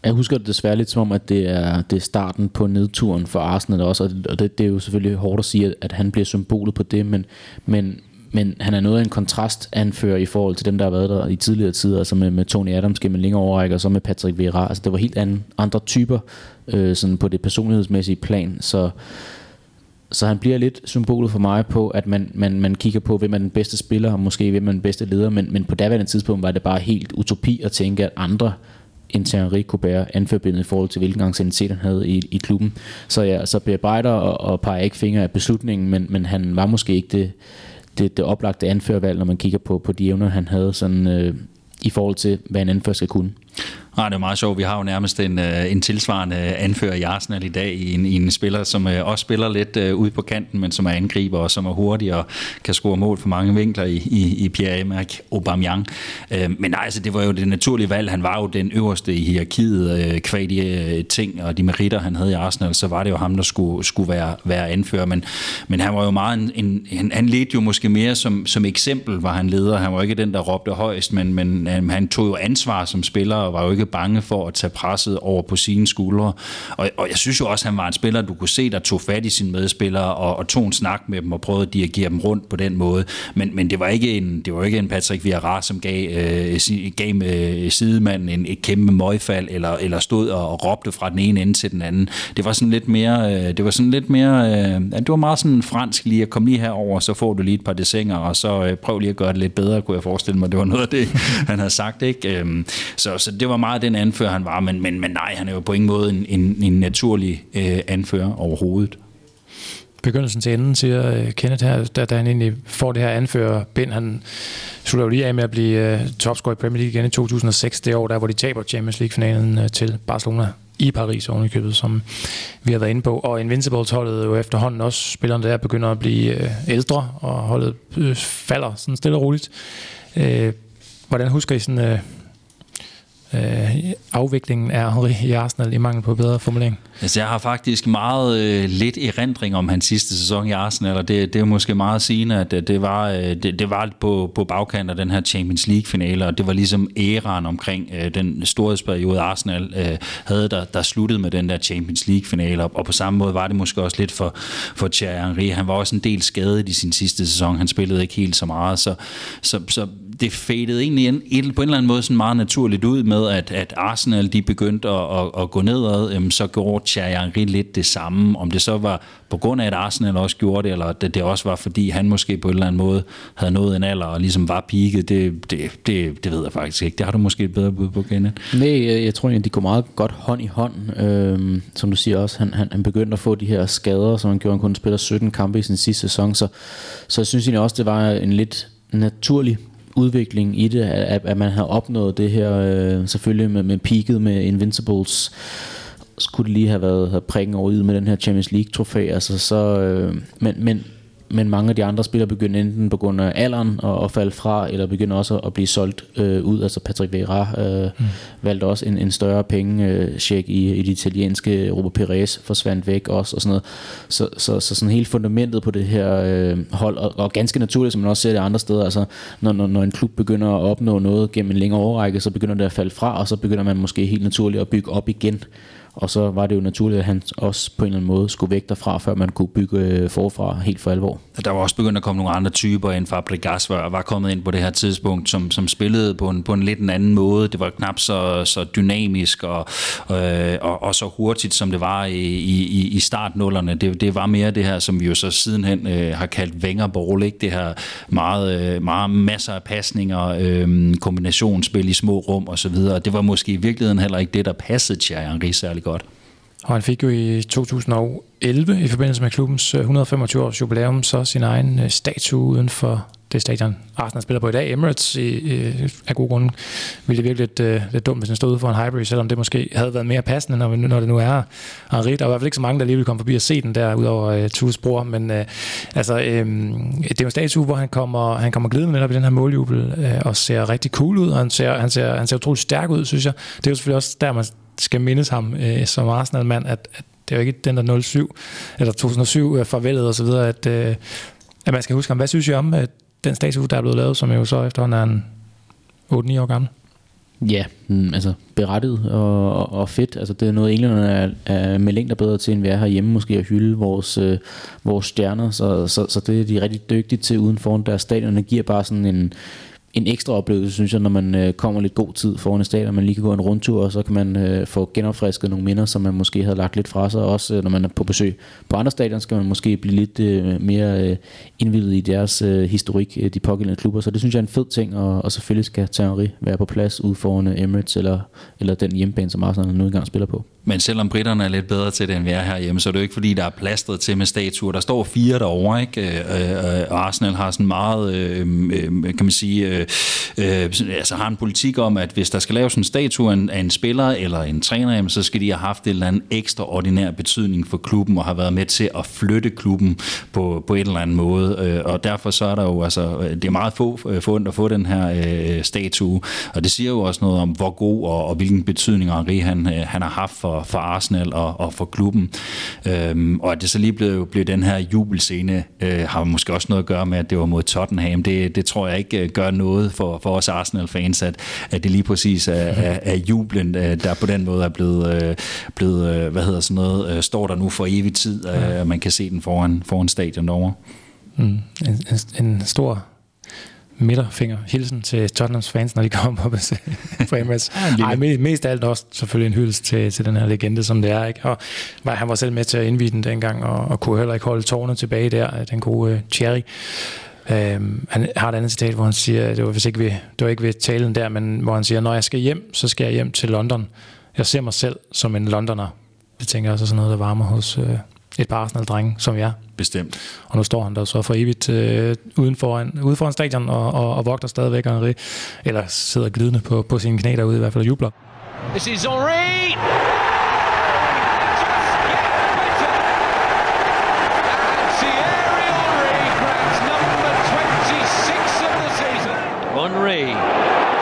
Jeg husker det desværre lidt som om, at det er, det er starten på nedturen for Arsenal også, og det, det er jo selvfølgelig hårdt at sige, at han bliver symbolet på det, men, men, men han er noget af en kontrast anfører i forhold til dem, der har været der i tidligere tider, altså med, med Tony Adams gennem en længere overrække, og så med Patrick Vieira. Altså det var helt anden, andre typer øh, sådan på det personlighedsmæssige plan, så så han bliver lidt symbolet for mig på, at man, man, man kigger på, hvem er den bedste spiller, og måske hvem er den bedste leder, men, men på daværende tidspunkt var det bare helt utopi at tænke, at andre end Thierry kunne bære anførbindet i forhold til hvilken anciennitet han havde i, i klubben. Så ja, så bearbejder og, og peger ikke fingre af beslutningen, men, men han var måske ikke det, det, det oplagte anførvalg, når man kigger på, på de evner, han havde sådan, øh, i forhold til, hvad en anfører skal kunne. Nej, det er meget sjovt. Vi har jo nærmest en, øh, en tilsvarende anfører i Arsenal i dag, i en, i en spiller, som øh, også spiller lidt øh, ude på kanten, men som er angriber og som er hurtig og kan score mål for mange vinkler i, i, i Pierre-Emerick Aubameyang. Men nej, altså, det var jo det naturlige valg. Han var jo den øverste i hierarkiet, kvad de ting og de meritter, han havde i Arsenal, så var det jo ham, der skulle, skulle være, være anfører. Men, men han var jo meget en, en, han ledte jo måske mere som, som eksempel, var han leder. Han var ikke den, der råbte højst, men, men han tog jo ansvar som spiller og var jo ikke bange for at tage presset over på sine skuldre. Og, og jeg synes jo også, at han var en spiller, du kunne se, der tog fat i sine medspillere og, og tog en snak med dem og prøvede at dirigere dem rundt på den måde. Men, men det, var ikke en, det var ikke en Patrick Vieira, som gav, øh, gav med sidemanden en, et kæmpe møgfald eller, eller stod og, og råbte fra den ene ende til den anden. Det var sådan lidt mere, øh, det var sådan lidt mere, øh, det var meget sådan fransk lige at komme lige herover, så får du lige et par desinger, og så øh, prøv lige at gøre det lidt bedre, kunne jeg forestille mig. Det var noget af det, han havde sagt. Ikke? Øh, så, så det var meget den anfører, han var, men, men, men nej, han er jo på ingen måde en, en, en naturlig øh, anfører overhovedet. Begyndelsen til enden, siger øh, Kenneth her, da, da han egentlig får det her anfører bind. Han slutter jo lige af med at blive øh, topscorer i Premier League igen i 2006, det år, der hvor de taber Champions League-finalen øh, til Barcelona i Paris ovenikøbet, som vi har været inde på. Og Invincibles-holdet jo efterhånden også, spillerne der begynder at blive øh, ældre, og holdet øh, falder sådan stille og roligt. Øh, hvordan husker I sådan, øh, øh, afviklingen af Henri i Arsenal i mangel på bedre formulering? Altså, jeg har faktisk meget øh, lidt erindring om hans sidste sæson i Arsenal, og det, det er måske meget sigende, at det, det var, øh, det, det var på, på bagkant af den her Champions League-finale, og det var ligesom æraen omkring øh, den storhedsperiode, Arsenal øh, havde, der, der sluttede med den der Champions League-finale, og på samme måde var det måske også lidt for, for Thierry Henry. Han var også en del skadet i sin sidste sæson, han spillede ikke helt så meget, så, så, så det fadede egentlig en, et, på en eller anden måde sådan meget naturligt ud med, at, at Arsenal de begyndte at, at, at gå nedad, øhm, så gjorde Thierry Henry lidt det samme. Om det så var på grund af, at Arsenal også gjorde det, eller det, det også var, fordi han måske på en eller anden måde havde nået en alder og ligesom var peaked, det, det, det, det ved jeg faktisk ikke. Det har du måske et bedre bud på, Kenneth? Nej, jeg tror egentlig, de går meget godt hånd i hånd. Øhm, som du siger også, han, han, han begyndte at få de her skader, som han gjorde, han kun spiller 17 kampe i sin sidste sæson, så, så jeg synes egentlig også, det var en lidt naturlig udvikling i det, at, at man har opnået det her, øh, selvfølgelig med, med peaket med Invincibles, skulle det lige have været have prikken over med den her Champions League trofæ, altså så, øh, men, men men mange af de andre spillere begynder enten på grund af alderen at, at falde fra, eller begynder også at blive solgt øh, ud. Altså Patrick Vieira øh, mm. valgte også en, en større penge øh, i, i det italienske. Robert Perez forsvandt væk også, og sådan noget. Så, så, så sådan helt fundamentet på det her øh, hold, og, og ganske naturligt, som man også ser det andre steder, altså når, når, når en klub begynder at opnå noget gennem en længere overrække, så begynder det at falde fra, og så begynder man måske helt naturligt at bygge op igen. Og så var det jo naturligt, at han også på en eller anden måde skulle væk derfra, før man kunne bygge øh, forfra helt for alvor. Der var også begyndt at komme nogle andre typer ind. Fabregas var, var kommet ind på det her tidspunkt, som, som spillede på en, på en lidt en anden måde. Det var knap så, så dynamisk og, øh, og, og så hurtigt, som det var i, i, i startnullerne. Det, det var mere det her, som vi jo så sidenhen øh, har kaldt Wengerball, ikke? Det her meget, øh, meget masser af pasninger, øh, kombinationsspil i små rum og så videre. Det var måske i virkeligheden heller ikke det, der passede Thierry Henry særlig godt. Og han fik jo i 2011, i forbindelse med klubbens øh, 125 års jubilæum, så sin egen øh, statue uden for det stadion, Arsenal spiller på i dag, Emirates, i, i, af god grund, ville det virkelig lidt, uh, lidt dumt, hvis han stod ude for en hybrid, selvom det måske havde været mere passende, når, når det nu er Henri. Der var i hvert fald ikke så mange, der lige ville komme forbi og se den der, udover uh, Tules bror, men uh, altså, um, det er jo en statue, hvor han kommer, han kommer glidende netop i den her måljubel, uh, og ser rigtig cool ud, og han ser, han ser, han ser utrolig stærk ud, synes jeg. Det er jo selvfølgelig også der, man skal mindes ham øh, som Arsenal-mand, at, at det er jo ikke den der 07, eller 2007 uh, øh, farvelet og så videre, at, øh, at man skal huske ham. Hvad synes I om, at den statue, der er blevet lavet, som jo så efterhånden er en 8-9 år gammel. Ja, mm, altså berettet og, og, og fedt. Altså det er noget, englænderne er, er med længder bedre til, end vi er herhjemme måske at hylde vores, øh, vores stjerner. Så, så, så det er de rigtig dygtige til uden foran deres stadion. Det giver bare sådan en, en ekstra oplevelse, synes jeg, når man øh, kommer lidt god tid foran en stadion, man lige kan gå en rundtur, og så kan man øh, få genopfrisket nogle minder, som man måske havde lagt lidt fra sig. Også øh, når man er på besøg på andre stadion, skal man måske blive lidt øh, mere øh, indvidet i deres øh, historik, øh, de pågældende klubber. Så det synes jeg er en fed ting, og, og selvfølgelig skal Thierry være på plads ude foran øh, Emirates, eller, eller den hjemmebane, som Arsenal nu engang spiller på. Men selvom britterne er lidt bedre til det, end vi er herhjemme, så er det jo ikke fordi, der er plastret til med statuer. Der står fire derovre, ikke? Øh, øh, og Arsenal har sådan meget, øh, øh kan man sige, øh, øh, altså har en politik om, at hvis der skal laves en statue af en, spiller eller en træner, jamen, så skal de have haft en eller anden ekstraordinær betydning for klubben og har været med til at flytte klubben på, på en eller anden måde. Og derfor så er der jo, altså, det er meget få fundet at få den her øh, statue, og det siger jo også noget om, hvor god og, og hvilken betydning Henri han, han har haft for for, for Arsenal og, og for klubben. Øhm, og at det så lige blev, blev den her jubelscene, øh, har måske også noget at gøre med, at det var mod Tottenham. Det, det tror jeg ikke øh, gør noget for, for os Arsenal-fans, at, at det lige præcis er, er, er jublen, øh, der på den måde er blevet, øh, blevet hvad hedder sådan noget, står der nu for evig tid, og man kan se den foran, foran stadion over. Mm. En, en, en stor midterfinger hilsen til Tottenhams fans, når de kommer på besøg på Emirates. Ej, mest, af alt også selvfølgelig en hyldest til, til den her legende, som det er. Ikke? Og han var selv med til at indvide den dengang, og, og kunne heller ikke holde tårne tilbage der, den gode uh, Thierry. Øhm, han har et andet citat, hvor han siger, det var, hvis ikke ved, det var ikke ved talen der, men hvor han siger, når jeg skal hjem, så skal jeg hjem til London. Jeg ser mig selv som en londoner. Det tænker jeg også er sådan noget, der varmer hos, uh, et par Arsenal-drenge, som jeg. Bestemt. Og nu står han der så for evigt øh, uden, foran, ude foran stadion og, og, og vogter stadigvæk Henri, eller sidder glidende på, på sine knæ derude i hvert fald og jubler. This is Henri! Henri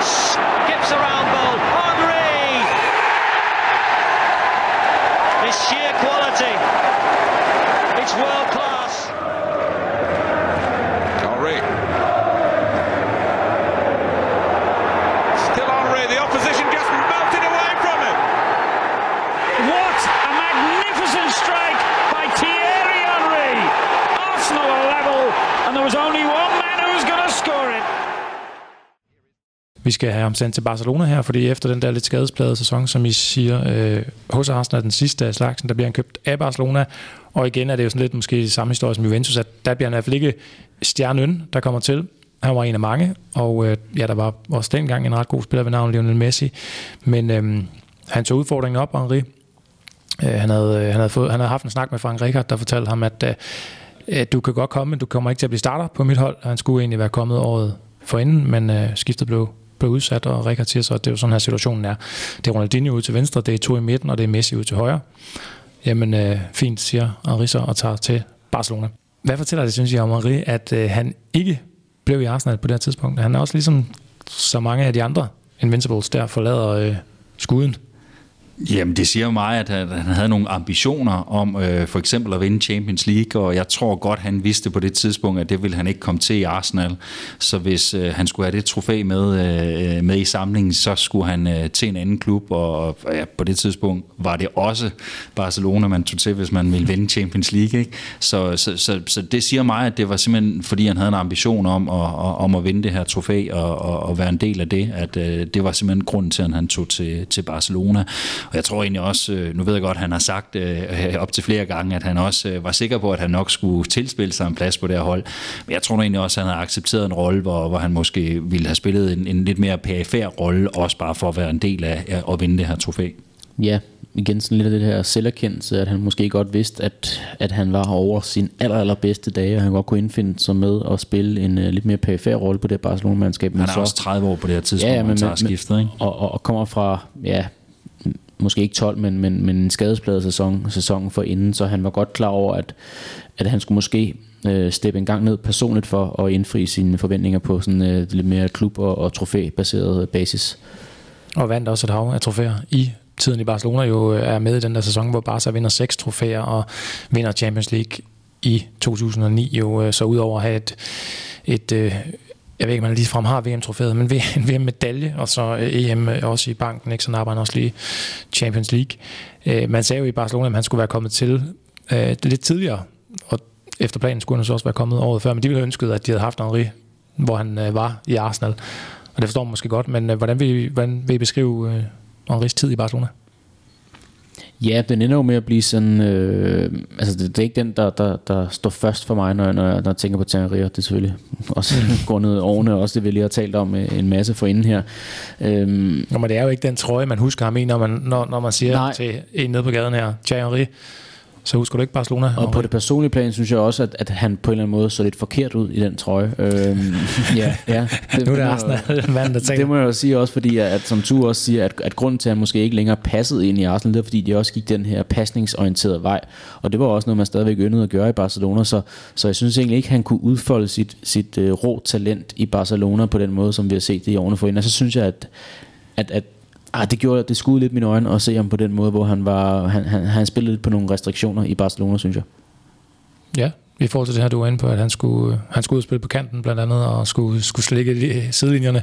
skips around ball. Henri! His sheer quality. It's world class. Henri. Still Henri. The opposition just melted away from him. What a magnificent strike by Thierry Henry. Arsenal are level, and there was only one man who was going to score it. Vi skal have ham sendt til Barcelona her, fordi efter den der lidt skadesplade sæson, som I siger, øh, hos Arsenal den sidste af slagsen, der bliver han købt af Barcelona, og igen er det jo sådan lidt måske samme historie som Juventus, at der bliver han i hvert fald ikke stjernen, der kommer til. Han var en af mange, og øh, ja, der var også dengang en ret god spiller ved navn Lionel Messi, men øh, han tog udfordringen op, Henri. Øh, han, havde, øh, han, havde fået, han havde haft en snak med Frank Rijkaard, der fortalte ham, at øh, du kan godt komme, men du kommer ikke til at blive starter på mit hold. Han skulle egentlig være kommet året forinden, men øh, skiftet blev blev udsat, og Rikard siger så, at det er jo sådan her situationen er. Det er Ronaldinho ud til venstre, det er to i midten, og det er Messi ud til højre. Jamen, øh, fint, siger Henri så, og tager til Barcelona. Hvad fortæller det, synes jeg, om Henri, at øh, han ikke blev i Arsenal på det her tidspunkt? Han er også ligesom så mange af de andre Invincibles der forlader øh, skuden. Jamen, det siger mig, at han, havde nogle ambitioner om øh, for eksempel at vinde Champions League, og jeg tror godt, han vidste på det tidspunkt, at det ville han ikke komme til i Arsenal. Så hvis øh, han skulle have det trofæ med, øh, med i samlingen, så skulle han øh, til en anden klub, og, og ja, på det tidspunkt var det også Barcelona, man tog til, hvis man ville vinde Champions League. Ikke? Så, så, så, så det siger mig, at det var simpelthen, fordi han havde en ambition om at, om at vinde det her trofæ og, og, og være en del af det, at øh, det var simpelthen grunden til, at han tog til, til Barcelona. Og jeg tror egentlig også, øh, nu ved jeg godt, at han har sagt øh, op til flere gange, at han også øh, var sikker på, at han nok skulle tilspille sig en plads på det her hold. Men jeg tror egentlig også, at han har accepteret en rolle, hvor, hvor han måske ville have spillet en, en lidt mere perifær rolle, også bare for at være en del af af at vinde det her trofæ. Ja, igen sådan lidt af det her selverkendelse, at han måske godt vidste, at, at han var over sin aller, allerbedste dage, og han godt kunne indfinde sig med at spille en uh, lidt mere perifær rolle på det Barcelona-mandskab. Han er så, også 30 år på det her tidspunkt, ja, ja, men, han tager skiftet, ikke? Og, og, og kommer fra, ja, måske ikke 12, men, men, men en skadespladet sæson, sæsonen for inden, så han var godt klar over, at, at han skulle måske øh, steppe en gang ned personligt for at indfri sine forventninger på sådan øh, lidt mere klub- og, og trofæbaseret øh, basis. Og vandt også et hav af trofæer i tiden i Barcelona jo øh, er med i den der sæson, hvor Barca vinder seks trofæer og vinder Champions League i 2009 jo øh, så udover at have et, et jeg ved ikke, om han ligefrem har VM-trofæet, men en VM-medalje, og så øh, EM øh, også i banken, ikke? så napper han også lige Champions League. Øh, man sagde jo i Barcelona, at han skulle være kommet til øh, lidt tidligere, og efter planen skulle han så også være kommet året før, men de ville have ønsket, at de havde haft Henri, hvor han øh, var i Arsenal. Og det forstår man måske godt, men øh, hvordan, vil I, hvordan vil I beskrive øh, Henris tid i Barcelona? Ja, den ender jo med at blive sådan... Øh, altså, det, det er ikke den, der, der, der står først for mig, når jeg, når jeg, når jeg tænker på Tenerife. Det er selvfølgelig også grundet årene, og også det, vi lige har talt om øh, en masse for inden her. Øhm, Nå, men det er jo ikke den trøje, man husker ham i, når man, når, når man siger nej. til en nede på gaden her, Thierry så husker du ikke Barcelona? Og på det personlige plan synes jeg også, at, at han på en eller anden måde så lidt forkert ud i den trøje. Øhm, ja, ja. Det, nu er det Arsenal, mand, der Det må jeg jo sige også, fordi at, som du også siger, at, at grunden til, at han måske ikke længere passede ind i Arsenal, det er fordi, de også gik den her pasningsorienterede vej. Og det var også noget, man stadigvæk yndede at gøre i Barcelona. Så, så jeg synes egentlig ikke, at han kunne udfolde sit, sit uh, rå talent i Barcelona på den måde, som vi har set det i årene forinden. Og så synes jeg, at, at, at Ah, det gjorde det skudde lidt mine øjne at se ham på den måde, hvor han var han, han, han spillede lidt på nogle restriktioner i Barcelona, synes jeg. Ja, i forhold til det her, du var inde på, at han skulle, han skulle spille på kanten blandt andet, og skulle, skulle slikke sidelinjerne,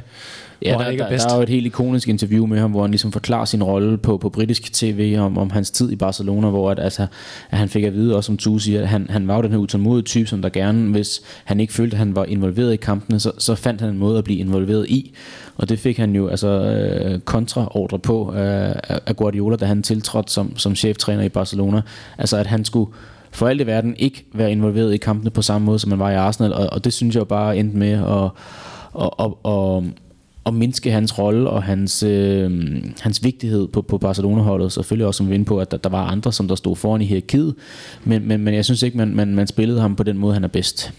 ja, hvor der, han ikke er bedst. Der er jo et helt ikonisk interview med ham, hvor han ligesom forklarer sin rolle på, på britisk tv om, om hans tid i Barcelona, hvor at, altså, at han fik at vide, også som Tue siger, at han, han var jo den her utålmodige type, som der gerne, hvis han ikke følte, at han var involveret i kampene, så, så fandt han en måde at blive involveret i. Og det fik han jo altså øh, kontraordre på øh, af Guardiola, da han tiltrådte som, som cheftræner i Barcelona. Altså at han skulle for alt i verden ikke være involveret i kampene på samme måde, som man var i Arsenal, og, og det synes jeg jo bare endte med at, at, at, at, at mindske hans rolle og hans, øh, hans vigtighed på, på Barcelona-holdet. Selvfølgelig også som vi på, at der, der var andre, som der stod foran i hierarkiet, men, men, men jeg synes ikke, man, man, man spillede ham på den måde, han er bedst.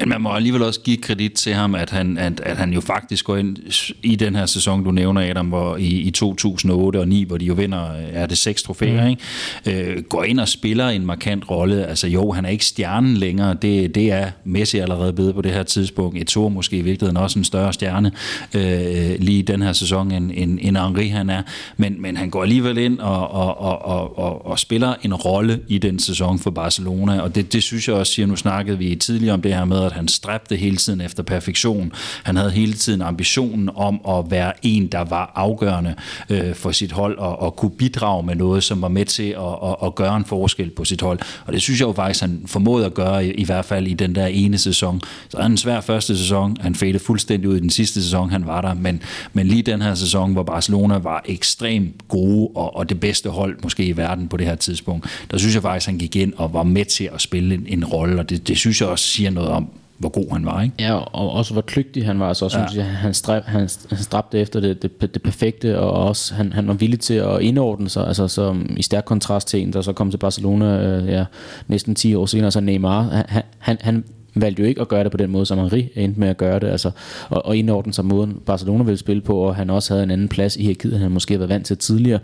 Men man må alligevel også give kredit til ham, at han, at, at han jo faktisk går ind i den her sæson, du nævner, Adam, hvor i, i 2008 og 9, hvor de jo vinder, er det seks trofæer, mm. ikke? Øh, går ind og spiller en markant rolle. Altså jo, han er ikke stjernen længere, det, det er Messi allerede blevet på det her tidspunkt. Eto'o måske i virkeligheden også en større stjerne øh, lige i den her sæson, end, end, end Henri han er. Men, men han går alligevel ind og, og, og, og, og, og spiller en rolle i den sæson for Barcelona, og det, det synes jeg også siger, nu snakkede vi tidligere om det her med, at han stræbte hele tiden efter perfektion. Han havde hele tiden ambitionen om at være en, der var afgørende øh, for sit hold og, og kunne bidrage med noget, som var med til at, at, at gøre en forskel på sit hold. Og det synes jeg jo faktisk, han formåede at gøre, i, i hvert fald i den der ene sæson. Så han en svær første sæson. Han fældte fuldstændig ud i den sidste sæson, han var der. Men, men lige den her sæson, hvor Barcelona var ekstremt gode og, og det bedste hold måske i verden på det her tidspunkt, der synes jeg faktisk, han gik ind og var med til at spille en, en rolle. Og det, det synes jeg også siger noget om, hvor god han var. Ikke? Ja, og også hvor kløgtig han var. Altså, også, ja. han, stræb, han, han stræbte efter det, det, det perfekte, og også han, han var villig til at indordne sig, altså som i stærk kontrast til en, der så kom til Barcelona øh, ja, næsten 10 år senere, så Neymar, han, han, han valgte jo ikke at gøre det på den måde, som Henri endte med at gøre det, altså, og, og indordne sig måden Barcelona ville spille på, og han også havde en anden plads i hierarkiet, end han måske havde været vant til tidligere.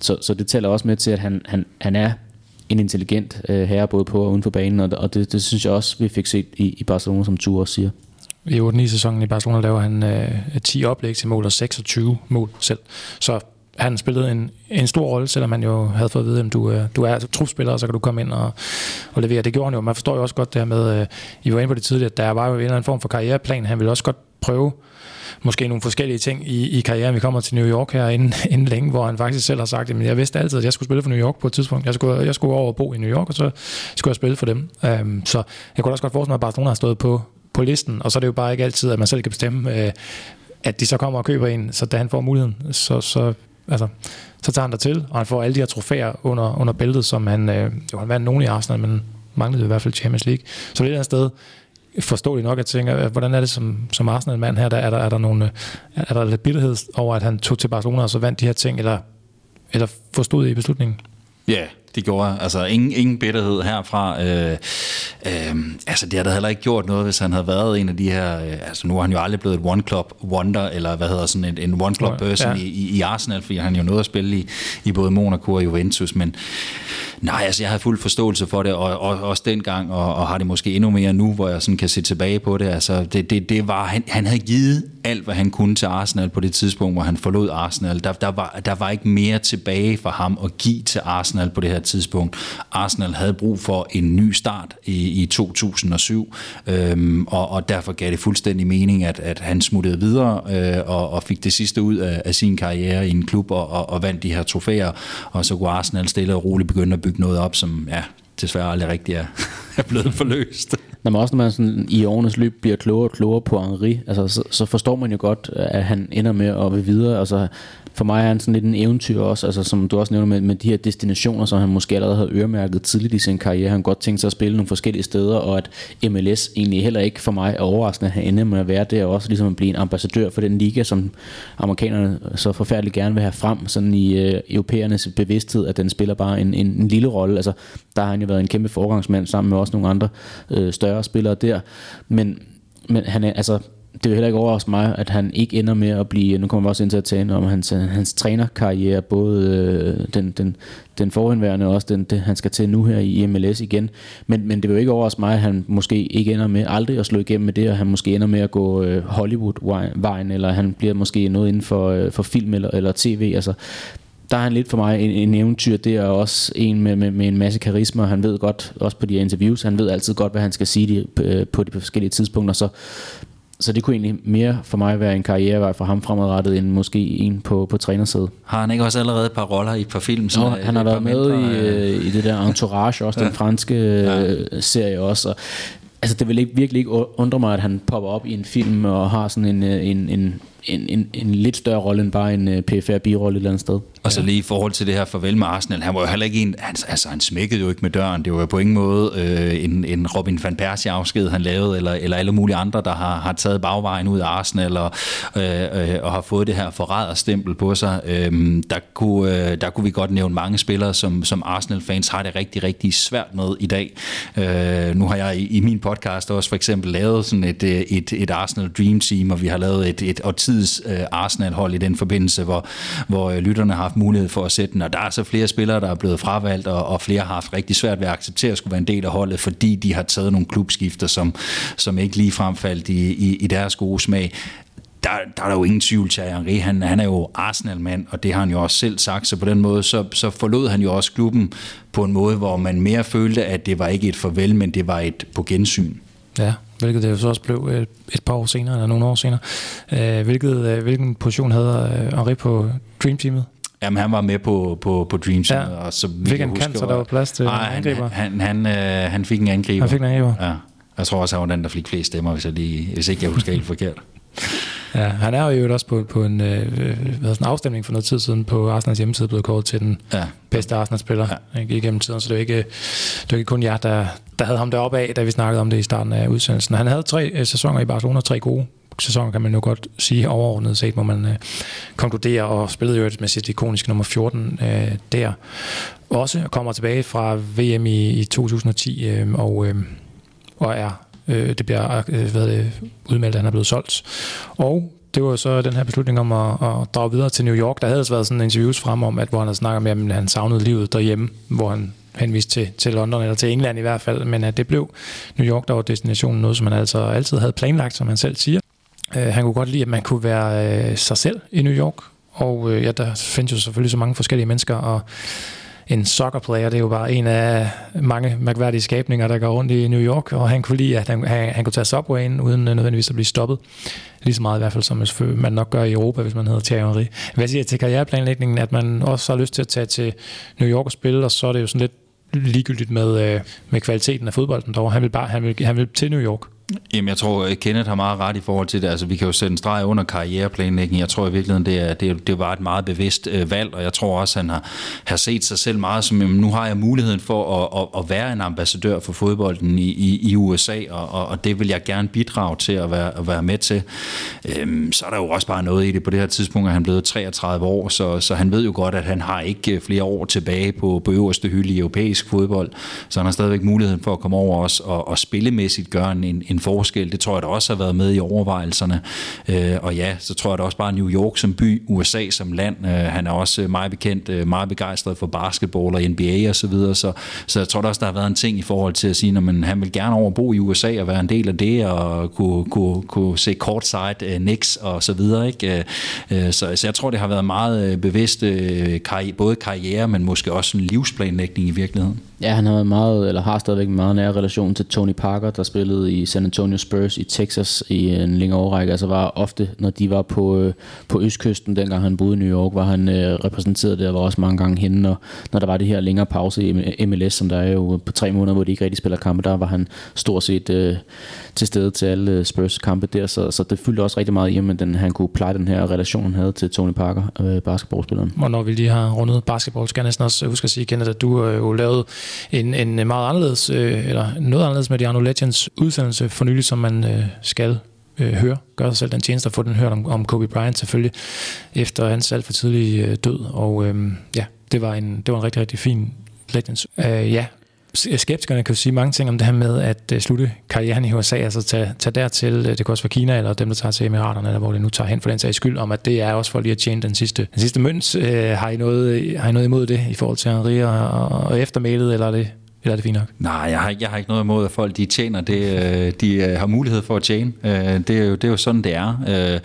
Så, så det tæller også med til, at han, han, han er en intelligent øh, herre både på og uden for banen, og, og det, det synes jeg også, vi fik set i, i Barcelona, som Tour også siger. I 8-9 sæsonen i Barcelona laver han øh, 10 oplæg til mål og 26 mål selv. Så han spillede en, en stor rolle, selvom han jo havde fået at vide, at du, øh, du er trupspiller, og så kan du komme ind og, og levere. Det gjorde han jo. Man forstår jo også godt det her med, øh, I var inde på det tidligere, at der var jo en eller anden form for karriereplan. Han ville også godt prøve måske nogle forskellige ting i, i karrieren. Vi kommer til New York her inden, inden længe, hvor han faktisk selv har sagt, at jeg vidste altid, at jeg skulle spille for New York på et tidspunkt. Jeg skulle, jeg skulle over og bo i New York, og så skulle jeg spille for dem. Um, så jeg kunne også godt forestille mig, at Barcelona har stået på, på listen, og så er det jo bare ikke altid, at man selv kan bestemme, uh, at de så kommer og køber en, så da han får muligheden, så, så, altså, så tager han der til, og han får alle de her trofæer under, under bæltet, som han, øh, jo, han vandt nogen i Arsenal, men manglede i hvert fald Champions League. Så det er et andet sted, forståeligt nok, at tænke, hvordan er det som, som Arsenal-mand her, der, er, der, er, der nogle, er der lidt bitterhed over, at han tog til Barcelona og så vandt de her ting, eller, eller forstod I beslutningen? Ja, yeah, det gjorde jeg. Altså ingen, ingen bitterhed herfra. Øh, øh, altså det har da heller ikke gjort noget, hvis han havde været en af de her, øh, altså nu har han jo aldrig blevet et one club wonder, eller hvad hedder sådan en, en one club person ja. i, i, Arsenal, fordi han jo nåede at spille i, i både Monaco og Juventus, men nej, altså jeg har fuld forståelse for det, og, og også dengang, og, og har det måske endnu mere nu, hvor jeg sådan kan se tilbage på det. Altså det, det, det var, han, han havde givet alt, hvad han kunne til Arsenal på det tidspunkt, hvor han forlod Arsenal. Der, der, var, der var ikke mere tilbage for ham at give til Arsenal på det her tidspunkt. Arsenal havde brug for en ny start i, i 2007, øhm, og, og derfor gav det fuldstændig mening, at, at han smuttede videre øh, og, og fik det sidste ud af, af sin karriere i en klub og, og, og vandt de her trofæer, og så kunne Arsenal stille og roligt begynde at bygge noget op, som ja, desværre aldrig rigtig er, er blevet forløst. Når man også når man sådan i årenes løb bliver klogere og klogere på Henri, altså, så, så forstår man jo godt, at han ender med at være videre. Altså, for mig er han sådan lidt en eventyr også, altså som du også nævner med, med de her destinationer, som han måske allerede havde øremærket tidligt i sin karriere. Han godt tænkt sig at spille nogle forskellige steder, og at MLS egentlig heller ikke for mig er overraskende, at han ender med at være der, og også ligesom at blive en ambassadør for den liga, som amerikanerne så forfærdeligt gerne vil have frem, sådan i øh, europæernes bevidsthed, at den spiller bare en, en, en lille rolle. Altså, der har han jo været en kæmpe forgangsmand sammen med også nogle andre øh, større spillere der, men men han er, altså, det vil heller ikke overraske mig, at han ikke ender med at blive, nu kommer vi også ind til at tale om hans, hans trænerkarriere, både øh, den, den, den forhenværende og også den, det, han skal til nu her i MLS igen. Men, men det vil jo ikke overraske mig, at han måske ikke ender med aldrig at slå igennem med det, og han måske ender med at gå øh, Hollywood-vejen, eller han bliver måske noget inden for, øh, for film eller, eller tv. Altså, der er han lidt for mig en, en eventyr det er også en med, med, med en masse karisma, han ved godt, også på de interviews, han ved altid godt, hvad han skal sige de, øh, på de forskellige tidspunkter, så så det kunne egentlig mere for mig være en karrierevej for ham fremadrettet, end måske en på, på trænersædet. Har han ikke også allerede et par roller i et par film? Nå, han har været med mindre, i, øh, i det der Entourage, også ja. den franske ja. Øh, serie også. Og, altså det vil ikke, virkelig ikke undre mig, at han popper op i en film og har sådan en, øh, en, en en, en, en lidt større rolle end bare en uh, PFR birolle et eller andet sted. Og så lige i forhold til det her farvel med Arsenal, han var jo heller ikke en, han, altså han smækkede jo ikke med døren, det var jo på ingen måde øh, en, en Robin van Persie afsked, han lavede, eller, eller alle mulige andre, der har, har taget bagvejen ud af Arsenal, og, øh, øh, og har fået det her forræderstempel på sig. Øh, der, kunne, øh, der kunne vi godt nævne mange spillere, som, som Arsenal-fans har det rigtig, rigtig svært med i dag. Øh, nu har jeg i, i min podcast også for eksempel lavet sådan et, et, et Arsenal Dream Team, og vi har lavet et, et, et tids øh, Arsenal-hold i den forbindelse, hvor, hvor øh, lytterne har haft mulighed for at sætte den. Og der er så flere spillere, der er blevet fravalgt, og, og flere har haft rigtig svært ved at acceptere at skulle være en del af holdet, fordi de har taget nogle klubskifter, som, som ikke lige fremfaldt i, i, i deres gode smag der, der er der jo ingen tvivl til Henri. Han, han er jo Arsenal-mand, og det har han jo også selv sagt, så på den måde, så, så forlod han jo også klubben på en måde, hvor man mere følte, at det var ikke et farvel, men det var et på gensyn. Ja, hvilket det jo så også blev et, et par år senere, eller nogle år senere. Øh, hvilket, øh, hvilken position havde øh, Henri på Dream Teamet? Jamen, han var med på, på, på Dream Team. Ja. Og så fik han kant, så der var plads til nej, angriber? Han, han, han, øh, han fik en angriber. Han fik en angriber? Ja. Jeg tror også, han var den, der fik flest stemmer, hvis, jeg lige, hvis ikke jeg husker helt forkert. Ja, han er jo også på, på en øh, hvad sådan, afstemning for noget tid siden på Arsenals hjemmeside blevet kåret til den ja. bedste Arsenal-spiller ja. ikke, igennem tiden, så det er ikke, det er ikke kun jer, der, der havde ham deroppe af, da vi snakkede om det i starten af udsendelsen. Han havde tre øh, sæsoner i Barcelona, tre gode sæsoner, kan man jo godt sige overordnet set, må man øh, konkludere, og spillede jo med sit ikoniske nummer 14 øh, der. Også kommer tilbage fra VM i, i 2010, øh, og, øh, og er Øh, det bliver øh, hvad det, udmeldt, at han er blevet solgt. Og det var så den her beslutning om at, at drage videre til New York. Der havde altså været sådan interviews frem om, at hvor han havde snakket om, at han savnede livet derhjemme, hvor han henvist til, til London eller til England i hvert fald, men at det blev New York, der var destinationen, noget som han altså altid havde planlagt, som han selv siger. Øh, han kunne godt lide, at man kunne være øh, sig selv i New York, Og øh, ja, der findes jo selvfølgelig så mange forskellige mennesker, og en soccer player, det er jo bare en af mange mærkværdige skabninger, der går rundt i New York, og han kunne lide, at han, han, han kunne tage subwayen, uden nødvendigvis at blive stoppet. Lige så meget i hvert fald, som man nok gør i Europa, hvis man hedder Thierry Henry. Hvad siger til karriereplanlægningen, at man også har lyst til at tage til New York og spille, og så er det jo sådan lidt ligegyldigt med, øh, med kvaliteten af fodbolden derovre. Han vil, bare, han, vil, han vil til New York. Jamen, jeg tror, øh, Kenneth har meget ret i forhold til det. Altså, vi kan jo sætte en streg under karriereplanlægning. Jeg tror i virkeligheden, det, er, det, det var et meget bevidst øh, valg, og jeg tror også, han har, har set sig selv meget som, jamen, nu har jeg muligheden for at, at, at være en ambassadør for fodbolden i, i, i USA, og, og, og det vil jeg gerne bidrage til at være, at være med til. Øhm, så er der jo også bare noget i det. På det her tidspunkt er han blevet 33 år, så, så han ved jo godt, at han har ikke øh, flere år tilbage på, på øverste hylde i europæisk fodbold, så han har stadigvæk muligheden for at komme over os og, og spillemæssigt gøre en, en forskel. Det tror jeg da også har været med i overvejelserne. Øh, og ja, så tror jeg da også bare New York som by, USA som land. Øh, han er også meget bekendt, øh, meget begejstret for basketball og NBA og så videre. Så, så jeg tror da også, der har været en ting i forhold til at sige, at han vil gerne over bo i USA og være en del af det og kunne, kunne, kunne se courtside uh, Knicks og så videre. Ikke? Uh, så, så jeg tror, det har været meget bevidst uh, karri- både karriere, men måske også en livsplanlægning i virkeligheden. Ja, han har været meget, eller har stadigvæk en meget nær relation til Tony Parker, der spillede i San Antonio Spurs i Texas i øh, en længere årrække. Altså var ofte, når de var på, øh, på østkysten, dengang han boede i New York, var han øh, repræsenteret der, var også mange gange henne, når, når der var det her længere pause i MLS, som der er jo på tre måneder, hvor de ikke rigtig spiller kampe, der var han stort set øh, til stede til alle øh, Spurs kampe der, så, så det fyldte også rigtig meget i, at den, han kunne pleje den her relation, han havde til Tony Parker, øh, basketballspilleren. Og når vi lige har rundet basketball, skal jeg næsten også huske at sige, Kenneth, at du øh, jo lavet en, en meget anderledes, øh, eller noget anderledes med Diano Legends udsendelse for nylig, som man øh, skal øh, høre. Gør sig selv den tjeneste at få den hørt om, om Kobe Bryant selvfølgelig, efter hans alt for tidlig øh, død. Og øh, ja, det var, en, det var en rigtig, rigtig fin Legends. Øh, ja, skeptikerne kan jo sige mange ting om det her med at øh, slutte karrieren i USA, altså tage, tage dertil, øh, det kan også være Kina, eller dem, der tager til Emiraterne, eller hvor det nu tager hen for den sags skyld, om at det er også for lige at tjene den sidste, den sidste mønt. Øh, har, I noget, har I noget imod det i forhold til Henri og, og eftermælet, eller er det eller er det fint nok? Nej, jeg har, jeg har ikke noget imod, at folk de tjener det, de har mulighed for at tjene. Det er jo, det er jo sådan, det er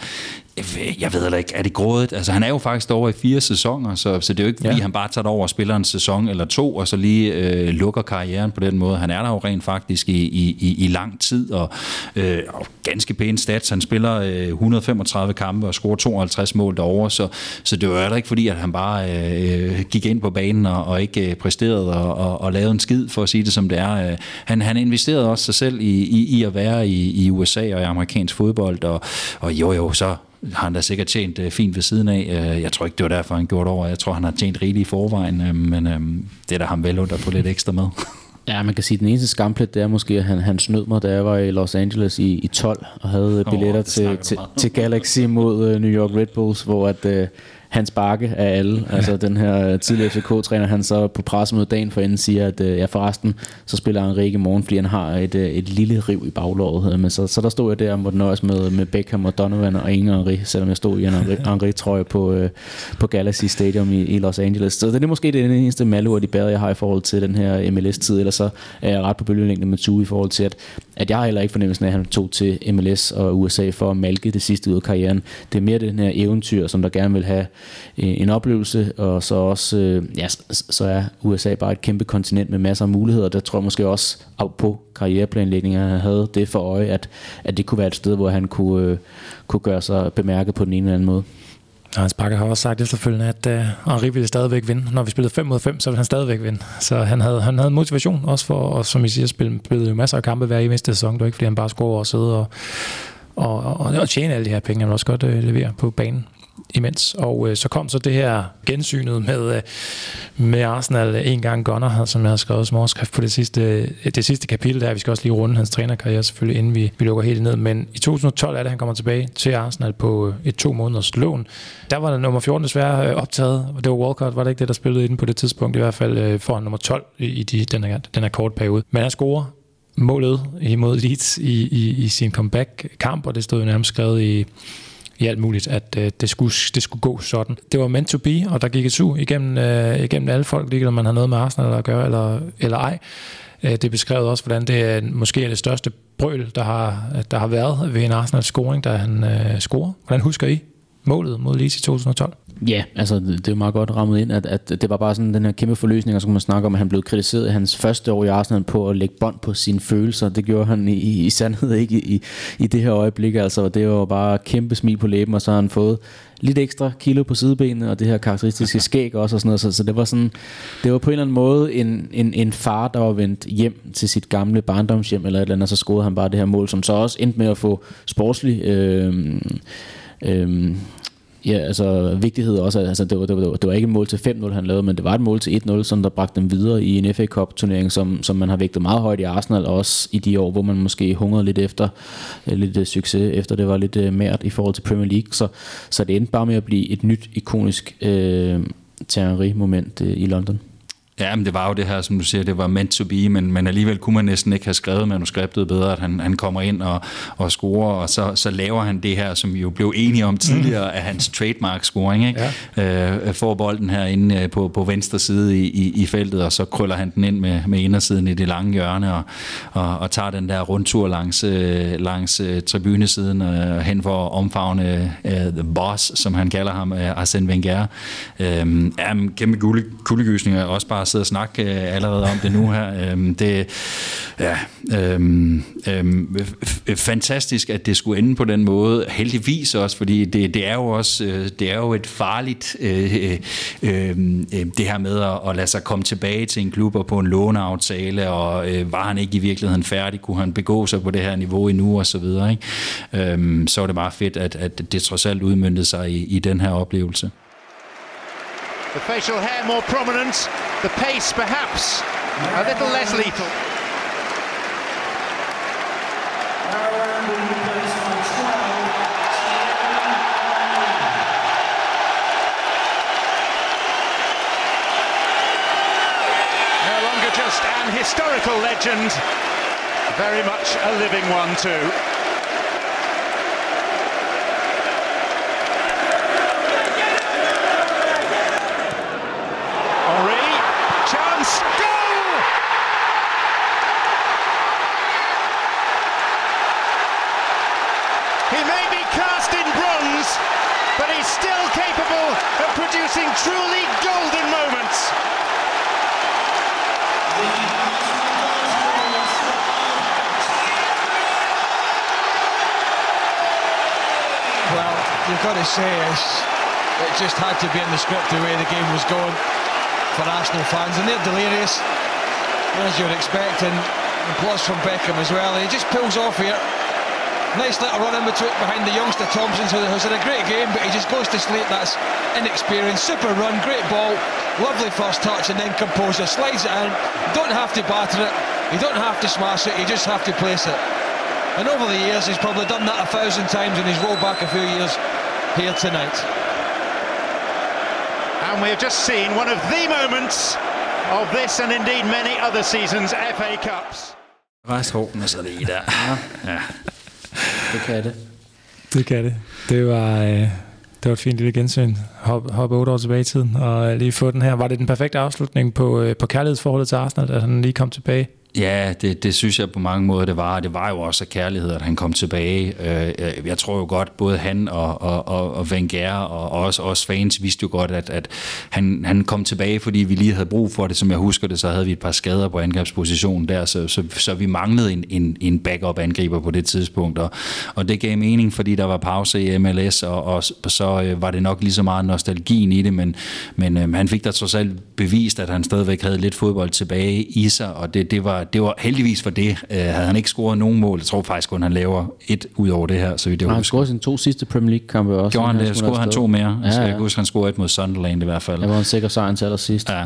jeg ved heller ikke, er det grådet? Altså han er jo faktisk over i fire sæsoner, så, så det er jo ikke fordi, ja. han bare tager over og spiller en sæson eller to, og så lige øh, lukker karrieren på den måde. Han er der jo rent faktisk i, i, i, lang tid, og, øh, og ganske pæne stats. Han spiller øh, 135 kampe og scorer 52 mål derovre, så, så det var jo ikke fordi, at han bare øh, gik ind på banen og, og ikke øh, præsterede og, og, og lavede en skid, for at sige det som det er. Øh, han, han investerede også sig selv i, i, i at være i, i USA og i amerikansk fodbold, og, og jo jo, så har han da sikkert tjent øh, fint ved siden af. Øh, jeg tror ikke, det var derfor, han gjorde det over. Jeg tror, han har tjent rigeligt i forvejen, øh, men øh, det er da ham vel at få lidt ekstra med. Ja, man kan sige, at den eneste skamplet, det er måske, at han, han snød mig, da jeg var i Los Angeles i, i 12, og havde billetter oh, til, til, til Galaxy mod uh, New York Red Bulls, hvor at, uh, Hans Bakke af alle, altså den her tidligere FCK-træner, han så på pressemødet dagen for inden siger, at øh, ja forresten, så spiller han i morgen, fordi han har et, øh, et lille riv i baglåret. Men så, så der stod jeg der og måtte nøjes med, med Beckham og Donovan og ingen Henri, selvom jeg stod i en Henri-trøje på, øh, på Galaxy Stadium i, i Los Angeles. Så det er måske det eneste malur, de bærer, jeg har i forhold til den her MLS-tid, eller så er jeg ret på bølgelængde med Tue i forhold til, at, at jeg har heller ikke fornemmelsen af, at han tog til MLS og USA for at malke det sidste ud af karrieren. Det er mere den her eventyr, som der gerne vil have Øh, en oplevelse, og så også, øh, ja, så er USA bare et kæmpe kontinent med masser af muligheder. Der tror jeg måske også på karriereplanlægningen, han havde det for øje, at, at det kunne være et sted, hvor han kunne, øh, kunne gøre sig bemærket på den ene eller anden måde. Hans Bakker har også sagt efterfølgende, at uh, Henri ville stadigvæk vinde. Når vi spillede 5 mod 5, så ville han stadigvæk vinde. Så han havde, han havde motivation også for, og som I siger, spille, spillede jo masser af kampe hver eneste sæson. Det var ikke, fordi han bare scorer og sidde og, og, og, og tjene alle de her penge. Han også godt uh, levere på banen imens. Og øh, så kom så det her gensynet med, øh, med Arsenal øh, en gang Gunner, altså, som jeg har skrevet som overskrift på det sidste, øh, det sidste kapitel der. Vi skal også lige runde hans trænerkarriere selvfølgelig, inden vi, vi lukker helt ned. Men i 2012 er det, han kommer tilbage til Arsenal på øh, et to måneders lån. Der var der nummer 14 desværre øh, optaget. Det var Walcott, var det ikke det, der spillede ind på det tidspunkt? I hvert fald øh, foran nummer 12 i, i de, den, her, den her kort periode. Men han scorer målet imod Leeds i, i, i sin comeback-kamp, og det stod jo nærmest skrevet i, i alt muligt, at øh, det, skulle, det skulle gå sådan. Det var meant to be, og der gik et sug igennem, øh, igennem alle folk, lige om man har noget med Arsenal at gøre eller, eller ej. Øh, det beskrevet også, hvordan det er måske er det største brøl, der har, der har været ved en Arsenal-scoring, da han øh, scorer. Hvordan husker I målet mod Leeds i 2012. Ja, altså det, det er meget godt rammet ind, at, at det var bare sådan den her kæmpe forløsning, og så kan man snakke om, at han blev kritiseret i hans første år i Arsenal på at lægge bånd på sine følelser. Det gjorde han i, i, i sandhed ikke i, i det her øjeblik, altså det var bare kæmpe smil på læben, og så har han fået lidt ekstra kilo på sidebenene, og det her karakteristiske skæg også og sådan noget, så, så det var sådan, det var på en eller anden måde en, en, en far, der var vendt hjem til sit gamle barndomshjem eller et eller andet, og så scorede han bare det her mål, som så også endte med at få sportslig øh, øh, Ja, altså vigtighed også, altså det var, det, var, det var ikke et mål til 5-0 han lavede, men det var et mål til 1-0, som der bragte dem videre i en FA Cup turnering, som, som man har vægtet meget højt i Arsenal, også i de år, hvor man måske hungrede lidt efter øh, lidt øh, succes, efter det var lidt øh, mært i forhold til Premier League, så, så det endte bare med at blive et nyt ikonisk øh, Thierry-moment øh, i London. Ja, men det var jo det her, som du siger, det var meant to be, men, men alligevel kunne man næsten ikke have skrevet manuskriptet bedre, at han, han kommer ind og, og scorer, og så, så laver han det her, som vi jo blev enige om tidligere, mm. af hans trademark-scoring. Ikke? Ja. Øh, får bolden her inde øh, på, på venstre side i, i, i feltet, og så krøller han den ind med, med indersiden i det lange hjørne, og, og, og tager den der rundtur langs, øh, langs tribunesiden øh, hen for at omfavne uh, The Boss, som han kalder ham, uh, Arsene Wenger. Øh, ja, kæmpe kuldegysninger, også bare sidde og snakke øh, allerede om det nu her. Øhm, det ja, øhm, øhm, fantastisk, at det skulle ende på den måde. Heldigvis også, fordi det, det er jo også øh, det er jo et farligt øh, øh, øhm, øh, det her med at, at lade sig komme tilbage til en klub og på en låneaftale, og øh, var han ikke i virkeligheden færdig? Kunne han begå sig på det her niveau endnu og så videre? Ikke? Øhm, så var det bare fedt, at, at det trods alt udmyndte sig i, i den her oplevelse. The facial hair more prominent, the pace perhaps a little less lethal. No longer just an historical legend, very much a living one too. Producing truly golden moments. Well, you've got to say it just had to be in the script the way the game was going for Arsenal fans, and they're delirious, as you're expecting. Applause from Beckham as well. He just pulls off here Nice little run in between behind the youngster Thompson, who's had a great game, but he just goes to sleep. That's inexperienced. Super run, great ball, lovely first touch, and then composure slides it in. You don't have to batter it, you don't have to smash it, you just have to place it. And over the years, he's probably done that a thousand times, and he's rolled back a few years here tonight. And we have just seen one of the moments of this and indeed many other seasons FA Cups. Rejs hårene så lige der. Ja. Det kan det. Det kan det. Det var, øh, det var et fint lille gensyn. Hop, hoppe otte år tilbage i tiden, og øh, lige få den her. Var det den perfekte afslutning på, øh, på kærlighedsforholdet til Arsenal, at han lige kom tilbage? Ja, det, det synes jeg på mange måder, det var. Det var jo også af kærlighed, at han kom tilbage. Øh, jeg tror jo godt, både han og, og, og, og Wenger og også os fans vidste jo godt, at, at han, han kom tilbage, fordi vi lige havde brug for det. Som jeg husker det, så havde vi et par skader på angrebspositionen der, så, så, så vi manglede en, en, en backup-angriber på det tidspunkt. Og, og det gav mening, fordi der var pause i MLS, og, og så øh, var det nok lige så meget nostalgien i det, men, men øh, han fik da trods alt bevist, at han stadigvæk havde lidt fodbold tilbage i sig, og det, det var det var heldigvis for det. Uh, havde han ikke scoret nogen mål, jeg tror faktisk kun, han laver et ud over det her. Så det han scorede sine to sidste Premier League-kampe også. Gjorde han det? Scorede han to mere? Ja, ja. Jeg kan huske, han scorede et mod Sunderland i hvert fald. Det var en sikker sejr til allersidst. Ja.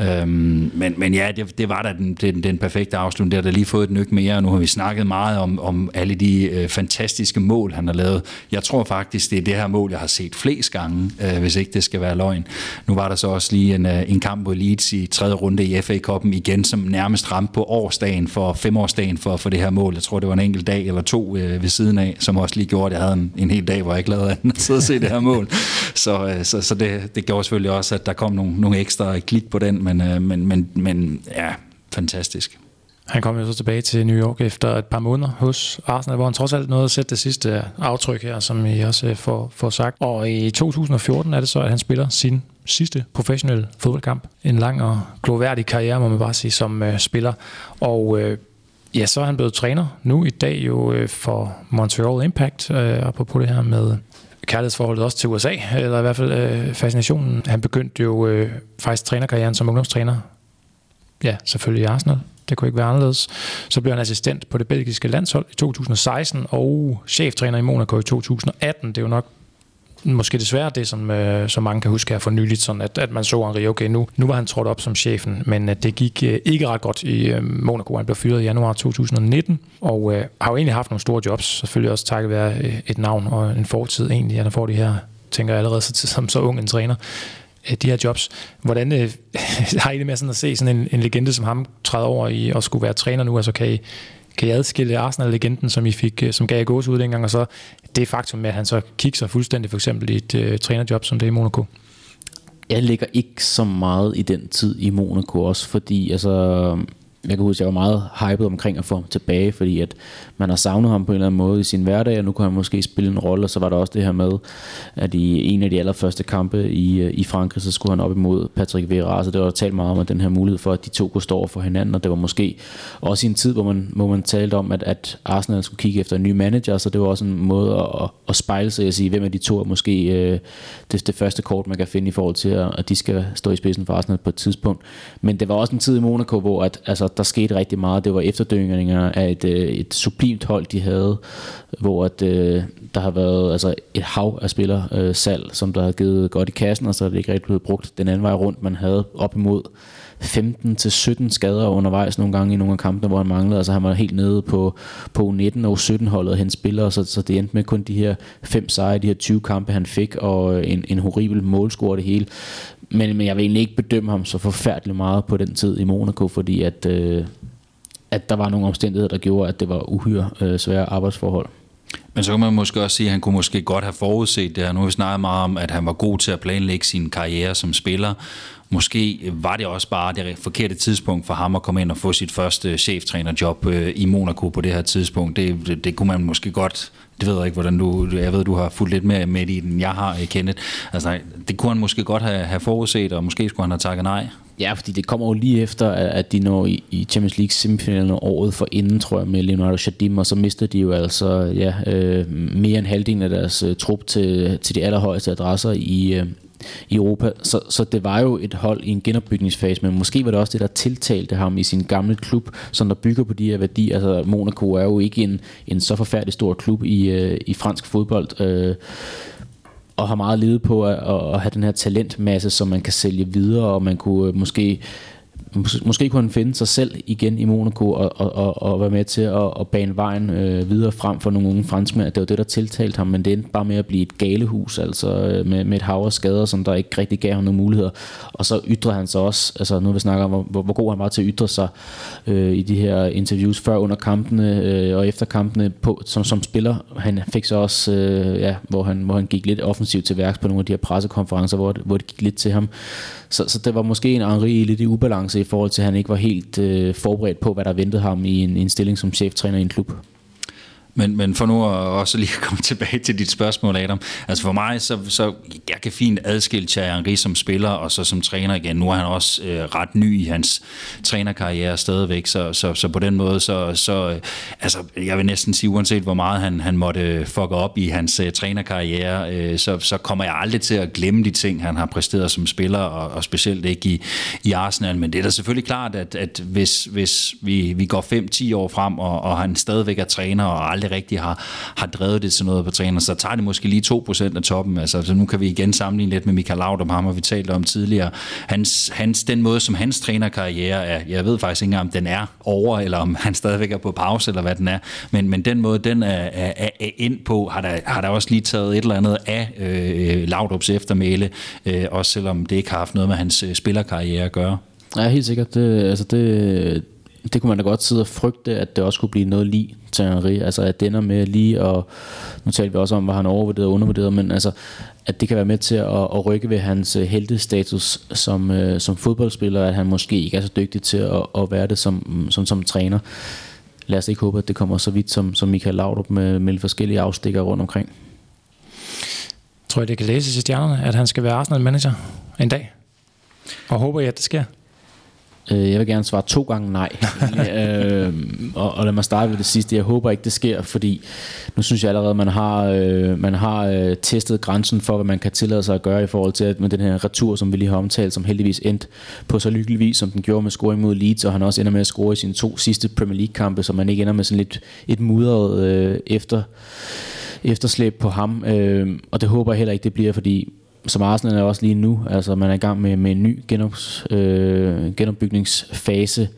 Øhm, men, men ja, det, det var da den, den, den perfekte afslutning. Det har da lige fået et nyk mere, og nu har vi snakket meget om, om alle de øh, fantastiske mål, han har lavet. Jeg tror faktisk, det er det her mål, jeg har set flest gange, øh, hvis ikke det skal være løgn. Nu var der så også lige en, øh, en kamp mod Leeds i tredje runde i FA-koppen igen, som nærmest ramte på årsdagen for femårsdagen for, for det her mål. Jeg tror, det var en enkelt dag eller to øh, ved siden af, som også lige gjorde, at jeg havde en, en hel dag, hvor jeg ikke lavede andet at sidde og se det her mål. Så, øh, så, så det, det gjorde selvfølgelig også, at der kom nogle, nogle ekstra klik på den, men, øh, men, men, men ja, fantastisk. Han kom jo så tilbage til New York efter et par måneder hos Arsenal, hvor han trods alt nåede at sætte det sidste øh, aftryk her, som I også øh, får, får sagt. Og i 2014 er det så, at han spiller sin sidste professionelle fodboldkamp. En lang og gloværdig karriere, må man bare sige, som øh, spiller. Og øh, ja, så er han blevet træner nu i dag jo øh, for Montreal Impact, øh, apropos det her med kærlighedsforholdet også til USA, eller i hvert fald øh, fascinationen. Han begyndte jo øh, faktisk trænerkarrieren som ungdomstræner. Ja, selvfølgelig i Arsenal. Det kunne ikke være anderledes. Så blev han assistent på det belgiske landshold i 2016 og cheftræner i Monaco i 2018. Det er jo nok måske desværre det, som, øh, som mange kan huske her for nyligt, sådan at, at man så Henri, okay, nu, nu var han trådt op som chefen, men øh, det gik øh, ikke ret godt i øh, Monaco. Han blev fyret i januar 2019, og øh, har jo egentlig haft nogle store jobs, selvfølgelig også takket være øh, et navn og en fortid egentlig, han får de her, tænker jeg allerede så, som så ung en træner, øh, de her jobs. Hvordan øh, har I det med sådan at se sådan en, en legende som ham træde over i at skulle være træner nu? Altså kan I, kan I adskille Arsenal-legenden, som I fik, øh, som gav gås ud dengang, og så det faktum med, at han så kigger fuldstændig for eksempel i et øh, trænerjob som det i Monaco? Jeg ligger ikke så meget i den tid i Monaco også, fordi altså, jeg kan huske, at jeg var meget hyped omkring at få ham tilbage, fordi at man har savnet ham på en eller anden måde i sin hverdag, og nu kan han måske spille en rolle, og så var der også det her med, at i en af de allerførste kampe i, øh, i Frankrig, så skulle han op imod Patrick Vieira, så det var der talt meget om, at den her mulighed for, at de to kunne stå over for hinanden, og det var måske også i en tid, hvor man, hvor man talte om, at, at Arsenal skulle kigge efter en ny manager, så det var også en måde at, at spejle sig og sige, hvem af de to er måske øh, det, det første kort, man kan finde i forhold til, at de skal stå i spidsen for Arsenal på et tidspunkt. Men det var også en tid i Monaco, hvor at, altså, der skete rigtig meget. Det var efterdønninger af et, øh, et sublimt hold, de havde, hvor at, øh, der har været altså, et hav af spillersalg, øh, salg, som der har givet godt i kassen, og så er det ikke rigtig blevet brugt den anden vej rundt. Man havde op imod 15-17 skader undervejs nogle gange i nogle af kampene, hvor han manglede. Altså han var helt nede på, på 19 og 17 holdet hen hans spillere, så, så det endte med kun de her fem sejre, de her 20 kampe han fik, og en, en horribel målscore det hele. Men, men jeg vil egentlig ikke bedømme ham så forfærdeligt meget på den tid i Monaco, fordi at, øh, at der var nogle omstændigheder, der gjorde, at det var uhyre øh, svære arbejdsforhold. Men så kan man måske også sige, at han kunne måske godt have forudset det her. Nu har vi snakket meget om, at han var god til at planlægge sin karriere som spiller. Måske var det også bare det forkerte tidspunkt for ham at komme ind og få sit første cheftrænerjob øh, i Monaco på det her tidspunkt. Det, det, det kunne man måske godt det ved jeg ikke, hvordan du... Jeg ved, du har fulgt lidt mere med i den, jeg har kendt. Altså, det kunne han måske godt have, have forudset, og måske skulle han have takket nej. Ja, fordi det kommer jo lige efter, at de når i, i Champions League semifinalen året for inden, tror jeg, med Leonardo Jardim, og så mister de jo altså ja, øh, mere end halvdelen af deres øh, trup til, til de allerhøjeste adresser i, øh, i Europa. Så, så det var jo et hold i en genopbygningsfase, men måske var det også det, der tiltalte ham i sin gamle klub, som der bygger på de her værdier. Altså Monaco er jo ikke en, en så forfærdelig stor klub i, øh, i fransk fodbold. Øh, og har meget levet på at, at have den her talentmasse, som man kan sælge videre, og man kunne øh, måske måske kunne han finde sig selv igen i Monaco og, og, og, og være med til at, og bane vejen øh, videre frem for nogle unge franskmænd. Det var det, der tiltalte ham, men det endte bare med at blive et galehus, altså øh, med, med et hav af skader, som der ikke rigtig gav ham nogle muligheder. Og så ytrer han sig også, altså nu vil vi snakke om, hvor, hvor god han var til at ytre sig øh, i de her interviews før under kampene øh, og efter kampene på, som, som spiller. Han fik så også, øh, ja, hvor han, hvor han gik lidt offensivt til værks på nogle af de her pressekonferencer, hvor, hvor det gik lidt til ham. Så, så det var måske en Henri lidt i ubalance i forhold til, at han ikke var helt øh, forberedt på, hvad der ventede ham i en, en stilling som cheftræner i en klub. Men, men for nu at også lige komme tilbage til dit spørgsmål, Adam. Altså for mig, så, så jeg kan fint adskille Thierry Henry som spiller, og så som træner igen. Nu er han også øh, ret ny i hans trænerkarriere stadigvæk, så, så, så på den måde, så, så øh, altså, jeg vil næsten sige, uanset hvor meget han, han måtte fucke op i hans øh, trænerkarriere, øh, så, så kommer jeg aldrig til at glemme de ting, han har præsteret som spiller, og, og specielt ikke i, i Arsenal. Men det er da selvfølgelig klart, at, at hvis, hvis vi, vi går 5-10 år frem, og, og han stadigvæk er træner, og aldrig aldrig rigtig har, har drevet det til noget på træner, så tager det måske lige 2% af toppen. Altså, så nu kan vi igen sammenligne lidt med Michael Laudrup, ham har vi talt om tidligere. Hans, hans, den måde, som hans trænerkarriere er, jeg ved faktisk ikke om den er over, eller om han stadigvæk er på pause, eller hvad den er, men, men den måde, den er, er, er ind på, har der, har der også lige taget et eller andet af øh, Laudrups eftermæle, øh, også selvom det ikke har haft noget med hans øh, spillerkarriere at gøre. Ja, helt sikkert. Det, altså det, det kunne man da godt sidde og frygte, at det også kunne blive noget lige til Henri. Altså at det ender med lige, og nu talte vi også om, hvad han overvurderet og undervurderet, men altså at det kan være med til at, at rykke ved hans heldestatus heltestatus som, øh, som fodboldspiller, at han måske ikke er så dygtig til at, at være det som, mm, som, som træner. Lad os ikke håbe, at det kommer så vidt som, som Michael Laudrup med, med forskellige afstikker rundt omkring. Tror jeg, det kan læses i stjernerne, at han skal være Arsenal-manager en dag? Og håber jeg, at det sker? Øh, jeg vil gerne svare to gange nej. øh, og, og lad mig starte med det sidste. Jeg håber ikke, det sker, fordi nu synes jeg allerede, man har, øh, man har øh, testet grænsen for, hvad man kan tillade sig at gøre i forhold til at med den her retur, som vi lige har omtalt, som heldigvis endte på så lykkelig vis, som den gjorde med scoring mod Leeds, og han også ender med at score i sine to sidste Premier League-kampe, så man ikke ender med sådan lidt et mudret øh, efter efterslæb på ham, øh, og det håber jeg heller ikke, det bliver, fordi som Arsenal er også lige nu, altså man er i gang med, med en ny genops, øh, genopbygningsfase,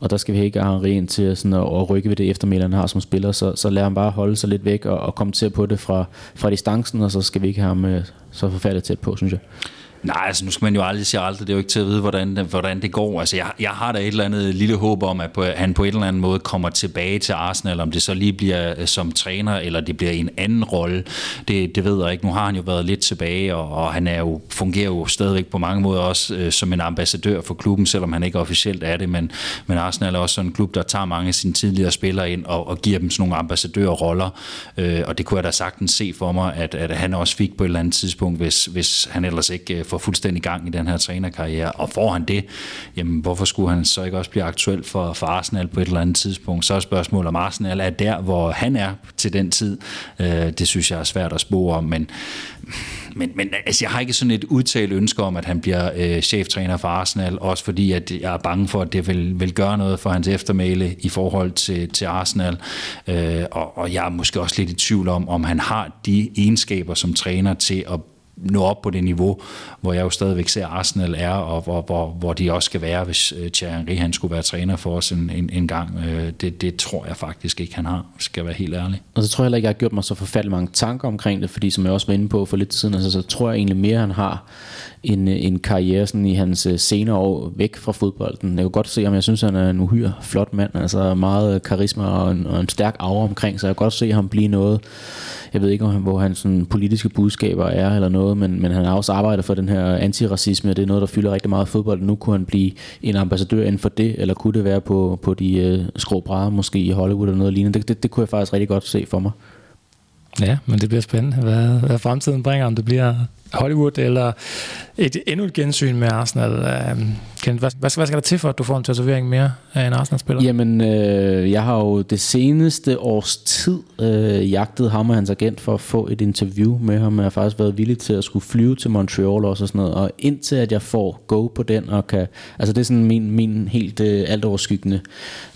og der skal vi ikke have Henri ind til sådan at, at rykke ved det eftermiddag, han har som spiller, så, så lad ham bare holde sig lidt væk og, og komme til på det fra, fra distancen, og så skal vi ikke have ham øh, så forfærdeligt tæt på, synes jeg. Nej, altså nu skal man jo aldrig sige aldrig. Det er jo ikke til at vide, hvordan, hvordan det går. Altså jeg, jeg har da et eller andet lille håb om, at på, han på en eller anden måde kommer tilbage til Arsenal, om det så lige bliver øh, som træner, eller det bliver en anden rolle. Det, det ved jeg ikke. Nu har han jo været lidt tilbage, og, og han er jo, fungerer jo stadigvæk på mange måder også øh, som en ambassadør for klubben, selvom han ikke officielt er det. Men, men Arsenal er også sådan en klub, der tager mange af sine tidligere spillere ind og, og giver dem sådan nogle ambassadørroller. Øh, og det kunne jeg da sagtens se for mig, at, at han også fik på et eller andet tidspunkt, hvis, hvis han ellers ikke øh, får fuldstændig gang i den her trænerkarriere, og får han det, jamen hvorfor skulle han så ikke også blive aktuel for, for Arsenal på et eller andet tidspunkt? Så er spørgsmålet om Arsenal er der, hvor han er til den tid. Øh, det synes jeg er svært at spore om, men, men, men altså, jeg har ikke sådan et udtalt ønske om, at han bliver øh, cheftræner for Arsenal, også fordi at jeg er bange for, at det vil, vil gøre noget for hans eftermæle i forhold til, til Arsenal, øh, og, og jeg er måske også lidt i tvivl om, om han har de egenskaber som træner til at nå op på det niveau, hvor jeg jo stadigvæk ser Arsenal er, og hvor, hvor, hvor de også skal være, hvis øh, Thierry Henry han skulle være træner for os en, en, en gang. Øh, det, det tror jeg faktisk ikke, han har, skal jeg være helt ærlig. Og så tror jeg heller ikke, jeg har gjort mig så forfærdelig mange tanker omkring det, fordi som jeg også var inde på for lidt siden, altså, så tror jeg egentlig mere, han har en, en karriere sådan i hans øh, senere år væk fra fodbolden. Jeg kan godt se, om jeg synes, han er en uhyre flot mand, altså meget karisma og en, og en stærk aura omkring, så jeg kan godt se ham blive noget jeg ved ikke, hvor hans sådan, politiske budskaber er eller noget, men, men han har også arbejdet for den her antiracisme, og det er noget, der fylder rigtig meget fodbold. Nu kunne han blive en ambassadør inden for det, eller kunne det være på, på de øh, skrå brædder, måske i Hollywood eller noget lignende. Det, det, det kunne jeg faktisk rigtig godt se for mig. Ja, men det bliver spændende, hvad, hvad fremtiden bringer, om det bliver Hollywood eller et endnu et gensyn med Arsenal. Øhm, Kenneth, hvad, hvad, hvad skal der til for, at du får en tatovering mere af en Arsenal-spiller? Jamen, øh, jeg har jo det seneste års tid øh, jagtet ham og hans agent for at få et interview med ham. Jeg har faktisk været villig til at skulle flyve til Montreal også og sådan noget. Og indtil at jeg får go på den, og kan, altså det er sådan min, min helt øh, altoverskyggende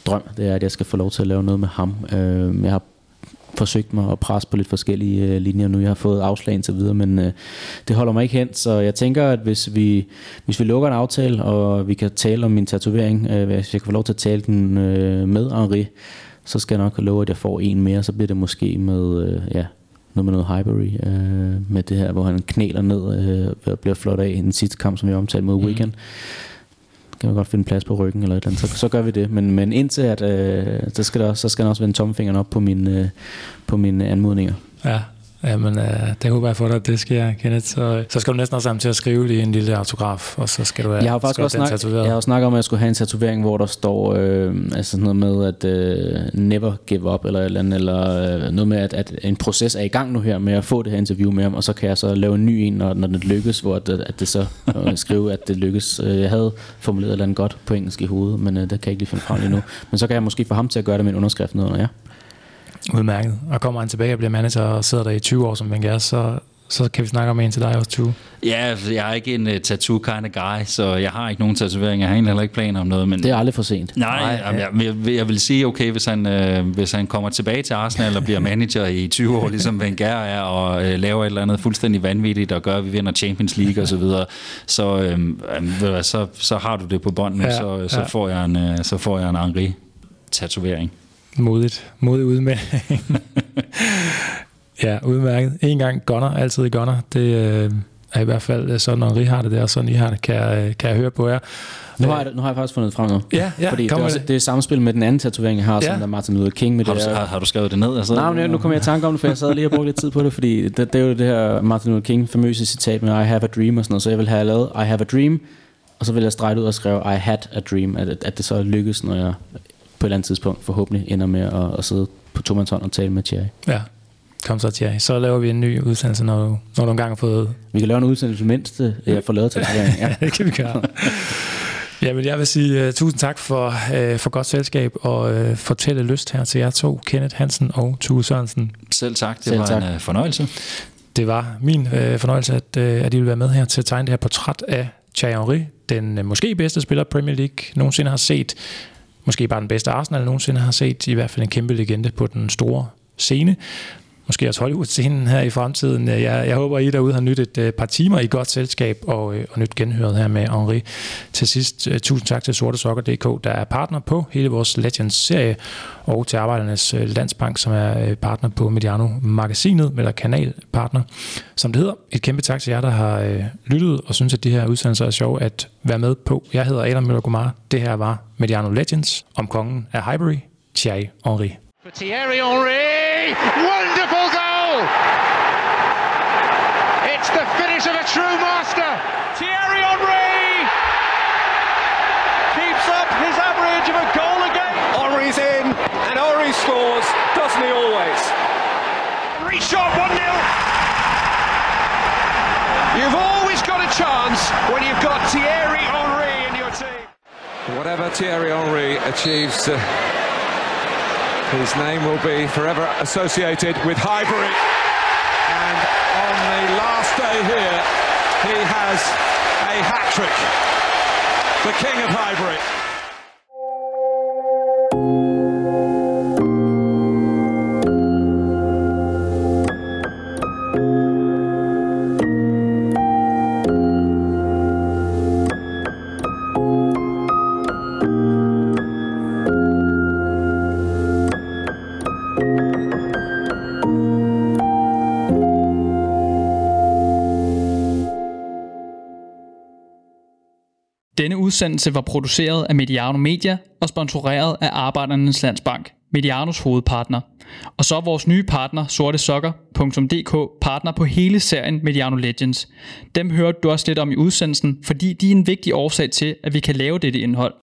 drøm, det er, at jeg skal få lov til at lave noget med ham. Øh, jeg har forsøgt mig at presse på lidt forskellige øh, linjer nu. Jeg har fået afslag indtil videre, men øh, det holder mig ikke hen. Så jeg tænker, at hvis vi, hvis vi lukker en aftale, og vi kan tale om min tatovering, øh, hvis jeg kan få lov til at tale den øh, med Henri, så skal jeg nok love, at jeg får en mere. Så bliver det måske med, øh, ja, noget med noget Highbury, øh, med det her, hvor han knæler ned øh, og bliver flot af i den sidste kamp, som vi omtalte mod mm. Weekend kan man godt finde plads på ryggen eller et eller andet, så, så gør vi det. Men, men indtil at, øh, så, skal der, så skal der også vende tommelfingeren op på, min, øh, på mine anmodninger. Ja, Jamen, øh, det håber jeg for dig, at det sker, Kenneth. Så, så skal du næsten også sammen til at skrive lige en lille autograf, og så skal du have jeg har faktisk også snak, Jeg har også snakket om, at jeg skulle have en tatovering, hvor der står øh, altså noget med, at øh, never give up, eller, eller, eller øh, noget med, at, at en proces er i gang nu her med at få det her interview med ham, og så kan jeg så lave en ny en, når, når det lykkes, hvor det, at det så øh, skrive, at det lykkes. Øh, jeg havde formuleret et eller andet godt på engelsk i hovedet, men øh, det kan jeg ikke lige finde frem lige nu. Men så kan jeg måske få ham til at gøre det med en underskrift noget, ja. Udmærket. Og kommer han tilbage og bliver manager og sidder der i 20 år som Wenger, så, så kan vi snakke om en til dig også, 20. Ja, jeg er ikke en uh, tattoo kind of guy, så jeg har ikke nogen tatovering. Jeg har egentlig heller ikke planer om noget. Men det er aldrig for sent. Nej, nej jamen, jeg, jeg, jeg, vil sige, okay, hvis han, øh, hvis han kommer tilbage til Arsenal og bliver manager i 20 år, ligesom Wenger er, og øh, laver et eller andet fuldstændig vanvittigt, og gør, at vi vinder Champions League osv., så, videre, så, øh, øh, så, så har du det på bånden, ja, så, så, ja. får jeg en, øh, så får jeg en Henri-tatovering. Modigt. Modig udmelding. ja, udmærket. En gang gunner, altid gunner. Det, øh, er i hvert fald øh, sådan, Henri har det der, og sådan I har det, kan jeg, øh, kan jeg høre på jer. Nu har, jeg, nu har jeg faktisk fundet det frem nu. Ja, ja, Fordi det kom er, med også, det. det er samspil med den anden tatovering, jeg har, Ja. som der er Martin Luther King med Har det du, der. har, har du skrevet det ned? Altså? Nej, men nu kommer jeg i tanke om det, for jeg sad lige og brugte lidt tid på det, fordi det, det er jo det her Martin Luther King famøse citat med I have a dream og sådan noget, så jeg vil have lavet I have a dream, og så vil jeg strege det ud og skrive I had a dream, at, at det så lykkes, når jeg på et eller andet tidspunkt forhåbentlig ender med at, at sidde på tomandshånd og tale med Thierry. Ja, kom så, Thierry. Så laver vi en ny udsendelse, når du, når du engang har fået... Vi kan lave en udsendelse mindst, jeg får lavet tatovering. Ja. det kan vi gøre. Ja, men jeg vil sige uh, tusind tak for, uh, for godt selskab og uh, fortælle lyst her til jer to, Kenneth Hansen og Tue Sørensen. Selv tak, det Selv var tak. en uh, fornøjelse. Det var min uh, fornøjelse, at, uh, at I ville være med her til at tegne det her portræt af Thierry Henry, den uh, måske bedste spiller Premier League nogensinde har set. Måske bare den bedste Arsenal nogensinde har set. I hvert fald en kæmpe legende på den store scene. Måske også Hollywood-scenen her i fremtiden. Øh, jeg, jeg håber, I derude har nyt et øh, par timer i godt selskab og, øh, og nyt genhøret her med Henri. Til sidst, øh, tusind tak til sortesokker.dk, der er partner på hele vores Legends-serie, og til Arbejdernes øh, Landsbank, som er øh, partner på Mediano-magasinet, eller kanalpartner, som det hedder. Et kæmpe tak til jer, der har øh, lyttet og synes, at de her udsendelser er sjove at være med på. Jeg hedder Adam Møller Gomar. Det her var Mediano Legends om kongen af Highbury, Thierry Henri. For Thierry Henry, wonderful goal! It's the finish of a true master. Thierry Henry keeps up his average of a goal a game. Henry's in, and Henry scores, doesn't he always? Henry shot 1 0. You've always got a chance when you've got Thierry Henry in your team. Whatever Thierry Henry achieves, uh, his name will be forever associated with Highbury. And on the last day here, he has a hat trick. The king of Highbury. Udsendelse var produceret af Mediano Media og sponsoreret af Arbejdernes Landsbank, Medianos hovedpartner. Og så er vores nye partner, sortesokker.dk, partner på hele serien Mediano Legends. Dem hørte du også lidt om i udsendelsen, fordi de er en vigtig årsag til, at vi kan lave dette indhold.